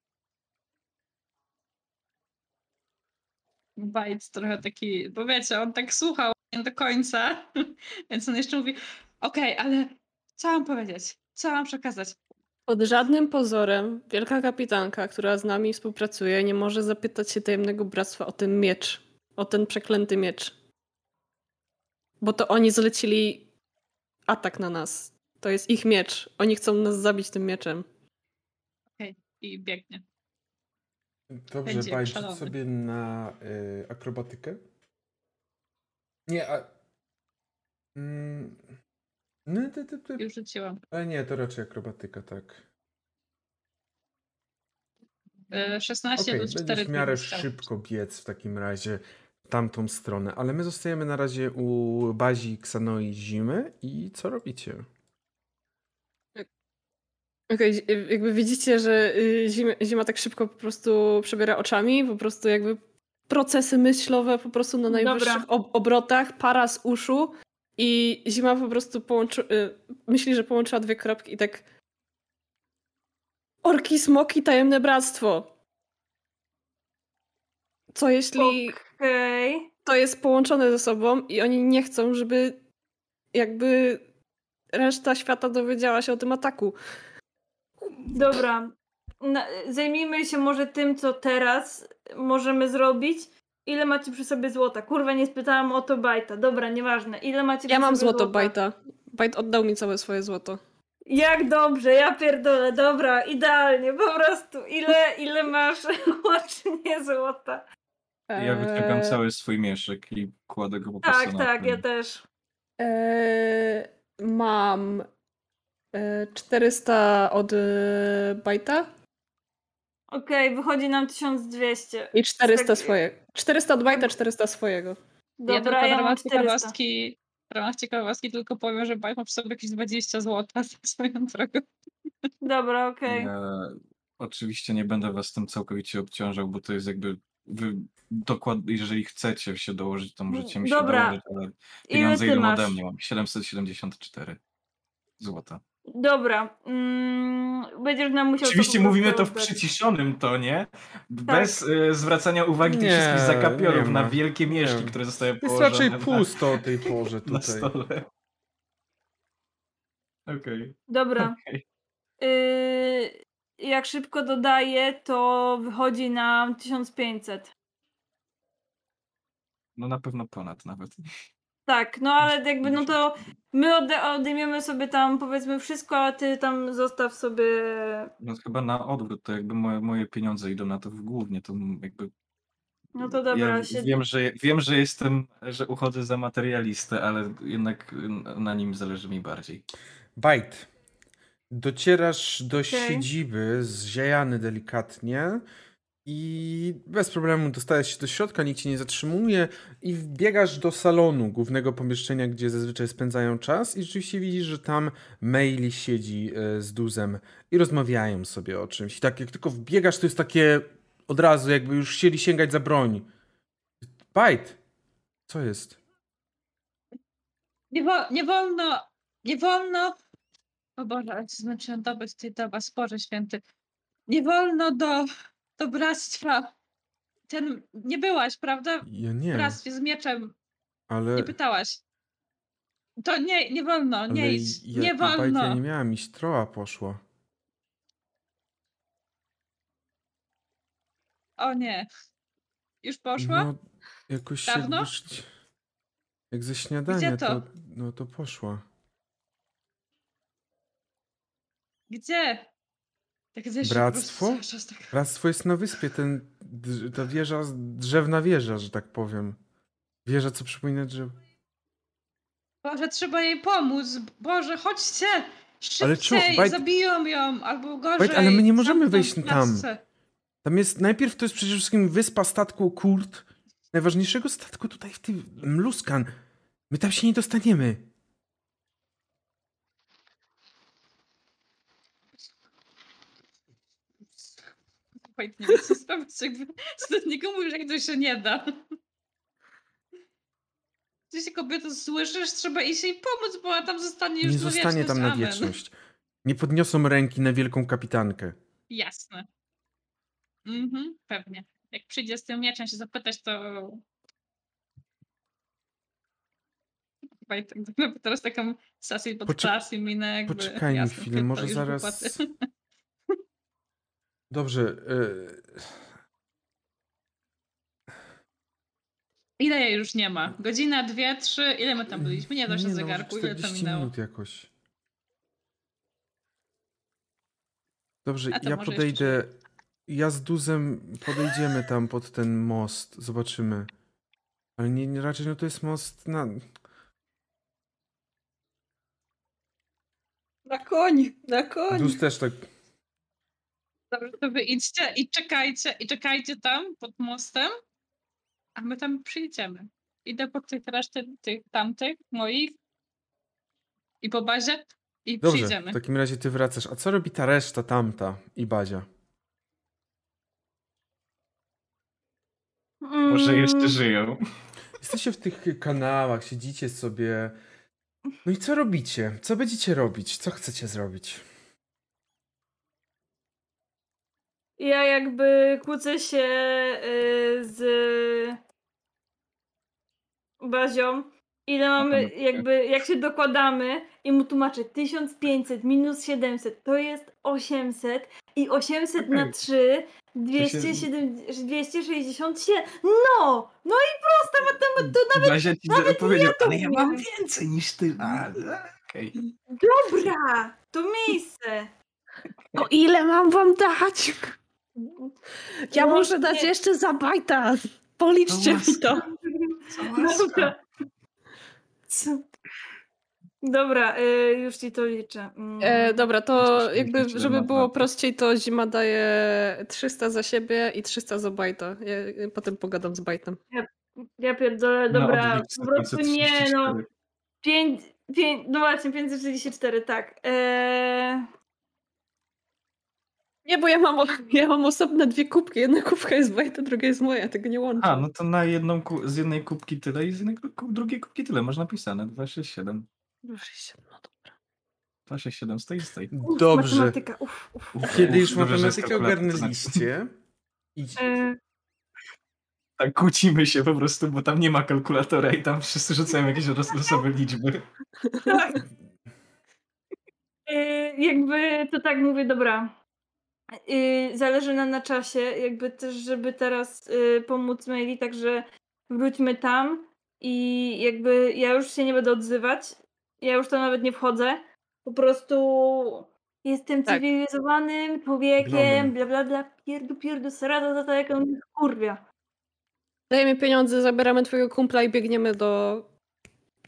Bajc trochę taki, bo wiecie, on tak słuchał nie do końca, więc on jeszcze mówi, okej, ale co mam powiedzieć? Co mam przekazać? Pod żadnym pozorem wielka kapitanka, która z nami współpracuje, nie może zapytać się tajemnego bractwa o ten miecz. O ten przeklęty miecz. Bo to oni zlecili atak na nas. To jest ich miecz. Oni chcą nas zabić tym mieczem. I biegnie. Dobrze, szalony. sobie na y, akrobatykę. Nie, a... Mm, no, ty, ty, ty. Już rzuciłam. Ale nie, to raczej akrobatyka, tak. E, 16 Okej, do 4 będziesz w miarę szybko biec w takim razie w tamtą stronę, ale my zostajemy na razie u bazi Ksanoi Zimy i co robicie? Okej, zi- jakby widzicie, że y, zima, zima tak szybko po prostu przebiera oczami, po prostu jakby procesy myślowe po prostu na najwyższych ob obrotach, para z uszu i zima po prostu połączy, y, myśli, że połączyła dwie kropki i tak orki, smoki, tajemne bractwo. Co jeśli Okej. to jest połączone ze sobą i oni nie chcą, żeby jakby reszta świata dowiedziała się o tym ataku. Dobra. Na, zajmijmy się może tym, co teraz możemy zrobić. Ile macie przy sobie złota? Kurwa, nie spytałam o to Bajta. Dobra, nieważne. Ile macie Ja przy mam sobie złoto złota? Bajta. Bajt oddał mi całe swoje złoto. Jak dobrze, ja pierdolę, dobra, idealnie, po prostu. Ile, ile masz łącznie złota? Ja wyciągam Eee, cały swój mieszek i kładę go po prostu Tak, na tak, ja tym. też. eee, mam 400 od e, Bajta Okej, wychodzi nam 1200. i 400 Tak- swojego. 400 od Bajta, 400 swojego. ja Dobra, tylko ja, w mam ramach 400. ciekawostki, w ramach ciekawostki tylko powiem, że Bajt ma przy sobie jakieś 20 złota za swoją drogą. Dobra, okej. Ja oczywiście nie będę was tym całkowicie obciążał, bo to jest jakby wy dokład, jeżeli chcecie się dołożyć, to możecie mi się Dobra. dołożyć, ale pieniądze idą ode mnie. Mam 774 złota. Dobra. Mm, będziesz nam musiał. Oczywiście prostu mówimy to w przyciszonym tonie, bez e, zwracania uwagi tych Nie, wszystkich zakapiorów na wielkie mieszki, Nie. które zostały Jest położone raczej na, pusto o tej porze na tutaj. stole. Okej. Dobra. okej. Y, jak szybko dodaję, to wychodzi nam 1500. No na pewno ponad nawet. Tak, no ale jakby no to my ode, odejmiemy sobie tam powiedzmy wszystko, a ty tam zostaw sobie. No chyba na odwrót, to jakby moje, moje pieniądze idą na to w głównie, to jakby No to dobra, ja się- wiem, że, wiem, że jestem, że uchodzę za materialistę, ale jednak na nim zależy mi bardziej. Bajt. Docierasz do Okej. siedziby, zziajany delikatnie i bez problemu dostajesz się do środka, nikt cię nie zatrzymuje i wbiegasz do salonu, głównego pomieszczenia, gdzie zazwyczaj spędzają czas i rzeczywiście widzisz, że tam Maili siedzi e, z Duzem i rozmawiają sobie o czymś. I tak jak tylko wbiegasz, to jest takie od razu, jakby już chcieli sięgać za broń. Bajt! Co jest? Nie, wo- nie wolno, nie wolno. O Boże, ale zmęczyłam doby z tej doba, Boże święty. Nie wolno do, do bractwa. Ten, nie byłaś, prawda? Ja W nie, bractwie z mieczem. ale... Nie pytałaś. To nie, nie wolno, nie Ale idź. ja, nie Bajt, wolno. ja nie miałam iść, troła poszła. O nie. Już poszła? No, jakoś Dawno? jak, już, jak ze śniadania, to? to? no to poszła. Gdzie? Tak Bractwo? tak- Bractwo jest na wyspie, ten, ta wieża, drzewna wieża, że tak powiem. Wieża, co przypomina drzewo. Boże, trzeba jej pomóc. Boże, chodźcie! Ale czu- Szybciej, Bajt- zabiją ją, albo gorzej. Bajt, ale my nie możemy wejść tam. Tam jest, najpierw to jest przede wszystkim wyspa statku Kurt, najważniejszego statku tutaj w tym Mluskan. My tam się nie dostaniemy. Wait, nie co jakby z niego mówisz, jak to się nie da. Ty się kobieto słyszysz, trzeba iść jej pomóc, bo ona tam zostanie już Nie zostanie tam na wieczność. Nie podniosą ręki na wielką kapitankę. Jasne. Mhm, pewnie. Jak przyjdzie z tym mieczem się zapytać, to... Chyba tak, teraz taką sassy pod Poczek- minę jakby... poczekajmy chwilę, może zaraz-. Dobrze. y, Ile jej już nie ma? Godzina, dwie, trzy? Ile my tam byliśmy? Nie da się no, zegarku, ile to 40 minęło? minut jakoś. Dobrze, ja może jeszcze podejdę. Ja z Duzem podejdziemy tam pod ten most. Zobaczymy. Ale nie, nie raczej no to jest most na. Na koń, na koń. Duz też tak. Dobrze, to wy idźcie i czekajcie, i czekajcie tam pod mostem, a my tam przyjdziemy. Idę po tych resztę tych tamtych moich i po bazie i Dobrze, przyjdziemy. w takim razie ty wracasz. A co robi ta reszta tamta i Bazia? Może jeszcze Mm, żyją. Jesteście w tych kanałach, siedzicie sobie. No i co robicie? Co będziecie robić? Co chcecie zrobić? Ja jakby kłócę się y, z Bazią. Ile mamy, jakby, jak się dokładamy i mu tłumaczę 1500 minus 700 to jest 800 i 800 na Okej. 3 207, 267. No! No i prosta matematyka. To Bazia ci nawet powiedział, to ale ja mam więcej niż ty. A, okej. dobra! To miejsce. O ile mam wam dać? Ja No, muszę dać nie. jeszcze za bajta. Policzcie No mi to. Co Dobra. Co? Dobra, y, już ci to liczę. Mm. E, dobra, to jakby, żeby że było prościej, to Zima daje 300 za siebie i 300 za bajta. Ja, ja potem pogadam z bajtem. Ja pierdolę, Na dobra, po prostu nie no. 534. 5, 5, no właśnie, 544, tak. Eee... Nie, bo ja mam, ja mam osobne dwie kubki. Jedna kubka jest Wojta, druga jest moja. Tego nie łączę. A, no to na jedną ku- z jednej kubki tyle i z jednej ku- drugiej kubki tyle. Masz napisane 267. No dobra. 267 stoi, stoi. Dobrze. Matematyka, uff, uff. Uf, Kiedy już uf, matematykę ogarnęliście, idź, E, Tak kłócimy się po prostu, bo tam nie ma kalkulatora i tam wszyscy rzucają jakieś los- losowe liczby. tak. E, jakby to tak mówię, dobra. Zależy nam na czasie, jakby też, żeby teraz e, pomóc Maili, także wróćmy tam i jakby ja już się nie będę odzywać. Ja już to nawet nie wchodzę. Po prostu jestem Tak. cywilizowanym człowiekiem, bla bla bla, pierdu pierdu, sarada, za to jak on kurwia. Dajemy pieniądze, zabieramy twojego kumpla i biegniemy do.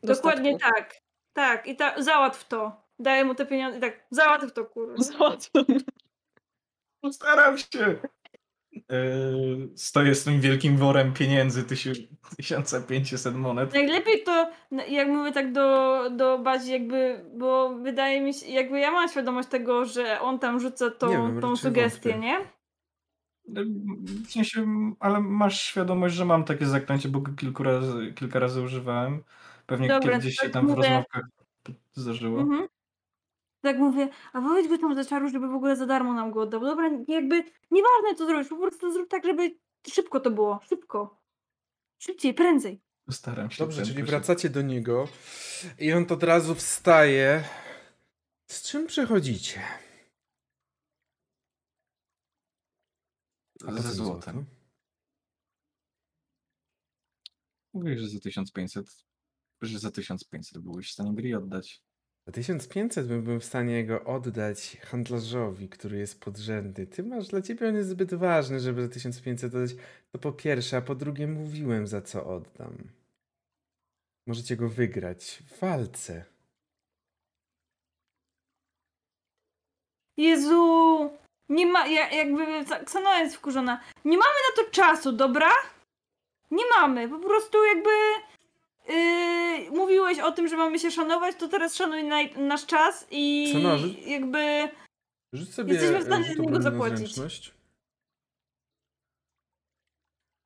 do Dokładnie statku. tak. Tak, i ta, załatw to. Daję mu te pieniądze i tak, załatw to, kurwa. Załatwiam. Postaram się. Yy, stoję z tym wielkim worem pieniędzy, tysiu- 1500 monet. Najlepiej to, jak mówię tak do, do Bazi, jakby, bo wydaje mi się, jakby ja mam świadomość tego, że on tam rzuca tą, Nie wiem, tą sugestię, wątpię. nie? W sensie, ale masz świadomość, że mam takie zaklęcie, bo go kilku razy, kilka razy używałem. Pewnie Dobra, gdzieś tak się tam w mówię. rozmowkach zdarzyło. Mhm. Tak mówię, a wołać go tam za czaru, żeby w ogóle za darmo nam go oddał. Dobra, jakby, nieważne co zrobisz, po prostu zrób tak, żeby szybko to było, szybko. Szybciej, prędzej. Postaram się. Dobrze, czyli wracacie do niego i on to od razu wstaje. Z czym przychodzicie? A Ze złoto? złotem. Mówię, że za 1500. Że za 1500 byłeś w stanie gry oddać. Za 1500 bym był w stanie go oddać handlarzowi, który jest podrzędny. Ty masz, dla ciebie on jest zbyt ważny, żeby za 1500 oddać. To po pierwsze, a po drugie mówiłem za co oddam. Możecie go wygrać w walce. Jezu, nie ma, ja, jakby Ksanoa jest wkurzona. Nie mamy na to czasu, dobra? Nie mamy, po prostu jakby yy, mówiłeś o tym, że mamy się szanować, to teraz szanuj naj, nasz czas i rzuć- jakby Rzuć sobie Jesteśmy w stanie z niego na zapłacić.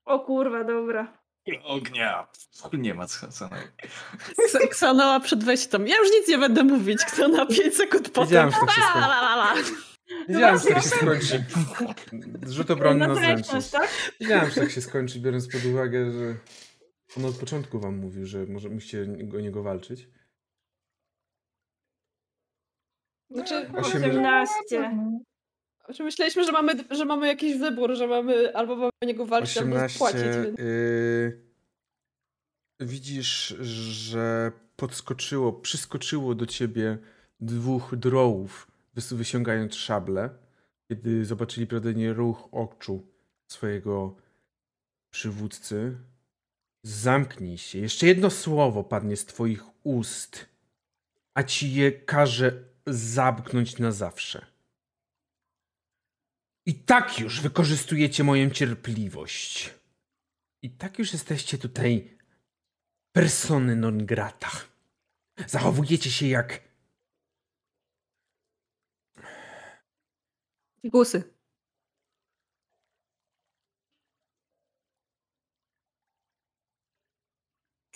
o kurwa, dobra. Ognia! Nie ma Ksa- Ksanoa przed wejściem. Ja już nic nie będę mówić. Ksanoa 5 sekund potem. Wiedziałem, że tak się La, skończy. la, la, la. Wiedziałem, że tak się skończy. Rzut obrony na Na zręczność. zręczność, tak? Wiedziałem, że tak się skończy, biorąc pod uwagę, że on od początku wam mówił, że może musicie o niego walczyć. Znaczy, Osiem- 18. znaczy myśleliśmy, że mamy, że mamy jakiś wybór, że mamy albo mamy o niego walczyć, albo 18. płacić. Więc... y, widzisz, że podskoczyło, przyskoczyło do ciebie dwóch drołów, wys- wyciągając szable, kiedy zobaczyli prawdopodobnie ruch oczu swojego przywódcy. Zamknij się. Jeszcze jedno słowo padnie z twoich ust, a ci je każe zamknąć na zawsze. I tak już wykorzystujecie moją cierpliwość. I tak już jesteście tutaj persony non grata. Zachowujecie się jak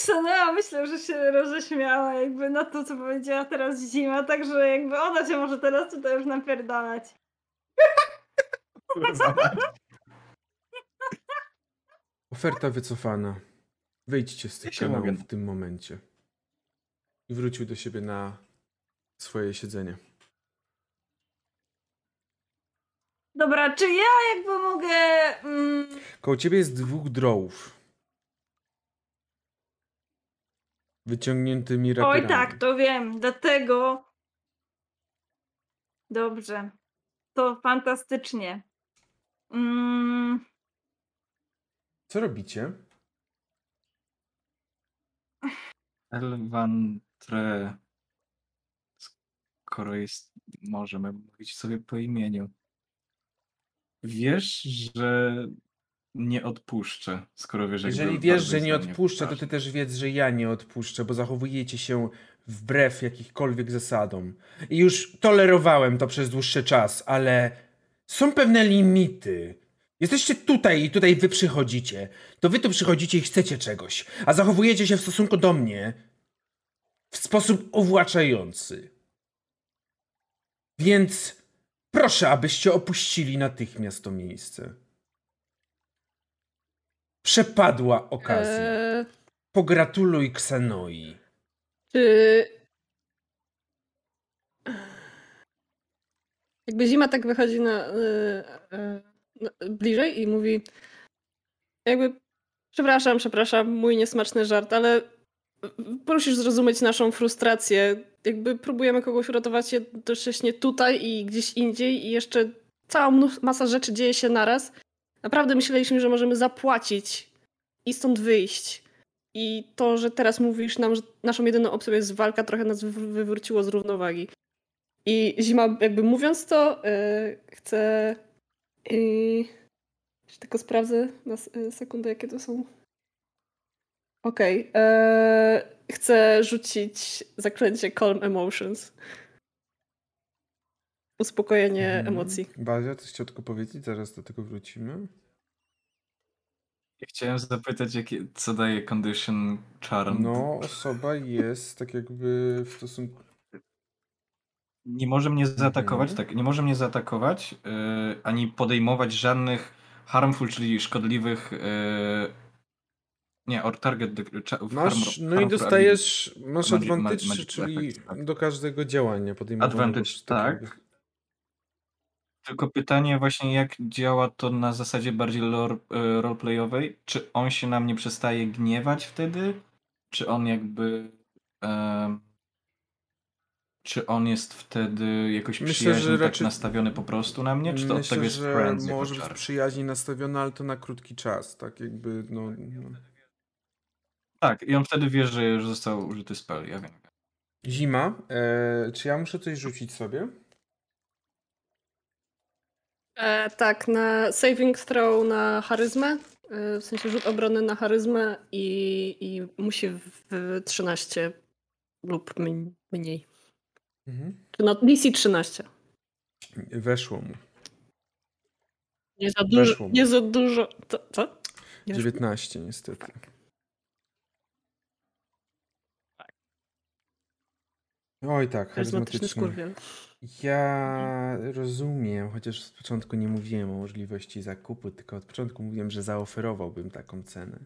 Gusy. Ksanoa myślę, że się roześmiała jakby na to, co powiedziała teraz zima, także jakby ona cię może teraz tutaj już napierdalać. oferta wycofana. Wyjdźcie z tych Ja się kanałów mogę- w tym momencie. I wrócił do siebie na swoje siedzenie. Dobra, czy ja jakby mogę... Mm, Koło ciebie jest dwóch drołów. Wyciągniętymi rapierami. oj tak, to wiem, dlatego... Dobrze. To fantastycznie. Mm, Co robicie? Elwantre. Skoro jest. Możemy mówić sobie po imieniu. Wiesz, że nie odpuszczę, skoro wiesz, jak Jeżeli wiesz, że nie odpuszczę, to ty też wiedz, że ja nie odpuszczę, bo zachowujecie się wbrew jakichkolwiek zasadom. I już tolerowałem to przez dłuższy czas, ale Są pewne limity. Jesteście tutaj i tutaj wy przychodzicie. To wy tu przychodzicie i chcecie czegoś, a zachowujecie się w stosunku do mnie w sposób uwłaczający. Więc proszę, abyście opuścili natychmiast to miejsce. Przepadła okazja. Eee, Pogratuluj Ksenoi. czy... Jakby zima tak wychodzi na, e, na bliżej i mówi jakby przepraszam, przepraszam, mój niesmaczny żart, ale prosisz zrozumieć naszą frustrację. Jakby próbujemy kogoś uratować jednocześnie tutaj i gdzieś indziej i jeszcze cała masa rzeczy dzieje się naraz. Naprawdę myśleliśmy, że możemy zapłacić i stąd wyjść. I to, że teraz mówisz nam, że naszą jedyną opcją jest walka, trochę nas wy- wywróciło z równowagi. I Zima, jakby mówiąc to, yy, chce... Yy, tylko sprawdzę na yy, sekundę, jakie to są. Okej. Okay. Chcę rzucić zaklęcie Calm Emotions. Uspokojenie Mhm. emocji. Bazia, coś chciał tylko powiedzieć? Zaraz do tego wrócimy. Ja chciałem zapytać, jakie, co daje condition charm. No, osoba jest tak jakby w stosunku... Nie może mnie zaatakować, Mhm. tak, nie może mnie zaatakować, yy, ani podejmować żadnych harmful, czyli szkodliwych yy, nie, or target Masz, harm- no i dostajesz, masz advantage, czyli effects, tak. do każdego działania podejmowanego. Advantage, przez tak. Tylko pytanie właśnie, jak działa to na zasadzie bardziej lore, e, roleplayowej? Czy on się na mnie przestaje gniewać wtedy? Czy on jakby... czy on jest wtedy jakoś Myślę, przyjaźnie tak raczej- nastawiony po prostu na mnie? Czy to od Myślę, tego jest że friends może być przyjaźnie nastawiona, ale to na krótki czas, tak jakby, no... no. Tak, i on wtedy wie, że już został użyty spell, ja wiem. Zima, e, czy ja muszę coś rzucić sobie? E, tak, na saving throw na charyzmę, e, w sensie rzut obrony na charyzmę i, i musi w 13 lub mniej. Mhm. No DC 13. Weszło mu. Nie za dużo. Weszło mu. Nie za dużo. Co? co? Nie weszło? 19 niestety. Oj tak, Charyzmatyczny charyzmatycznie. Ja rozumiem, chociaż z początku nie mówiłem o możliwości zakupu, tylko od początku mówiłem, że zaoferowałbym taką cenę.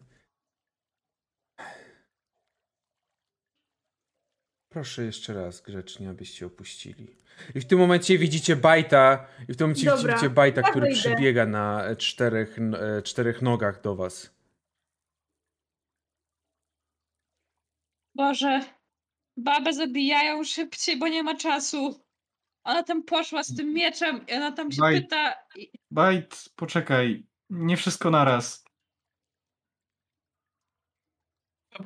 Proszę jeszcze raz grzecznie, abyście opuścili. I w tym momencie widzicie Bajta, i w tym momencie Dobra, widzicie Bajta, ja który wyjdę. przybiega na e, czterech, e, czterech nogach do was. Boże, babę zabijają szybciej, bo nie ma czasu. Ona tam poszła z tym mieczem i ona tam się Baj. pyta. Bajt, poczekaj, nie wszystko naraz.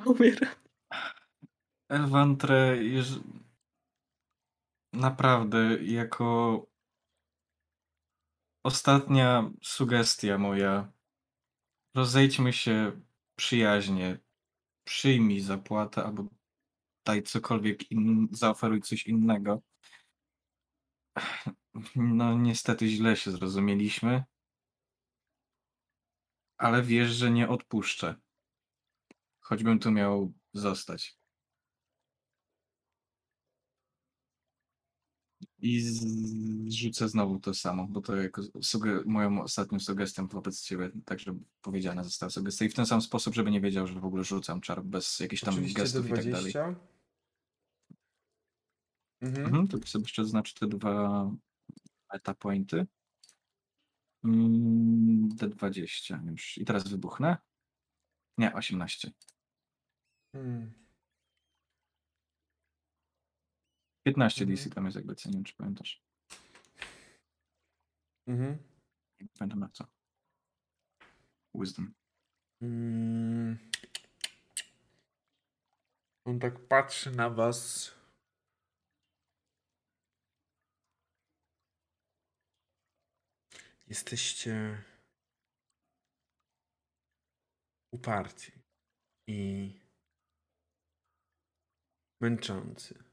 Umiera. Elwantre, jeż... naprawdę, jako ostatnia sugestia moja, rozejdźmy się przyjaźnie, przyjmij zapłatę albo daj cokolwiek, in... zaoferuj coś innego. No niestety źle się zrozumieliśmy, ale wiesz, że nie odpuszczę. Choćbym tu miał zostać. I rzucę znowu to samo, bo to jako moją ostatnią sugestią wobec ciebie, także powiedziana została sugestia. I w ten sam sposób, żeby nie wiedział, że w ogóle rzucam czar bez jakichś tam Oczywiście gestów i tak dalej. 20. Mhm. Mhm, to sobie jeszcze zaznaczę te dwa meta pointy. Mm, D20 już. I teraz wybuchnę. Nie, 18. Hmm. 15 Mhm. DC tam jest jakby, wiem, czy pamiętasz. Mhm. Nie pamiętam na co. Wisdom. Mm. On tak patrzy na was. jesteście uparci i męczący.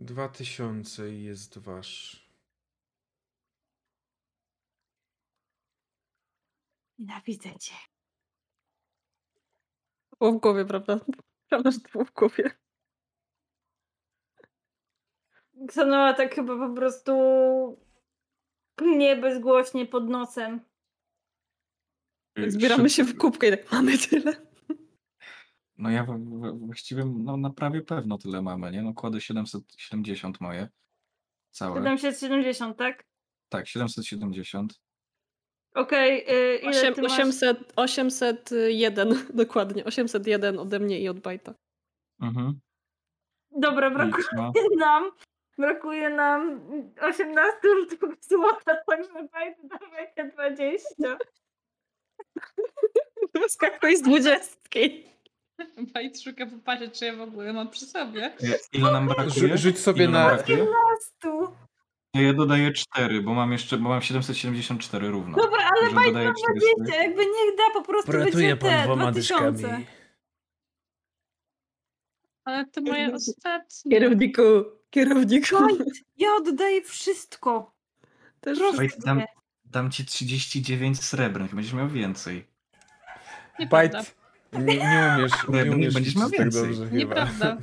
Dwa tysiące jest wasz. Nienawidzę cię. Było w głowie, prawda? Prawda, że to było w głowie. Ksanoa tak chyba po prostu klnie bezgłośnie pod nosem. Zbieramy się w kubkę i tak mamy tyle. No ja właściwie no, na prawie pewno tyle mamy, nie? No kładę 770 moje. Całe. 770, tak? Tak, 770. Okej, y, masz? 800, 801, dokładnie. 801 ode mnie i od Bajta. Mhm. Dobra, brakuje Liczma. nam. Brakuje nam 18 sztuk złota, także fajnie dawaj te 20. Wyskakuj z dwudziestki. Bajt szuka popatrzeć, czy ja w ogóle mam przy sobie. Ile nam brakuje? Rzu- rzuć sobie na- brakuje? 18. To ja dodaję 4, bo mam jeszcze, bo mam 774 równo. Dobra, ale ma 400. 20, jakby niech da po prostu będzie te 2000. Ale to moje ostatnie. Kierowniku, kierowniku. Ja oddaję wszystko. Też Proszę dam, dam ci 39 srebrnych, będziesz miał więcej. Nieprawda. Bajt. Nie, nie umiesz, nie Będziesz umiesz miał liczyć tak więcej. dobrze chyba. Nieprawda.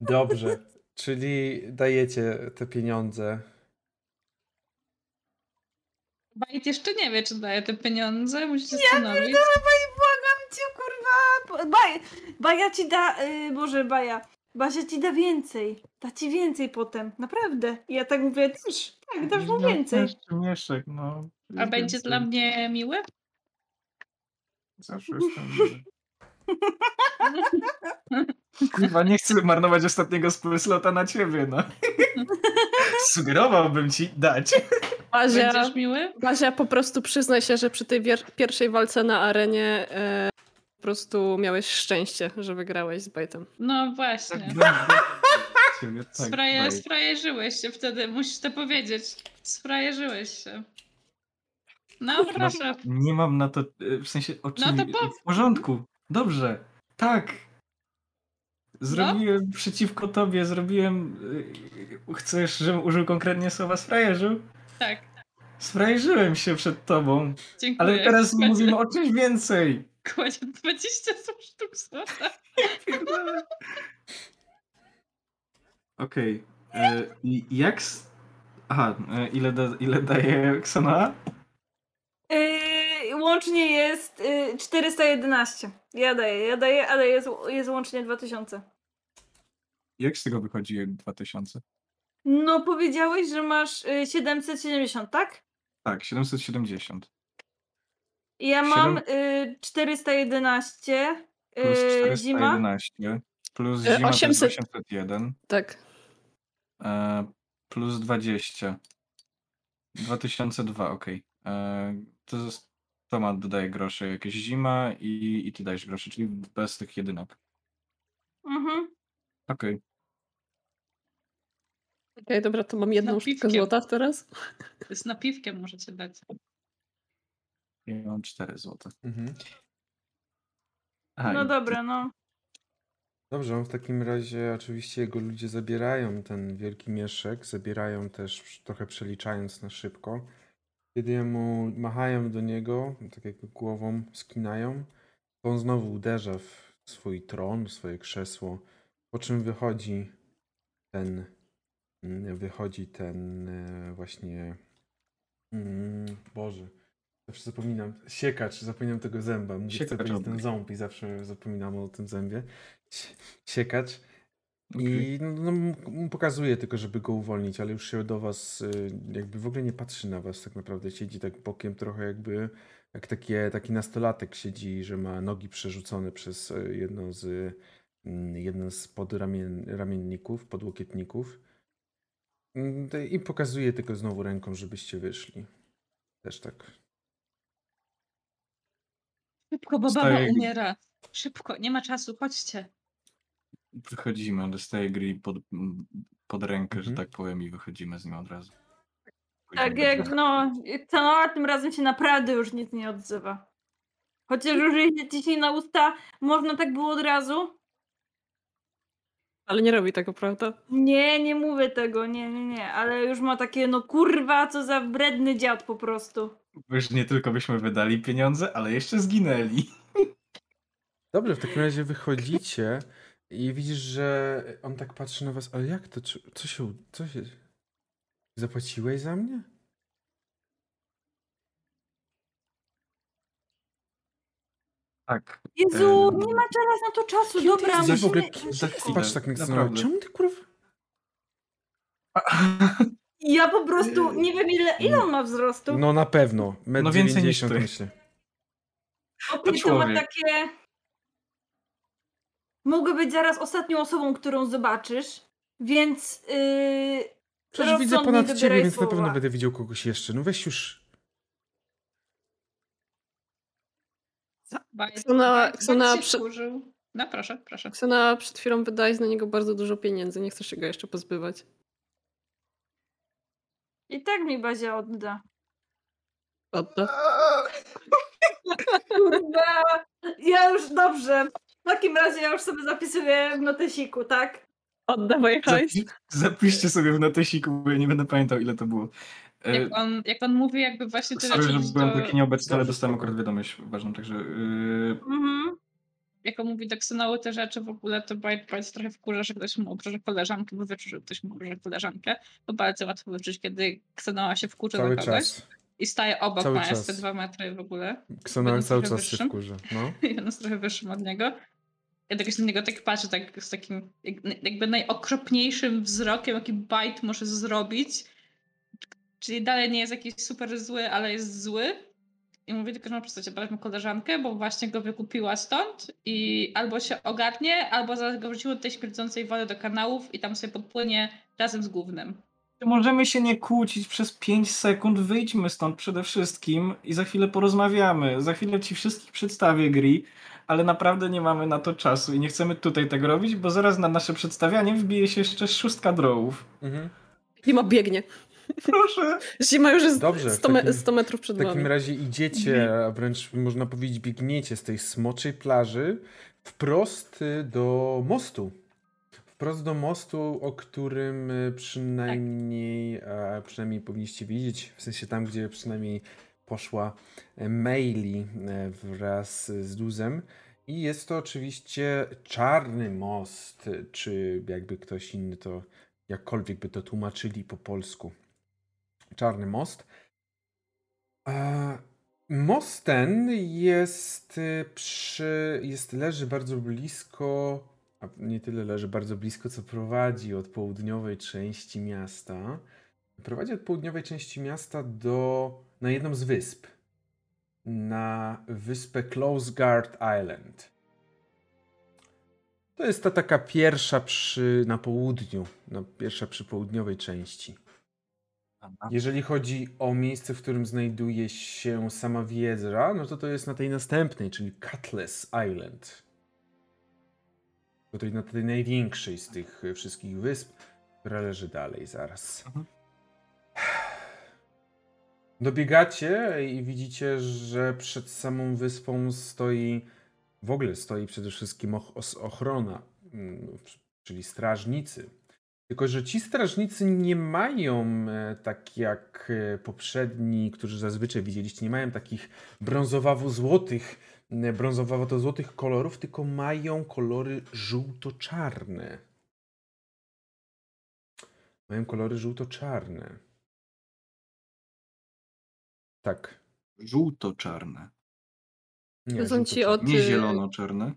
Dobrze, czyli dajecie te pieniądze. Bajt jeszcze nie wie, czy daje te pieniądze. Musi się Ja zastanowić. pierdolę, Baj, błagam cię, kurwa. Baj, Baja ci da, y, Boże, Baja. Basia ci da więcej. Da ci więcej potem, naprawdę. I ja tak mówię, też, tak, dasz mu więcej. Jeszcze mieszek, no. A będzie dla mnie miłe? Zawsze jestem miły. Kurwa, nie chcę marnować ostatniego slota na ciebie, no. Sugerowałbym ci dać. Bazia, Będziesz miły? Bazia, po prostu przyznaj się, że przy tej pierwszej walce na arenie e, po prostu miałeś szczęście, że wygrałeś z Bajtem. No Tak, właśnie. byłem- ciebie, tak, Spraje, sprajeżyłeś się wtedy, musisz to powiedzieć. Sprajeżyłeś się. No proszę. Nie mam na to, e, w sensie oczywiście No to po- w porządku, dobrze, tak. Zrobiłem przeciwko tobie, zrobiłem, e, chcesz, żebym użył konkretnie słowa sfrajerzył? Tak, Sfrajerzyłem się przed tobą, dziękuję. ale teraz Kładzie- mówimy o czymś więcej. Kładzie 20 sztuk złota. Okej, e, i jak, aha, e, ile, da, ile daje Ksana? Yy, łącznie jest yy, 411. Ja daję, ja daję, ale jest, jest łącznie 2000. Jak z tego wychodzi 2000? No powiedziałeś, że masz y, 770, tak? Tak, 770. I ja mam y, 411 Plus y, zima. 411. Plus E, zima 800. 800. to jest 801. Tak. E, plus 20. 2002, okej. E, To, zos- to ma dodaje grosze jakieś zima i, i ty dajesz grosze, czyli bez tych jedynek. Mhm. Okej. Okej, dobra, to mam jedną sztukę Napiwkiem. złota teraz. Z napiwkiem możecie dać. Ja mam 4 złote. Mhm. Aha, No i- dobra, no. Dobrze, w takim razie oczywiście jego ludzie zabierają ten wielki mieszek, zabierają też, trochę przeliczając na szybko. Kiedy jemu machają do niego, tak jak głową skinają, to on znowu uderza w swój tron, w swoje krzesło, po czym wychodzi ten, mm, wychodzi ten e, właśnie, mm, Boże, zawsze zapominam, siekacz, zapominam tego zęba, mówię, chcę Siekacz powiedzieć ten ząb i zawsze zapominam o tym zębie. Sie- Siekacz. I no, no, pokazuje tylko, żeby go uwolnić, ale już się do was y, jakby w ogóle nie patrzy na was tak naprawdę. Siedzi tak bokiem trochę jakby jak takie, taki nastolatek siedzi, że ma nogi przerzucone przez y, jedno z mm, jedno z podramien, ramienników, podłokietników. Mm, I pokazuje tylko znowu ręką, żebyście wyszli. Też tak. Szybko, bo baba umiera. Szybko, nie ma czasu, chodźcie. Wychodzimy, dostaję gry pod, pod rękę, że Mhm. tak powiem, i wychodzimy z nim od razu. Tak jak, no, Ksanoa tym razem się naprawdę już nic nie odzywa. Chociaż już jej się ciśnie na usta, można tak było od razu. Ale nie robi tego, prawda? Nie, nie mówię tego, nie, nie, nie, ale już ma takie, no kurwa, co za wredny dziad po prostu. Już nie tylko byśmy wydali pieniądze, ale jeszcze zginęli. Dobrze, w takim razie wychodzicie i widzisz, że on tak patrzy na was, ale jak to, co, co się, co się, zapłaciłeś za mnie? Tak. Jezu, Em, nie ma teraz na to czasu, dobra, jesteś w ogóle, musimy... kim za ty chwilę, patrz tak na naprawdę. czemu ty kurwa? Ja po prostu nie wiem ile, ile on ma wzrostu. No na pewno, metr No więcej niż 90 ty. myślę. Okej, to to ma człowiek. takie... Mogę być zaraz ostatnią osobą, którą zobaczysz, więc... Yy... Przecież widzę ponad ciebie, więc na pewno słowa. będę widział kogoś jeszcze. No weź już. Się przy- wkurzył. No proszę, proszę. Ksena przed chwilą wydałeś na niego bardzo dużo pieniędzy, nie chcesz się go jeszcze pozbywać. I tak mi Bazia odda. Odda. Kurwa! Ja już dobrze. W takim razie ja już sobie zapisuję w notesiku, tak? Oddawaj hajs. Zapi- Zapiszcie sobie w notesiku, bo ja nie będę pamiętał ile to było. E, Jak on, jak on mówi jakby właśnie tyle Sorry, że rzeczy byłem do, taki nieobecny, ale dostałem akurat wiadomość ważną, także... Yy, Mhm. jak on mówi do Ksynoły te rzeczy w ogóle, to Bajt Bajt trochę wkurza, że ktoś mu obrze koleżankę, bo wyczuł, że ktoś mu obrze koleżankę. To bardzo łatwo wyczuć, kiedy Ksenoła się wkurza Cały na kogoś czas. i staje obok, Cały mając czas. te dwa metry w ogóle. Będę cały czas się wyższym. wkurza. No. i on jest trochę wyższym od niego. Ja tak na niego tak patrzę, tak z takim jak- jakby najokropniejszym wzrokiem, jaki Bajt może zrobić. Czyli dalej nie jest jakiś super zły, ale jest zły. I mówię tylko, że ma przestać brać mu koleżankę, bo właśnie go wykupiła stąd i albo się ogarnie, albo zaraz go wrzuciło do tej śmierdzącej wody do kanałów i tam sobie podpłynie razem z głównym. Możemy się nie kłócić przez 5 sekund, wyjdźmy stąd przede wszystkim i za chwilę porozmawiamy. Za chwilę ci wszystkich przedstawię gry, ale naprawdę nie mamy na to czasu i nie chcemy tutaj tego robić, bo zaraz na nasze przedstawianie wbije się jeszcze szóstka drawów. Mhm. Zima biegnie. Proszę. Zima już jest Dobrze, w 100, me- takim- 100 metrów przed W takim razie idziecie, a wręcz można powiedzieć biegniecie z tej smoczej plaży wprost y, do mostu. Wprost do mostu, o którym y, przynajmniej, e, przynajmniej powinniście wiedzieć, w sensie tam, gdzie przynajmniej poszła e, Maili e, wraz z Duzem. I jest to oczywiście czarny most, czy jakby ktoś inny to jakkolwiek by to tłumaczyli po polsku. Czarny most. A most ten jest przy, jest, leży bardzo blisko, a nie tyle leży bardzo blisko, co prowadzi od południowej części miasta. Prowadzi od południowej części miasta do, na jedną z wysp. Na wyspę Close Guard Island. To jest ta taka pierwsza przy, na południu, na pierwsza przy południowej części. Jeżeli chodzi o miejsce, w którym znajduje się sama wiedza, no to to jest na tej następnej, czyli Cutlass Island. Tutaj na tej największej z tych wszystkich wysp, która leży dalej zaraz. Mhm. Dobiegacie i widzicie, że przed samą wyspą stoi, w ogóle stoi przede wszystkim ochrona, mm, czyli strażnicy. Tylko, że ci strażnicy nie mają, e, tak jak e, poprzedni, którzy zazwyczaj widzieliście, nie mają takich brązowawo-złotych, brązowawo-złotych kolorów, tylko mają kolory żółto-czarne. Mają kolory żółto-czarne. Tak. Żółto-czarne. Nie, Są ci od- Nie y- zielono-czarne.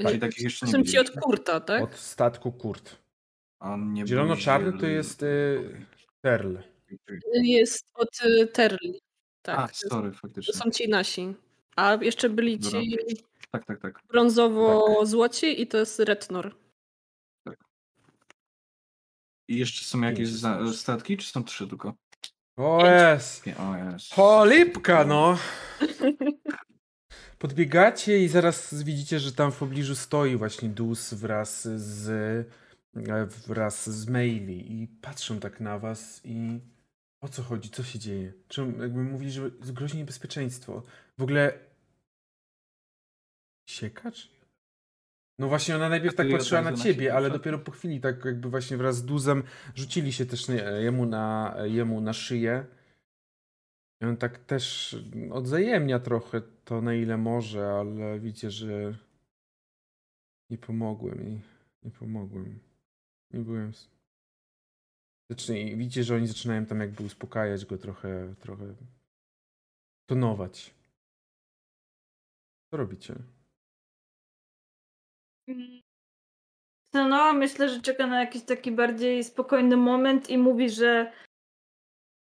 Y, takich jeszcze nie Są ci od kurta, tak? Od statku Kurt. Zielono-czarny to jest y, Perl. Jest od y, Terli. Tak. A, to sorry, to faktycznie. są ci nasi. A jeszcze byli ci Tak, tak, tak. brązowo-złoci i to jest Retnor. I jeszcze są jakieś statki, czy są trzy tylko? O jest! O jest. Cholipka, no! Podbiegacie i zaraz widzicie, że tam w pobliżu stoi właśnie Dus wraz z e, wraz z maili i patrzą tak na was i o co chodzi, co się dzieje? Czym jakby mówili, że groźne niebezpieczeństwo. W ogóle siekacz? No właśnie, ona najpierw tak patrzyła na ciebie, ale dopiero po chwili tak jakby właśnie wraz z Duzem rzucili się też jemu na, jemu na szyję. I on tak też odzajemnia trochę to na ile może, ale widzicie, że nie pomogłem jej. Nie pomogłem. Nie byłem... i widzicie, że oni zaczynają tam jakby uspokajać go trochę, trochę tonować. Co robicie? No, myślę, że czeka na jakiś taki bardziej spokojny moment i mówi, że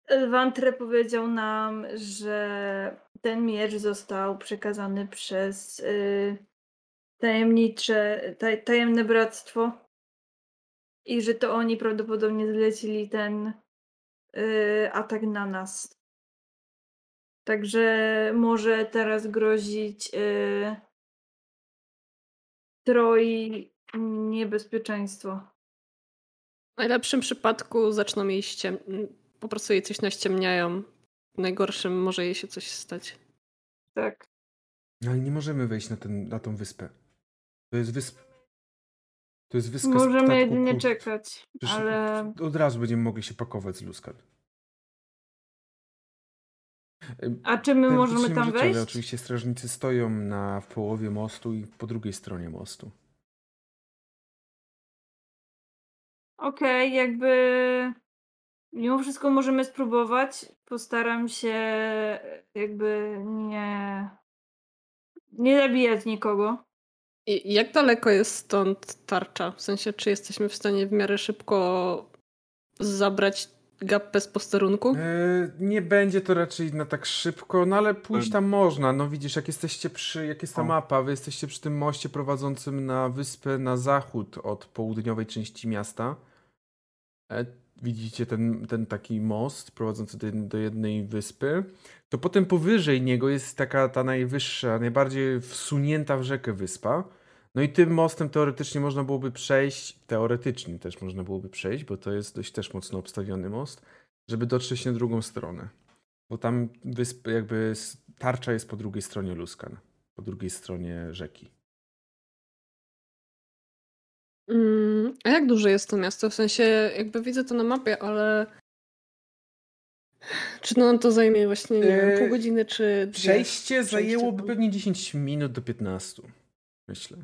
Elwantre powiedział nam, że ten miecz został przekazany przez y, tajemnicze, taj, tajemne bractwo i że to oni prawdopodobnie zlecili ten y, atak na nas. Także może teraz grozić y, Troi niebezpieczeństwo. W najlepszym przypadku zaczną jej ściem... po prostu jej coś naściemniają. W najgorszym może jej się coś stać. Tak. No ale nie możemy wejść na, ten, na tą wyspę. To jest wysp. To jest wyska Możemy jedynie czekać, Przecież ale Od razu będziemy mogli się pakować z Luskan. A czy my teoretycznie możemy tam możecie, wejść? Ale oczywiście strażnicy stoją na, w połowie mostu i po drugiej stronie mostu. Okej, jakby mimo wszystko możemy spróbować. Postaram się jakby nie nie zabijać nikogo. I jak daleko jest stąd tarcza? W sensie, czy jesteśmy w stanie w miarę szybko zabrać gapę z posterunku? E, nie będzie to raczej na tak szybko, no ale pójść tam można. No widzisz, jak jesteście przy, jak jest ta O. mapa, wy jesteście przy tym moście prowadzącym na wyspę na zachód od południowej części miasta. E, widzicie ten, ten taki most prowadzący do, jednej- do jednej wyspy. To potem powyżej niego jest taka ta najwyższa, najbardziej wsunięta w rzekę wyspa. No i tym mostem teoretycznie można byłoby przejść, teoretycznie też można byłoby przejść, bo to jest dość też mocno obstawiony most, żeby dotrzeć na drugą stronę. Bo tam wysp, jakby tarcza jest po drugiej stronie Luskan, po drugiej stronie rzeki. Mm, a jak duże jest to miasto? W sensie, jakby widzę to na mapie, ale czy nam to zajmie właśnie, nie wiem, pół godziny, czy dwie? Przejście zajęłoby pewnie 10 minut do 15, myślę.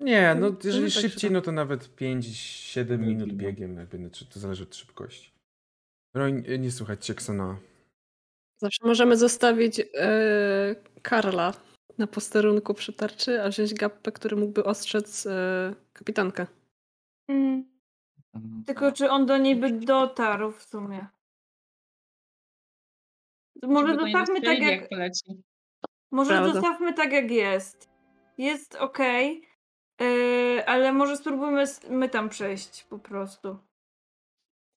Nie, no No, jeżeli no tak szybciej, da. no to nawet 5-7 No, minut no. biegiem, jakby, znaczy to zależy od szybkości. Roń, nie słuchać cię, Ksana. Zawsze możemy zostawić e, Karla na posterunku przy tarczy, a wziąć gapę, który mógłby ostrzec e, kapitankę. Mm. Tylko czy on do niej by dotarł w sumie? Może zostawmy tak jak, jak może Prawda. zostawmy tak jak jest. Jest okej, yy, ale może spróbujmy my tam przejść po prostu.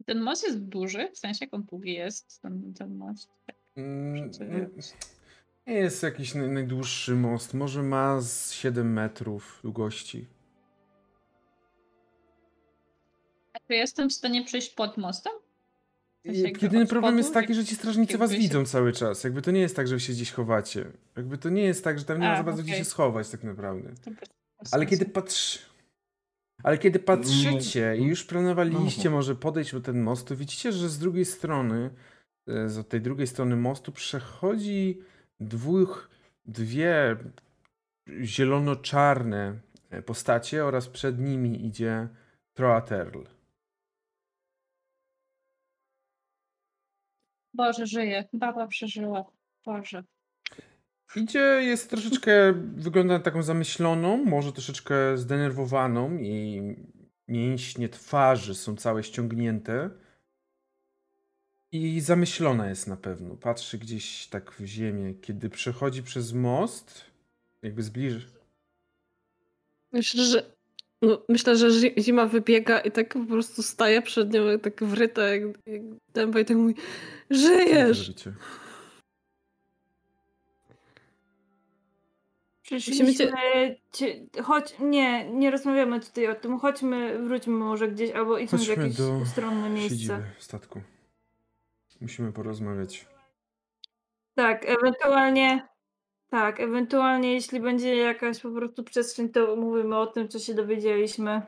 Ten most jest duży, w sensie jak on długi jest, ten, ten most. Mm, Nie nie jest jakiś naj, najdłuższy most, może ma z 7 metrów długości. A czy jestem w stanie przejść pod mostem? Jedyny problem jest taki, że ci strażnicy was się- widzą cały czas. Jakby to nie jest tak, że wy się gdzieś chowacie. Jakby to nie jest tak, że tam nie ma A, za bardzo gdzie okej. się schować tak naprawdę. Ale kiedy patrz... Ale kiedy patrzycie i już planowaliście No. może podejść do ten most, to widzicie, że z drugiej strony, e, z tej drugiej strony mostu przechodzi dwóch, dwie zielono-czarne e, postacie oraz przed nimi idzie Troaterl. Boże, żyje. Baba przeżyła. Boże. Idzie, jest troszeczkę, wygląda na taką zamyśloną, może troszeczkę zdenerwowaną i mięśnie twarzy są całe ściągnięte. I zamyślona jest na pewno. Patrzy gdzieś tak w ziemię. Kiedy przechodzi przez most, jakby zbliży. Myślę, że no, myślę, że zi- zima wybiega i tak po prostu staje przed nią tak wryta jak, jak dęba i tak mówi żyjesz! Przyszliśmy. cię-. Chodź, nie, nie rozmawiamy tutaj o tym. Chodźmy, wróćmy może gdzieś, albo idźmy w Chodźmy jakieś do ustronne miejsce. Siedziby statku. Musimy porozmawiać. Tak, ewentualnie Tak, ewentualnie jeśli będzie jakaś po prostu przestrzeń, to mówimy o tym, co się dowiedzieliśmy.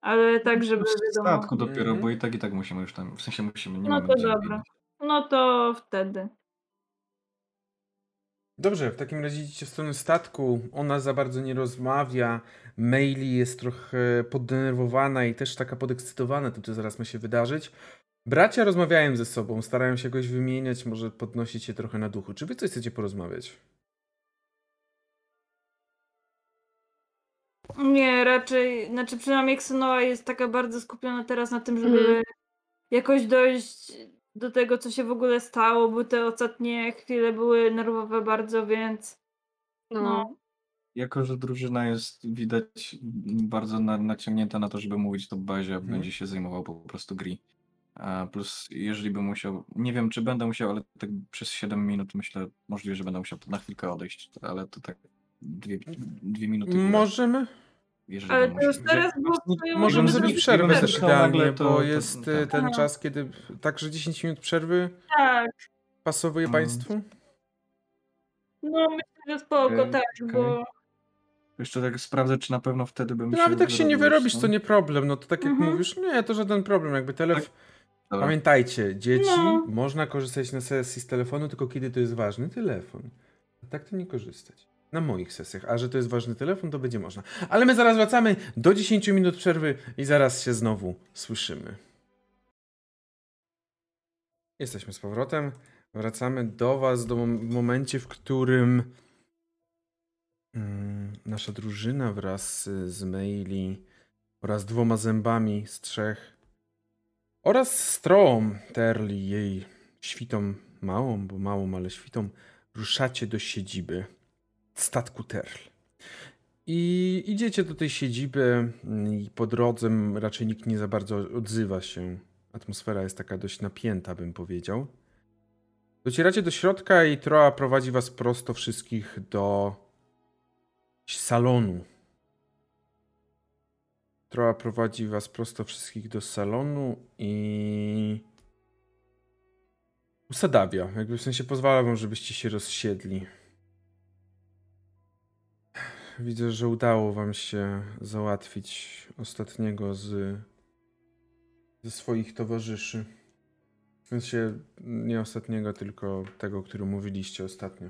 Ale tak, żeby W wiadomo. statku dopiero, Mhm. bo i tak i tak musimy już tam, w sensie musimy, nie No mamy to gdzie dobra. No to wtedy. Dobrze, w takim razie idziecie w stronę statku. Ona za bardzo nie rozmawia. Maili jest trochę poddenerwowana i też taka podekscytowana tym, co zaraz ma się wydarzyć. Bracia rozmawiają ze sobą, starają się jakoś wymieniać, może podnosić się trochę na duchu. Czy wy coś chcecie porozmawiać? Nie, raczej, znaczy przynajmniej Xenoa jest taka bardzo skupiona teraz na tym, żeby Mhm. jakoś dojść do tego, co się w ogóle stało, bo te ostatnie chwile były nerwowe bardzo, więc No, no. Jako, że drużyna jest widać bardzo na, naciągnięta na to, żeby mówić to bazie, Mhm. będzie się zajmował po prostu gri. A plus, jeżeli bym musiał, nie wiem czy będę musiał, ale tak przez 7 minut myślę, możliwe, że będę musiał na chwilkę odejść, ale to tak dwie, dwie minuty. Możemy? Jeżeli Ale to już teraz było Możemy zrobić przerwę też To idealnie, to- bo to- jest tak. y, ten Aha. czas, kiedy także 10 minut przerwy Tak, pasowuje Mm. Państwu? no myślę, że spoko, Okej, tak, okej. bo Jeszcze tak sprawdzę, czy na pewno wtedy bym No się nawet jak się nie wyrobisz, no. to nie problem. No to tak jak Mhm. mówisz, nie, to żaden problem. Jakby telefon. Dobra. Pamiętajcie, dzieci, No. można korzystać na sesji z telefonu, tylko kiedy to jest ważny telefon. A tak to nie korzystać. Na moich sesjach. A że to jest ważny telefon, to będzie można. Ale my zaraz wracamy do 10 minut przerwy i zaraz się znowu słyszymy. Jesteśmy z powrotem. Wracamy do Was do mom- momencie, w którym mm, nasza drużyna wraz z maili oraz dwoma zębami z trzech oraz Stroą, Terli, jej świtą małą, bo małą, ale świtą, ruszacie do siedziby statku Terl. I idziecie do tej siedziby mm, i po drodze raczej nikt nie za bardzo odzywa się. Atmosfera jest taka dość napięta, bym powiedział. Docieracie do środka i Troa prowadzi was prosto wszystkich do salonu. Troa prowadzi was prosto wszystkich do salonu i usadawia. Jakby w sensie pozwala wam, żebyście się rozsiedli. Widzę, że udało wam się załatwić ostatniego z ze swoich towarzyszy. W sensie nie ostatniego, tylko tego, który mówiliście ostatnio.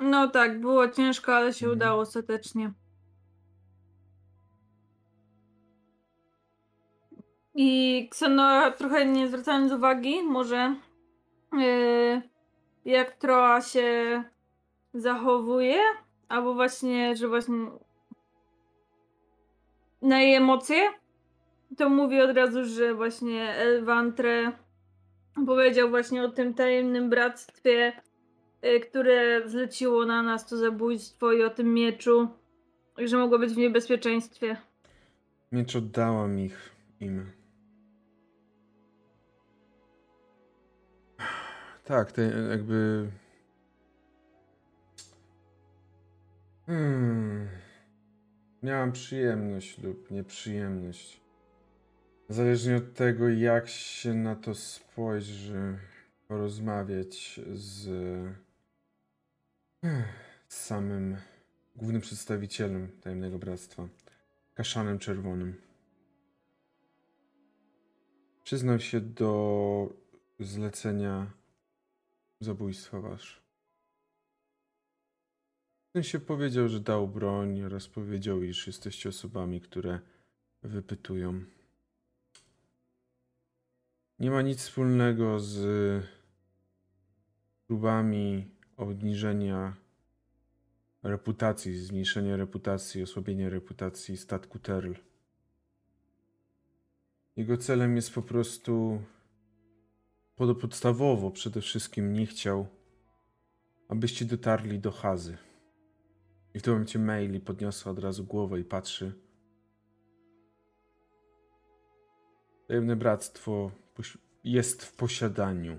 no tak, było ciężko, ale się Mhm. udało ostatecznie. I Kseno, trochę nie zwracając uwagi, może yy, jak Troa się zachowuje, albo właśnie, że właśnie na jej emocje, to mówi od razu, że właśnie Elvantre powiedział właśnie o tym tajemnym bractwie, y, które zleciło na nas to zabójstwo i o tym mieczu, że mogło być w niebezpieczeństwie. Miecz oddałam ich im. Tak, to jakby. Hmm. Miałam przyjemność lub nieprzyjemność. Zależnie od tego, jak się na to spojrzy, porozmawiać z, z samym głównym przedstawicielem Tajemnego Bractwa, Kaszanem Czerwonym. Przyznał się do zlecenia zabójstwa wasz. W sensie powiedział, że dał broń oraz powiedział, iż jesteście osobami, które wypytują. Nie ma nic wspólnego z próbami obniżenia reputacji, zmniejszenia reputacji, osłabienia reputacji statku Terl. Jego celem jest po prostu podstawowo przede wszystkim nie chciał, abyście dotarli do Hazy. I w tym momencie maili podniosła od razu głowę i patrzy. Tajemne bractwo jest w posiadaniu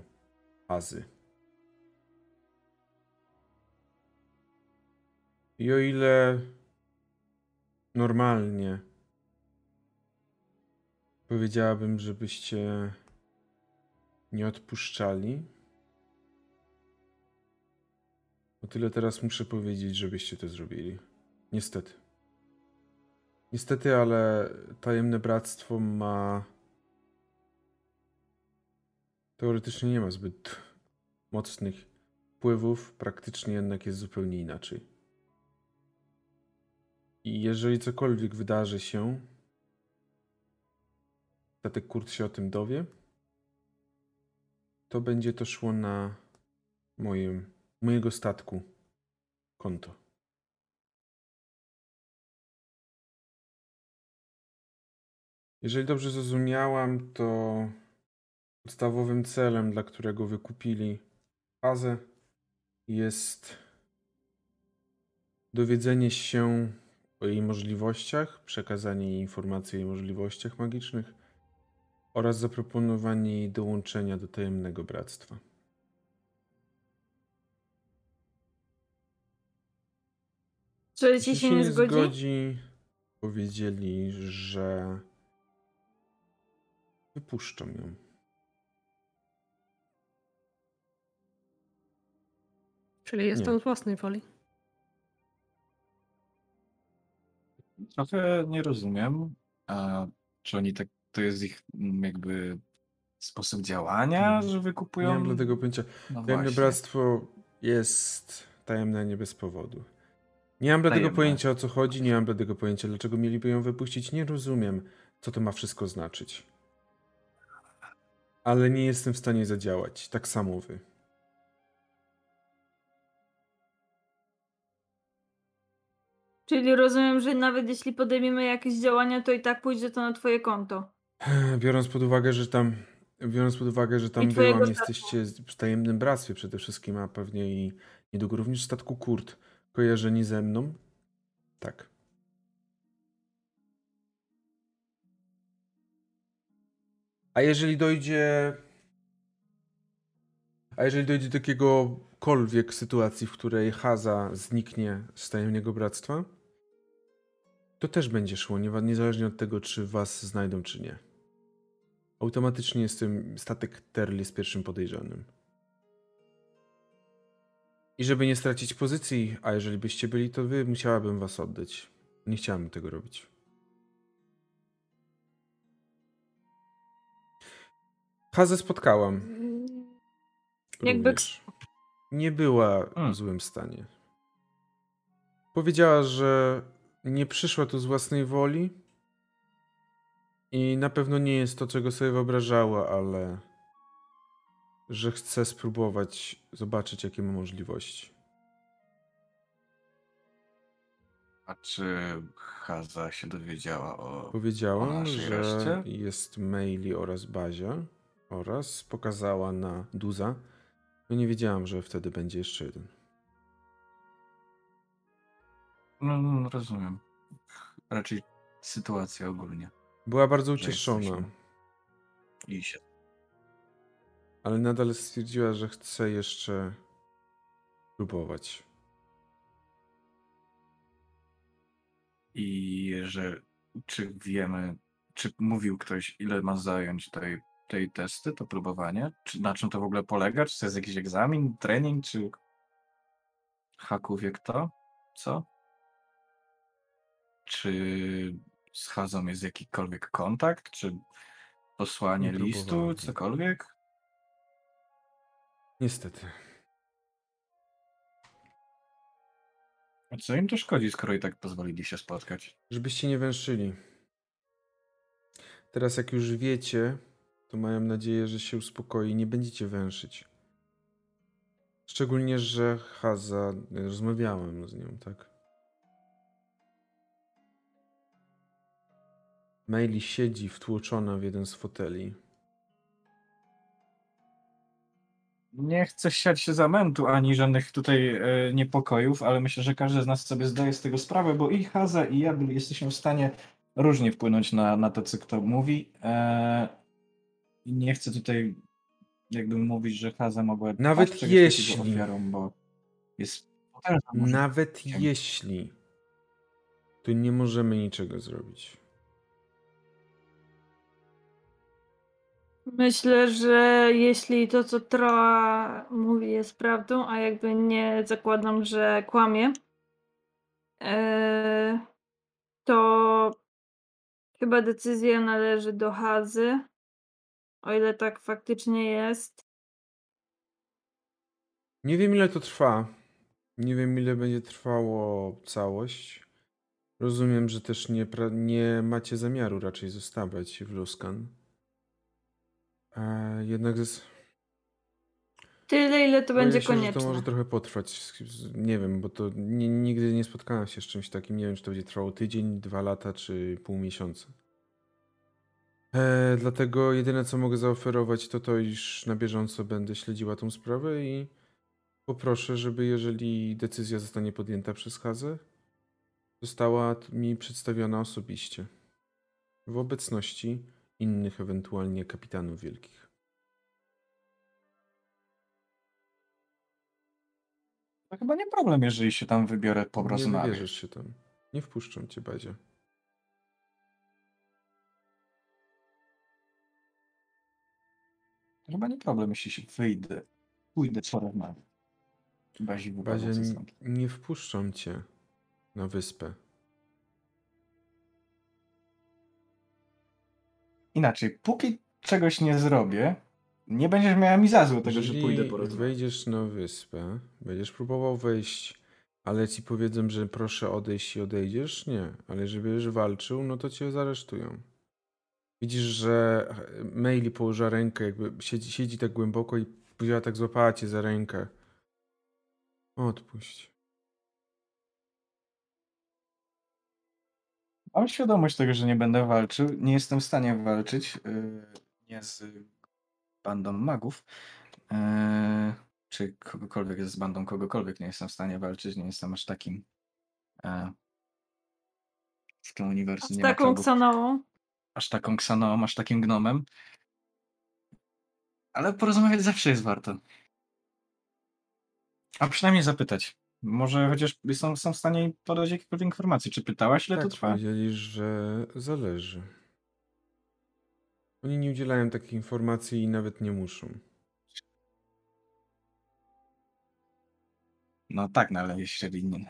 Hazy. I o ile normalnie powiedziałabym, żebyście nie odpuszczali, O tyle teraz muszę powiedzieć, żebyście to zrobili. Niestety. Niestety, ale tajemne bractwo ma. Teoretycznie nie ma zbyt mocnych wpływów, praktycznie jednak jest zupełnie inaczej. I jeżeli cokolwiek wydarzy się, statek Kurt się o tym dowie, to będzie to szło na moim, mojego statku konto. Jeżeli dobrze zrozumiałam, to podstawowym celem, dla którego wykupili fazę, jest dowiedzenie się o jej możliwościach, przekazanie jej informacji o jej możliwościach magicznych oraz zaproponowanie jej dołączenia do tajemnego bractwa. Czy ci się nie zgodzi? zgodzi, powiedzieli, że wypuszczą ją. Czyli jest Nie. tam z własnej woli. Trochę nie rozumiem, a czy oni tak, to jest ich mm, jakby sposób działania, Mhm. że Nie wykupują? mam dlatego pojęcia. No Tajemne właśnie. bractwo jest tajemne nie bez powodu. Nie mam dlatego pojęcia o co chodzi, nie mam dlatego pojęcia dlaczego mieliby ją wypuścić. Nie rozumiem, co to ma wszystko znaczyć. Ale nie jestem w stanie zadziałać. Tak samo wy. Czyli rozumiem, że nawet jeśli podejmiemy jakieś działania, to i tak pójdzie to na twoje konto. Biorąc pod uwagę, że tam. Biorąc pod uwagę, że tam byłam, statku. jesteście w tajemnym bractwie przede wszystkim, a pewnie i niedługo również w statku Kurt. Kojarzeni ze mną? Tak. A jeżeli dojdzie. A jeżeli dojdzie do jakiegokolwiek sytuacji, w której Haza zniknie z tajemnego bractwa, to też będzie szło, nie- niezależnie od tego, czy was znajdą, czy nie. Automatycznie jestem statek Terli z pierwszym podejrzanym. I żeby nie stracić pozycji, a jeżeli byście byli, to wy, musiałabym was oddać. Nie chciałem tego robić. Hazę spotkałam. Jakby. Nie była Hmm. w złym stanie. Powiedziała, że nie przyszła tu z własnej woli i na pewno nie jest to, czego sobie wyobrażała, ale że chce spróbować zobaczyć, jakie ma możliwości. A czy Haza się dowiedziała o... O Powiedziałam, naszej że reszcie? jest Maili oraz Bazia oraz pokazała na Duza. No nie wiedziałam, że wtedy będzie jeszcze jeden. No, no, rozumiem. Raczej sytuacja ogólnie. Była bardzo Że ucieszona. I się. Ale nadal stwierdziła, że chce jeszcze próbować. I że czy wiemy, czy mówił ktoś, ile ma zająć tej, tej testy, to próbowanie? Czy na czym to w ogóle polega? Czy to jest jakiś egzamin, trening, czy haku wie kto? Co? Czy z Hazą jest jakikolwiek kontakt, czy posłanie Nie listu, cokolwiek? Niestety. A co im to szkodzi, skoro i tak pozwolili się spotkać? Żebyście nie węszyli. Teraz jak już wiecie, to mam nadzieję, że się uspokoi i nie będziecie węszyć. Szczególnie, że Haza, rozmawiałem z nią, tak? Maili siedzi wtłoczona w jeden z foteli. Nie chcę siać się zamętu ani żadnych tutaj e, niepokojów, ale myślę, że każdy z nas sobie zdaje z tego sprawę, bo i Haza, i ja byli, jesteśmy w stanie różnie wpłynąć na, na to, co kto mówi. E, nie chcę tutaj jakby mówić, że Haza mogła Nawet takiego jeśli. ofiarą, bo jest potężna Nawet jeśli, to nie możemy niczego zrobić. Myślę, że jeśli to, co Troa mówi, jest prawdą, a jakby nie zakładam, że kłamie, e, to chyba decyzja należy do Hazy. O ile tak faktycznie jest. Nie wiem, ile to trwa. Nie wiem, ile będzie trwało całość. Rozumiem, że też nie, nie macie zamiaru raczej zostawać w Luskan. E, jednak z... Tyle, ile to będzie że konieczne. To może trochę potrwać. Nie wiem, bo to nie, nigdy nie spotkałem się z czymś takim. Nie wiem, czy to będzie trwało tydzień, dwa lata, czy pół miesiąca. E, dlatego jedyne, co mogę zaoferować, to to, iż na bieżąco będę śledziła tą sprawę i poproszę, żeby jeżeli decyzja zostanie podjęta przez Hazę, została mi przedstawiona osobiście. W obecności innych ewentualnie kapitanów wielkich. To chyba nie problem, jeżeli się tam wybiorę Nie porozmawiać. wybierzesz się tam. Nie wpuszczą cię, Bazie. To chyba nie problem, jeśli się wyjdę. Pójdę porozmawiać. Bazi Bazie, stąd. nie wpuszczą cię na wyspę. Inaczej, póki czegoś nie zrobię, nie będziesz miała mi za złe tego, że pójdę porozmawiać. wejdziesz na wyspę, będziesz próbował wejść, ale ci powiedzą, że proszę odejść i odejdziesz, nie. Ale jeżeli będziesz walczył, no to cię zaresztują. Widzisz, że Maili położyła rękę, jakby siedzi, siedzi tak głęboko i wzięła tak złapała cię za rękę. Odpuść. Mam świadomość tego, że nie będę walczył. Nie jestem w stanie walczyć. yy, Nie z bandą magów. yy, Czy kogokolwiek z bandą kogokolwiek nie jestem w stanie walczyć. Nie jestem aż takim. e, W tym uniwersum ma taką. Ksanoą. aż taką ksanoą, aż takim gnomem. Ale porozmawiać zawsze jest warto. A przynajmniej zapytać. Może chociaż są, są w stanie podać jakiekolwiek informacji. Czy pytałaś, ile tak, to trwa? powiedzieli, że zależy. Oni nie udzielają takich informacji i nawet nie muszą. No tak, no ale jeśli nie,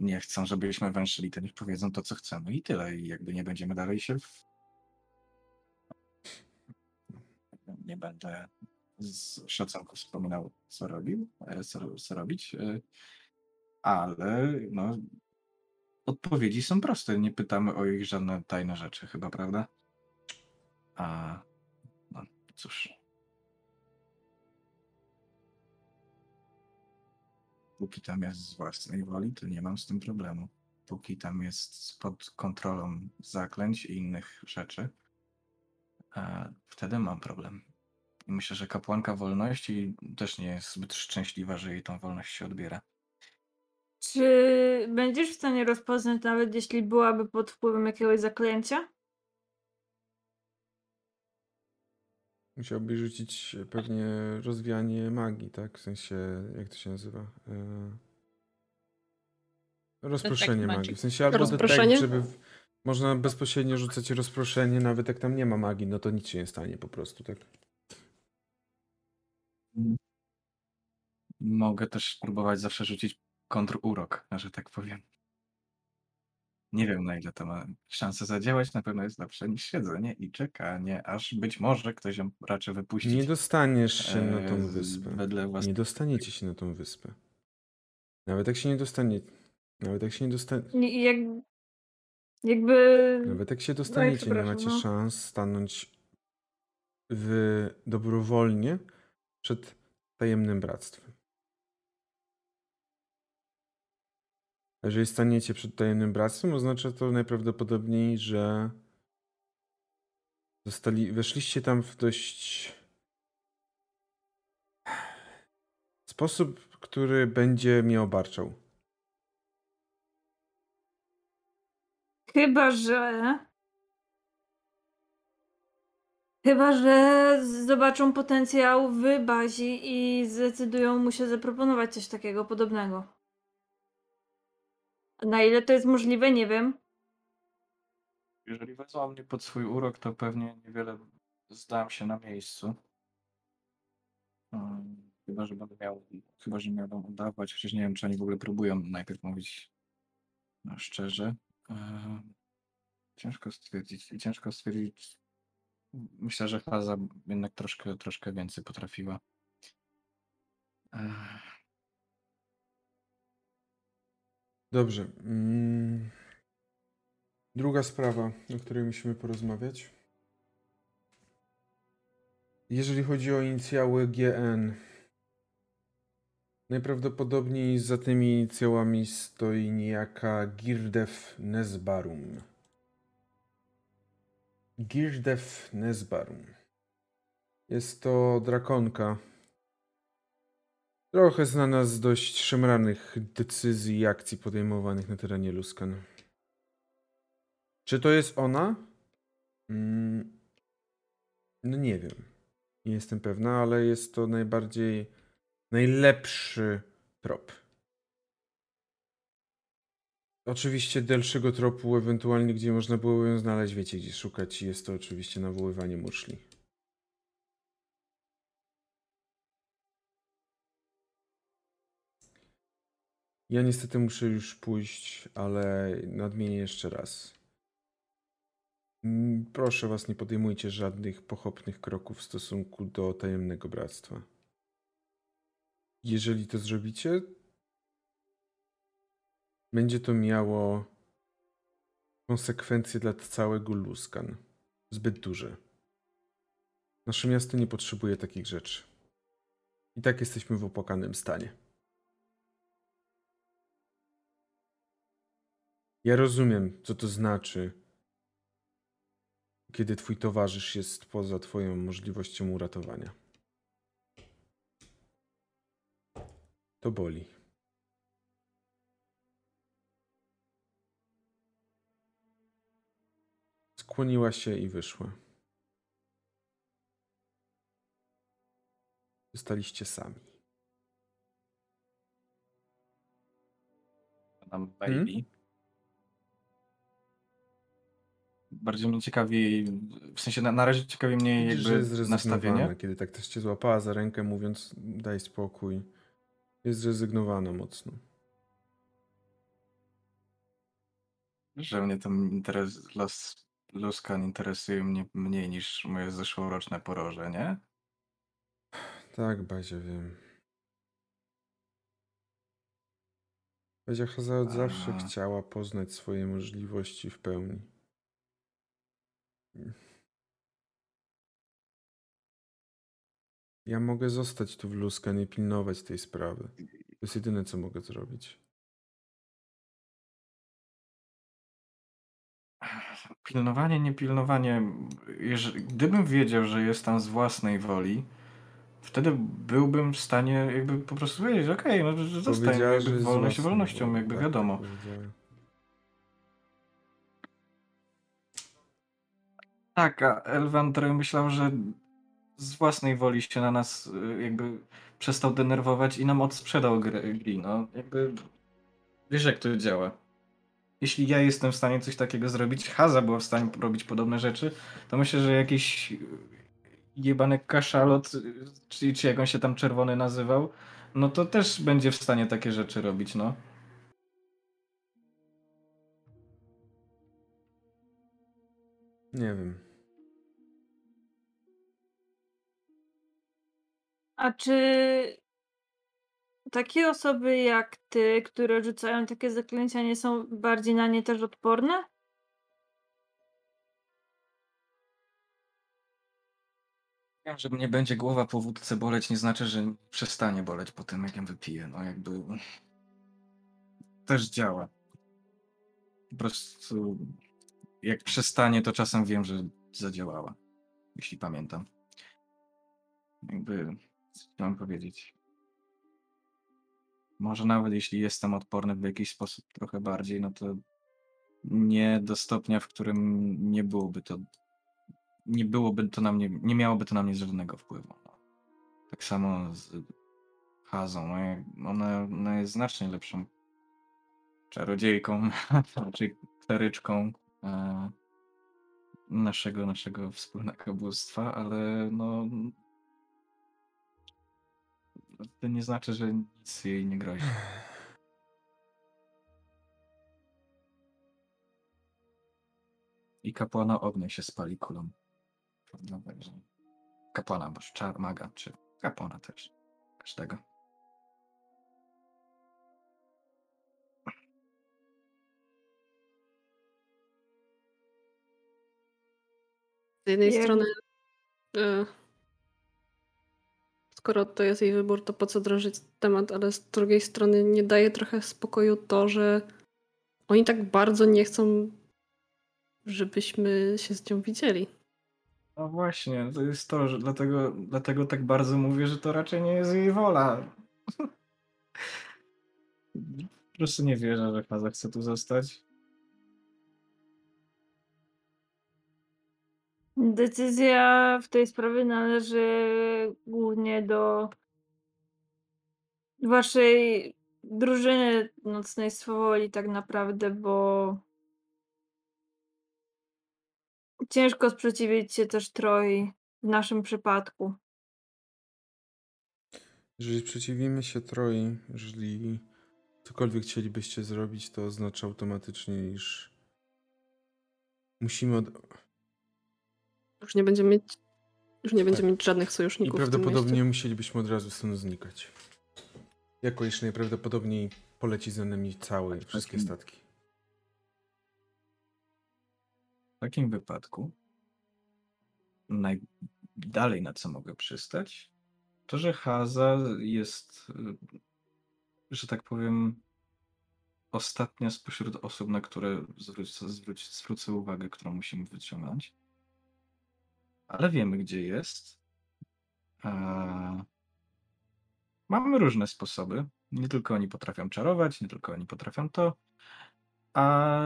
nie chcą, żebyśmy węszyli, to niech powiedzą to, co chcemy i tyle. I jakby nie będziemy dalej się... W... Nie będę z szacunku wspominał, co robił, e, co, co robić, e, ale no, odpowiedzi są proste. Nie pytamy o ich żadne tajne rzeczy, chyba, prawda? A no cóż. Póki tam jest z własnej woli, to nie mam z tym problemu. Póki tam jest pod kontrolą zaklęć i innych rzeczy, e, wtedy mam problem. I myślę, że kapłanka wolności też nie jest zbyt szczęśliwa, że jej tą wolność się odbiera. Czy będziesz w stanie rozpoznać, nawet jeśli byłaby pod wpływem jakiegoś zaklęcia? Musiałbyś rzucić pewnie rozwianie magii, tak? W sensie, jak to się nazywa? E, Rozproszenie Detect magii. W sensie albo detect, żeby w... można bezpośrednio rzucać rozproszenie, nawet jak tam nie ma magii, no to nic się nie stanie po prostu, tak? Mogę też spróbować zawsze rzucić kontrurok, że tak powiem. Nie wiem, na ile to ma szansę zadziałać. Na pewno jest lepsze niż siedzenie i czekanie, aż być może ktoś ją raczy wypuścić. Nie dostaniesz się na tą wyspę. Wedle własnych Nie dostaniecie się na tą wyspę. Nawet jak się nie dostanie... Nawet jak się nie dostanie... Nie- Jak, jakby. Nawet jak się dostaniecie, nie przepraszam, macie no. szans stanąć w dobrowolnie przed tajemnym bractwem. Jeżeli staniecie przed tajemnym bractwem, oznacza to najprawdopodobniej, że zostali, weszliście tam w dość sposób, który będzie mnie obarczał. Chyba, że. Chyba, że zobaczą potencjał w bazie i zdecydują mu się zaproponować coś takiego podobnego. Na ile to jest możliwe, nie wiem. Jeżeli wezwał mnie pod swój urok, to pewnie niewiele zdałem się na miejscu. Mm, Chyba, że będę miał, chyba, że miałbym udawać, chociaż nie wiem, czy oni w ogóle próbują najpierw mówić no, szczerze. Eee, Ciężko stwierdzić. I ciężko stwierdzić. Myślę, że Haza jednak troszkę, troszkę więcej potrafiła. Dobrze. Mm. Druga sprawa, o której musimy porozmawiać. Jeżeli chodzi o inicjały GN, najprawdopodobniej za tymi inicjałami stoi niejaka Girdev Nesbarum. Girdev Nesbarum. Jest to drakonka. Trochę znana z dość szemranych decyzji i akcji podejmowanych na terenie Luskan. Czy to jest ona? Mm, no nie wiem. Nie jestem pewna, ale jest to najbardziej najlepszy trop. Oczywiście dalszego tropu, ewentualnie gdzie można było ją znaleźć, wiecie gdzie szukać. Jest to oczywiście nawoływanie muszli. Ja niestety muszę już pójść, ale nadmienię jeszcze raz. Mm, Proszę was, nie podejmujcie żadnych pochopnych kroków w stosunku do tajemnego bractwa. Jeżeli to zrobicie, będzie to miało konsekwencje dla całego Luskan. Zbyt duże. Nasze miasto nie potrzebuje takich rzeczy. I tak jesteśmy w opłakanym stanie. Ja rozumiem, co to znaczy, kiedy twój towarzysz jest poza twoją możliwością uratowania. To boli. Skłoniła się i wyszła. Zostaliście sami. nam baby. Bardziej mnie ciekawi, w sensie na, na razie ciekawi mnie jakby nastawienie. kiedy tak też cię złapała za rękę, mówiąc daj spokój. Jest zrezygnowana mocno. Że mnie ten interes, los, Luskan interesuje mnie mniej niż moje zeszłoroczne poroże, nie? Tak, Bazia, wiem. Bazia Haza od zawsze chciała poznać swoje możliwości w pełni. Ja mogę zostać tu w Luska, nie pilnować tej sprawy. To jest jedyne, co mogę zrobić. Pilnowanie, niepilnowanie. Jeżeli, gdybym wiedział, że jest tam z własnej woli, wtedy byłbym w stanie jakby po prostu powiedzieć, okej, no że zostań, jakby wolność wolnością, wolą. jakby Tak, wiadomo. Tak. Tak, a Elwander myślał, że z własnej woli się na nas y, jakby przestał denerwować i nam odsprzedał grę, gry, no jakby wiesz jak to działa. Jeśli ja jestem w stanie coś takiego zrobić, Haza była w stanie robić podobne rzeczy, to myślę, że jakiś jebany kaszalot, czy, czy jak on się tam czerwony nazywał, no to też będzie w stanie takie rzeczy robić, no. Nie wiem. A czy takie osoby jak ty, które rzucają takie zaklęcia, nie są bardziej na nie też odporne? Wiem, że mnie będzie głowa po wódce boleć, nie znaczy, że przestanie boleć po tym, jak ją wypiję. No jakby też działa. Po prostu jak przestanie, to czasem wiem, że zadziałała. Jeśli pamiętam. Jakby, co mam powiedzieć? Może nawet jeśli jestem odporny w jakiś sposób trochę bardziej, no to nie do stopnia, w którym nie byłoby to nie byłoby to na mnie, nie miałoby to na mnie żadnego wpływu. No. Tak samo z Hazą. Ona, ona jest znacznie lepszą czarodziejką, czy kleryczką. E, naszego, naszego wspólnego bóstwa, ale no. To nie znaczy, że nic jej nie grozi. I kapłana ognia się spali kulą. Także kapłana, bo czar maga, czy kapłana też. Każdego. Z jednej strony, e, skoro to jest jej wybór, to po co drążyć temat, ale z drugiej strony nie daje trochę spokoju to, że oni tak bardzo nie chcą, żebyśmy się z nią widzieli. No właśnie, to jest to, że dlatego, dlatego tak bardzo mówię, że to raczej nie jest jej wola. Po prostu nie wierzę, że Faza chce tu zostać. Decyzja w tej sprawie należy głównie do waszej drużyny nocnej swoboli tak naprawdę, bo ciężko sprzeciwić się też Troi w naszym przypadku. Jeżeli sprzeciwimy się Troi, jeżeli cokolwiek chcielibyście zrobić, to oznacza automatycznie, iż musimy od... Już nie będziemy mieć, już nie będziemy Tak. mieć żadnych i sojuszników. w tym prawdopodobnie musielibyśmy od razu stąd znikać. Jako iż najprawdopodobniej poleci za nami całe wszystkie Takim- statki. W takim wypadku najdalej na co mogę przystać, to że Haza jest, y, że tak powiem, ostatnia spośród osób, na które zwrócę, zwrócę uwagę, którą musimy wyciągnąć. Ale wiemy, gdzie jest. Mamy różne sposoby. Nie tylko oni potrafią czarować, nie tylko oni potrafią to. A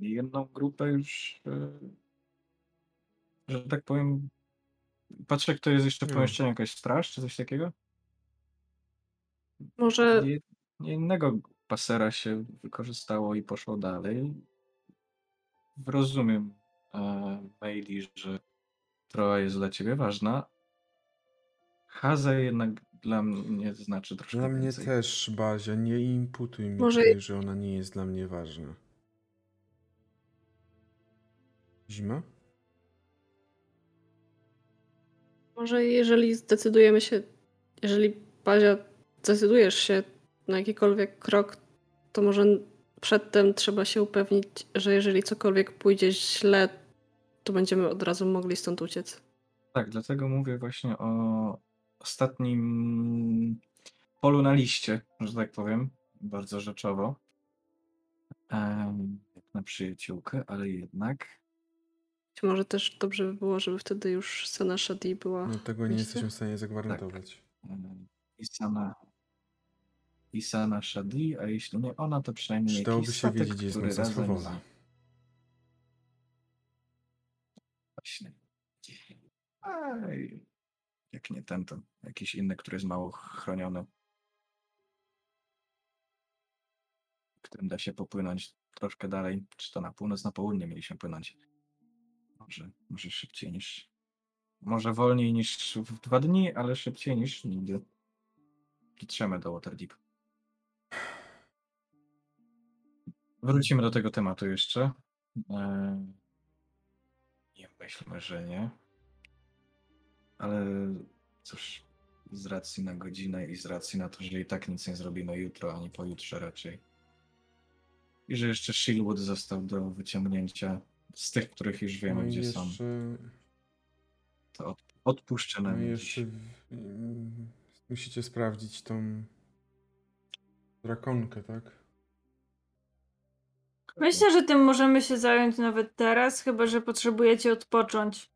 jedną grupę już, e, że tak powiem, patrzę, kto jest jeszcze w Hmm. pomieszczeniu, jakaś straż czy coś takiego? Może innego pasera się wykorzystało i poszło dalej. Rozumiem, e, Maili, że Troa jest dla ciebie ważna. Haza jednak dla mnie znaczy troszkę Dla mnie więcej. też, Bazia, nie imputuj mi Może- tutaj, że ona nie jest dla mnie ważna. Zima? Może jeżeli zdecydujemy się, jeżeli Bazia zdecydujesz się na jakikolwiek krok, to może przedtem trzeba się upewnić, że jeżeli cokolwiek pójdzie źle, to będziemy od razu mogli stąd uciec. Tak, dlatego mówię właśnie o ostatnim polu na liście, że tak powiem, bardzo rzeczowo. Jak na przyjaciółkę, ale jednak Być może też dobrze by było, żeby wtedy już Sena Shadi była. No tego nie Myślę. jesteśmy w stanie zagwarantować. em, Isana, Isana Shadi, a jeśli nie ona, to przynajmniej Przydałoby jakiś się statek, wiedzieć, gdzie jest który razem swoboda. Właśnie. Aj, jak nie ten, to jakiś inny, który jest mało chroniony. Którym da się popłynąć troszkę dalej. Czy to na północ, na południe mieliśmy płynąć. Może, może szybciej niż. Może wolniej niż w dwa dni, ale szybciej niż nigdy. Dotrzemy do Waterdeep. Wrócimy do tego tematu jeszcze. Eee, Nie myślmy, że nie. Ale cóż, z racji na godzinę i z racji na to, że i tak nic nie zrobimy jutro, ani pojutrze raczej. I że jeszcze Shieldwood został do wyciągnięcia z tych, których już wiemy, No gdzie są. jeszcze, To od, odpuszczę no i dziś. jeszcze w- musicie sprawdzić tą drakonkę, tak? Myślę, że tym możemy się zająć nawet teraz, chyba że potrzebujecie odpocząć.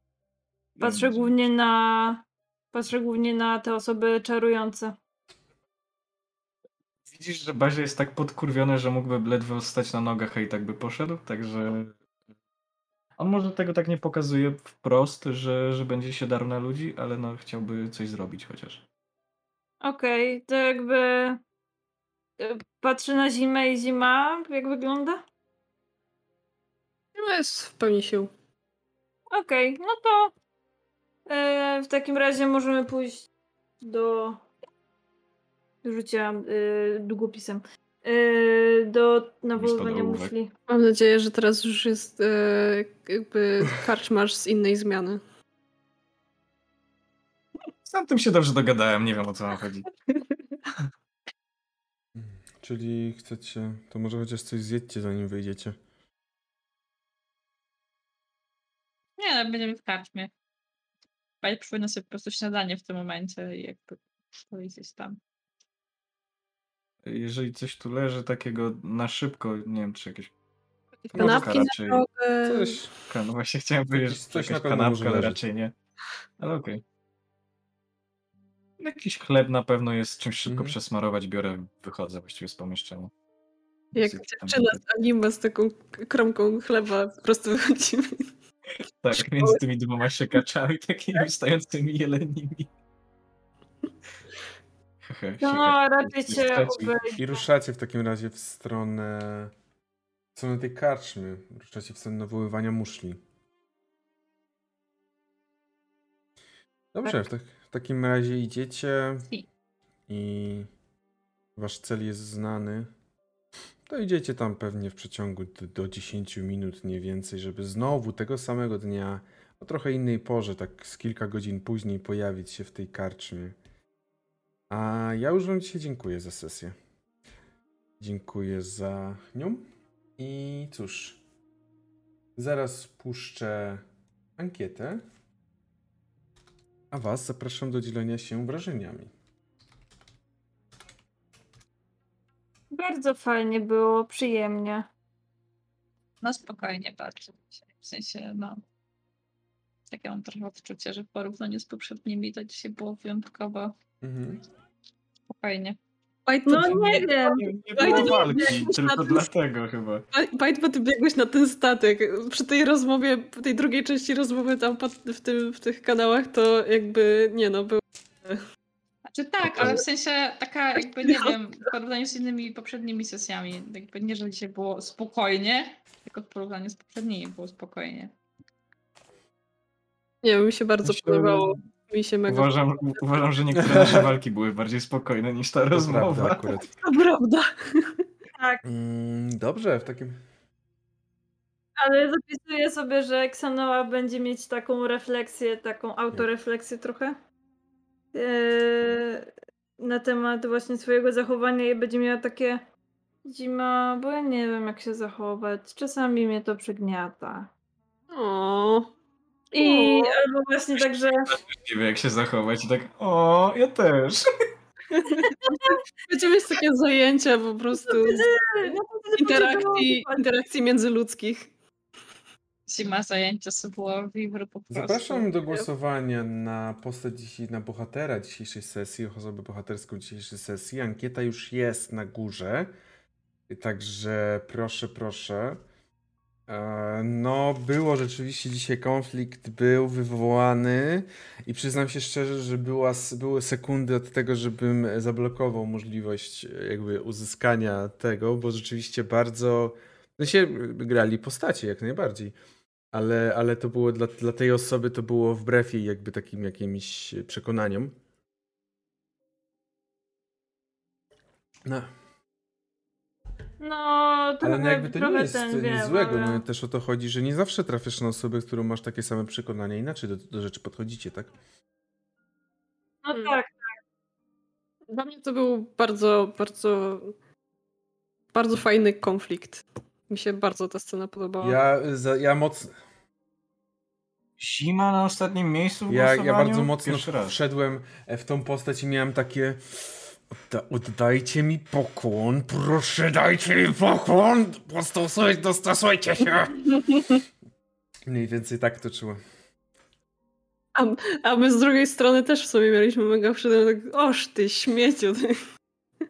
Patrzę głównie na. Patrzę głównie na te osoby czarujące. Widzisz, że Bazia jest tak podkurwiony, że mógłby ledwo stać na nogach, a i tak by poszedł, także... On może tego tak nie pokazuje wprost, że, że będzie się darł na ludzi, ale no chciałby coś zrobić chociaż. Okej, to jakby. e, Patrzę na zimę i zima, jak wygląda? No jest w pełni sił. Okej, no to e, w takim razie możemy pójść do rzucia e, długopisem. E, do nawoływania muszli. Mam nadzieję, że teraz już jest e, jakby karczmarz z innej zmiany. Z tym się dobrze dogadałem, nie wiem o co wam chodzi. Czyli chcecie, to może chociaż coś zjedźcie zanim wyjdziecie. Nie, ale będziemy w karczmie. Bajt powinno sobie po prostu śniadanie w tym momencie i jakby powiedzieć tam. Jeżeli coś tu leży takiego na szybko, nie wiem czy jakieś Kanapki na raczej. drogę. Coś. kan- właśnie chciałem powiedzieć, że Coś na kanapka, ale raczej nie. Ale okej. Jakiś chleb na pewno jest czymś szybko Mhm. przesmarować, biorę, wychodzę właściwie z pomieszczenia. Jak dziewczyna z anime z taką kromką chleba po prostu wychodzimy. Tak, między tymi dwoma siekaczami, takimi wstającymi jelenimi. Hehe, No, raczej obejdzie. I ruszacie w takim razie w stronę, w stronę tej karczmy. Ruszacie w stronę nawoływania muszli. Dobrze, Tak. w, tak, w takim razie idziecie i wasz cel jest znany. To idziecie tam pewnie w przeciągu do, do 10 minut, nie więcej, żeby znowu tego samego dnia, o trochę innej porze, tak z kilka godzin później pojawić się w tej karczmie. A ja już wam dzisiaj dziękuję za sesję. Dziękuję za nią. I cóż, zaraz puszczę ankietę, a was zapraszam do dzielenia się wrażeniami. Bardzo fajnie było, przyjemnie. No spokojnie bardzo dzisiaj. W sensie, no. Takie mam trochę odczucie, że w porównaniu z poprzednimi to dzisiaj było wyjątkowo Mhm. spokojnie. Bajt, No nie wiem. Nie, było walki, tylko dlatego chyba. Bajt, bo ty biegłeś na ten statek. Przy tej rozmowie, tej drugiej części rozmowy tam pod, w, tym, w tych kanałach, to jakby, nie no, był Znaczy tak, ale w sensie taka jakby, nie wiem, w porównaniu z innymi poprzednimi sesjami, jakby nie, że dzisiaj było spokojnie, tylko w porównaniu z poprzednimi było spokojnie. Nie mi się bardzo Myślę, podobało. Mi się mega Uważam, uważam, że niektóre nasze walki były bardziej spokojne niż ta To prawda rozmowa. akurat. To prawda. Mm, dobrze, w takim... Ale zapisuję sobie, że Xanoa będzie mieć taką refleksję, taką autorefleksję trochę. Eee, na temat właśnie swojego zachowania i będzie miała takie zima, bo ja nie wiem jak się zachować. Czasami mnie to przygniata. O, I O. albo właśnie tak, że Nie wiem jak się zachować i tak, o, ja też. Będziemy mieć takie zajęcia po prostu z no interakcji, interakcji międzyludzkich. Zima zajęcia Sybuła Vivre po prostu. Zapraszam do głosowania na postać dzisiaj, na bohatera dzisiejszej sesji, osobę bohaterską dzisiejszej sesji. Ankieta już jest na górze, także proszę, proszę. E, No, było rzeczywiście dzisiaj konflikt, był wywołany i przyznam się szczerze, że była, były sekundy od tego, żebym zablokował możliwość e, jakby uzyskania tego, bo rzeczywiście bardzo, no się grali postacie jak najbardziej. Ale, ale to było dla, dla tej osoby, to było wbrew jej jakby takim jakimś przekonaniom. No, No, ale trochę, no jakby to nie jest ten, nic wiem, złego. ale... No, też o to chodzi, że nie zawsze trafiasz na osobę, z którą masz takie same przekonania. Inaczej do, do rzeczy podchodzicie, tak? No Hmm. tak, Dla mnie to był bardzo, bardzo, bardzo fajny konflikt. Mi się bardzo ta scena podobała. Ja, za, ja mocno. Zima na ostatnim miejscu w Ja, ja bardzo mocno wszedłem w tą postać i miałem takie. Odda, oddajcie mi pokłon, proszę dajcie mi pokłon! Dostosuj, dostosujcie się! Mniej więcej tak to czułem. A my z drugiej strony też w sumie mieliśmy mega wszedłem tak, oż ty śmieciu. Ty.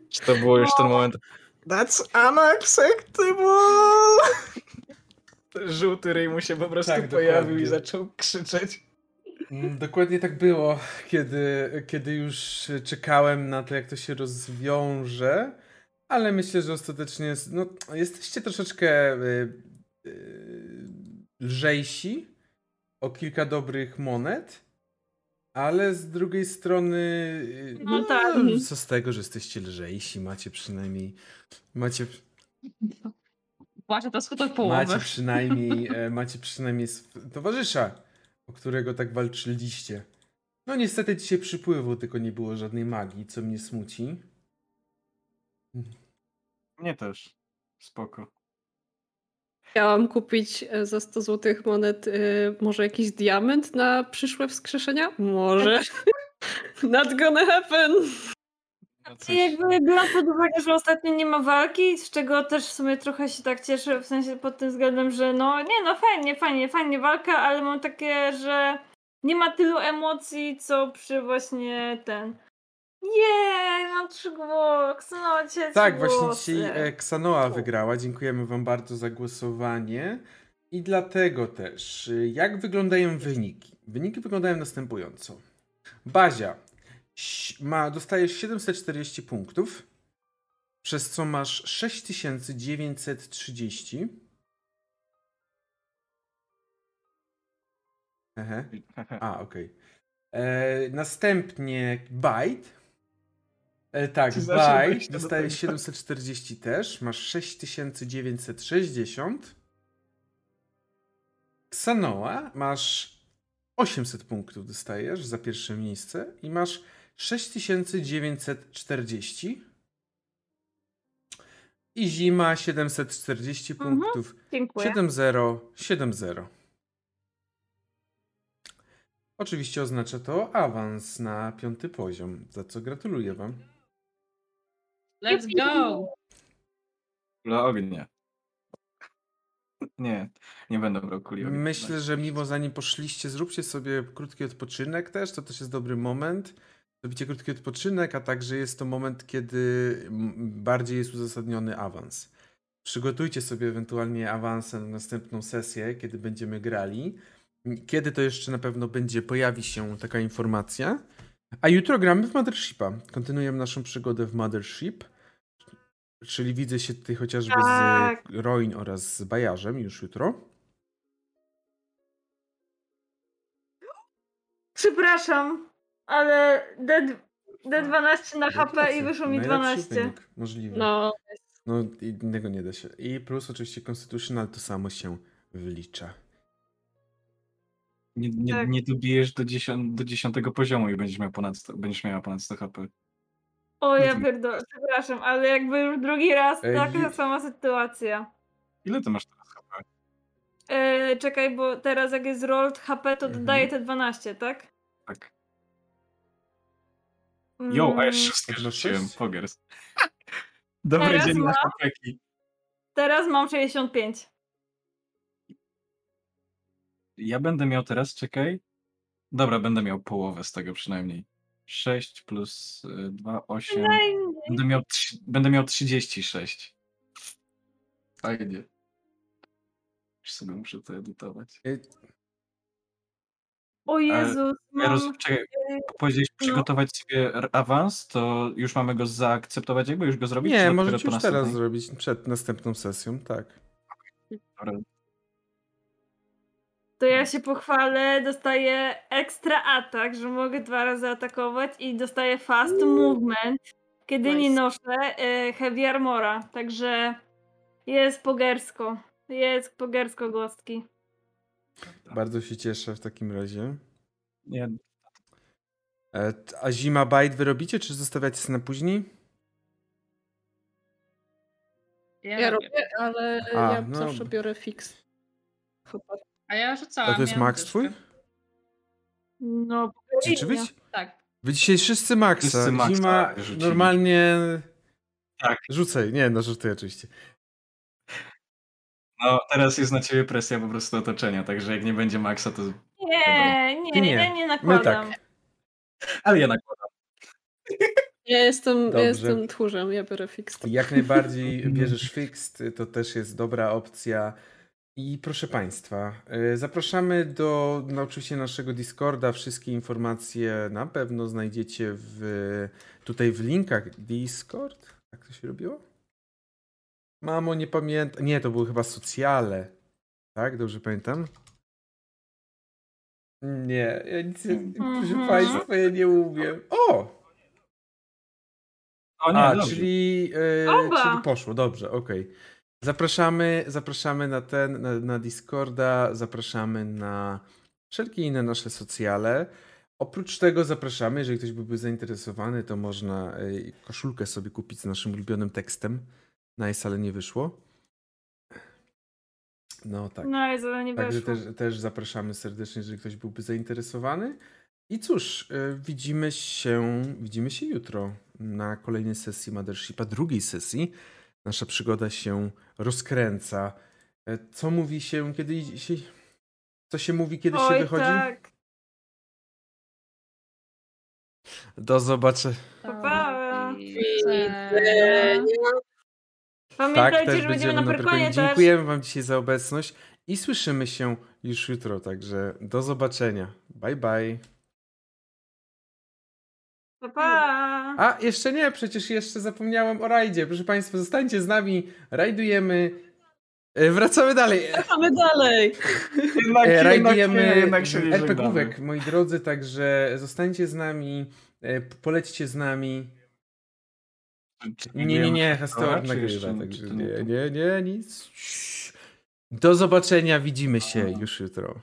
Czy to było już ten moment? That's unacceptable! Żółty ryj mu się po prostu Tak, pojawił dokładnie. i zaczął krzyczeć. Mm, Dokładnie tak było, kiedy, kiedy już czekałem na to, jak to się rozwiąże, ale myślę, że ostatecznie no, jesteście troszeczkę y, y, lżejsi o kilka dobrych monet, ale z drugiej strony y, No tak. co z tego, że jesteście lżejsi, macie przynajmniej macie, Właśnie to skutок połowy. macie przynajmniej e, macie przynajmniej towarzysza, o którego tak walczyliście. No niestety dzisiaj przypływu, tylko nie było żadnej magii, co mnie smuci. Mnie też. Spoko. Chciałam kupić e, za 100 zł monet y, może jakiś diament na przyszłe wskrzeszenia? Może. Not gonna happen. No I jakby biorąc pod uwagę, że ostatnio nie ma walki, z czego też w sumie trochę się tak cieszę, w sensie pod tym względem, że no nie no fajnie, fajnie, fajnie walka, ale mam takie, że nie ma tylu emocji, co przy właśnie ten. Jej, mam trzy głosy, no cię Tak, właśnie dzisiaj e, Ksanoa wygrała. Dziękujemy Wam bardzo za głosowanie. I dlatego też, y, jak wyglądają wyniki? Wyniki wyglądają następująco. Bazia ma, dostajesz 740 punktów, przez co masz 6930. Hehe. A, okej. E, Następnie Byte. E, tak, Czy zawsze Byte wejście do dostaje tego? 740 też. Masz 6960. Xanoa masz 800 punktów dostajesz za pierwsze miejsce i masz 6940. I Zima 740 Mhm. punktów. Dziękuję. 7-0, 7-0. Oczywiście oznacza to awans na piąty poziom, za co gratuluję Wam. Let's go! Dla ognia. Nie, nie będę brał kuli ognia. Myślę, że mimo zanim poszliście, zróbcie sobie krótki odpoczynek też, to też jest dobry moment. Zrobicie krótki odpoczynek, a także jest to moment, kiedy bardziej jest uzasadniony awans. Przygotujcie sobie ewentualnie awansę na następną sesję, kiedy będziemy grali. Kiedy to jeszcze na pewno będzie, pojawi się taka informacja. A jutro gramy w Mothershipa. Kontynuujemy naszą przygodę w Mothership. Czyli widzę się tutaj chociażby Tak. z Roin oraz z Bajarzem już jutro. Przepraszam, ale D, D12 na HP i wyszło mi Najlepszy 12. Wynik możliwy. No, No innego nie da się. I plus oczywiście Constitutional to samo się wlicza. Nie, nie, Tak. nie dobijesz do, dziesią- do dziesiątego poziomu i będziesz miał ponad 100, będziesz miała ponad 100 HP. O ja pierdolę, przepraszam, ale jakby już drugi raz Ej, taka sama sytuacja. Ile ty masz teraz HP? E, czekaj, bo teraz jak jest rolled HP, to Mhm. dodaje te 12, tak? Tak. Jo, a ja Mm, szóstkę rzuciłem, pogers. Dobry Teraz dzień na mam- chłopaki. Teraz mam 65. Ja będę miał teraz, czekaj. Dobra, będę miał połowę z tego przynajmniej. 6 plus 2, 8. Najmniej. Będę miał, będę miał 36. Fajnie. Już sobie muszę to edytować. Y, O Jezus, Ja roz... mam... Czekaj, powiedziałeś no. przygotować sobie awans, to już mamy go zaakceptować, jakby już go zrobić? Nie, możecie już teraz zrobić przed następną sesją, tak. Dobra. To ja się pochwalę, dostaję ekstra atak, że mogę dwa razy atakować i dostaję fast movement, kiedy nie Nice. noszę e, heavy armora, także jest pogersko. Jest pogersko gostki. Bardzo się cieszę w takim razie. Nie, E, A zima bite wy robicie, czy zostawiacie sobie na później? ja robię, ale A, ja no. zawsze biorę fix. Chyba. A ja rzucałam. A to jest max dyszkę. twój? No, Czy, czy wy? Tak. Wy dzisiaj wszyscy maxa. Wszyscy maxa normalnie... Tak. Rzucaj, nie no żartuję oczywiście. no teraz jest na ciebie presja po prostu otoczenia, także jak nie będzie maksa, to... Nie, nie, nie, nie. nie, nie My nakładam. tak. Ale ja nakładam. Ja jestem, Dobrze. ja jestem tchórzem, ja biorę fix. Jak najbardziej bierzesz fixed, to też jest dobra opcja. I proszę Państwa, y, zapraszamy do no, oczywiście naszego Discorda. Wszystkie informacje na pewno znajdziecie w, tutaj w linkach. Discord? Jak to się robiło? Mamo, nie pamiętam. Nie, to były chyba socjale. Tak, dobrze pamiętam? Nie, ja nic, nie- proszę Mhm. Państwa, ja nie umiem. O! O nie, A, dobrze. czyli, e, czyli poszło, dobrze, okej. Zapraszamy, zapraszamy na ten, na, na Discorda, zapraszamy na wszelkie inne nasze socjale. Oprócz tego zapraszamy, jeżeli ktoś byłby zainteresowany, to można e, koszulkę sobie kupić z naszym ulubionym tekstem. Nice, ale nie wyszło. No tak. No ale nie Także weszło. też, też zapraszamy serdecznie, jeżeli ktoś byłby zainteresowany. I cóż, y, widzimy się, widzimy się jutro na kolejnej sesji Mothershipa, drugiej sesji. Nasza przygoda się rozkręca. E, Co mówi się, kiedy się... Co się mówi, kiedy się Oj, wychodzi? tak. Do zobaczenia. Pa. Widzenia. Pamiętajcie, tak, że będziemy na Pyrkonie. też. Dziękujemy Wam dzisiaj za obecność i słyszymy się już jutro. Także do zobaczenia. Bye, bye. Pa, pa. A, jeszcze nie, przecież jeszcze zapomniałem o rajdzie. Proszę Państwa, zostańcie z nami, rajdujemy. E, Wracamy dalej. Czekamy dalej. Jednak, E, Rajdujemy jednak się RPGówek, moi drodzy, także zostańcie z nami, e, polećcie z nami. Nie, nie, nie, Hastor nagrywa, także nie, nie, nie, nic. Do zobaczenia, widzimy się już jutro.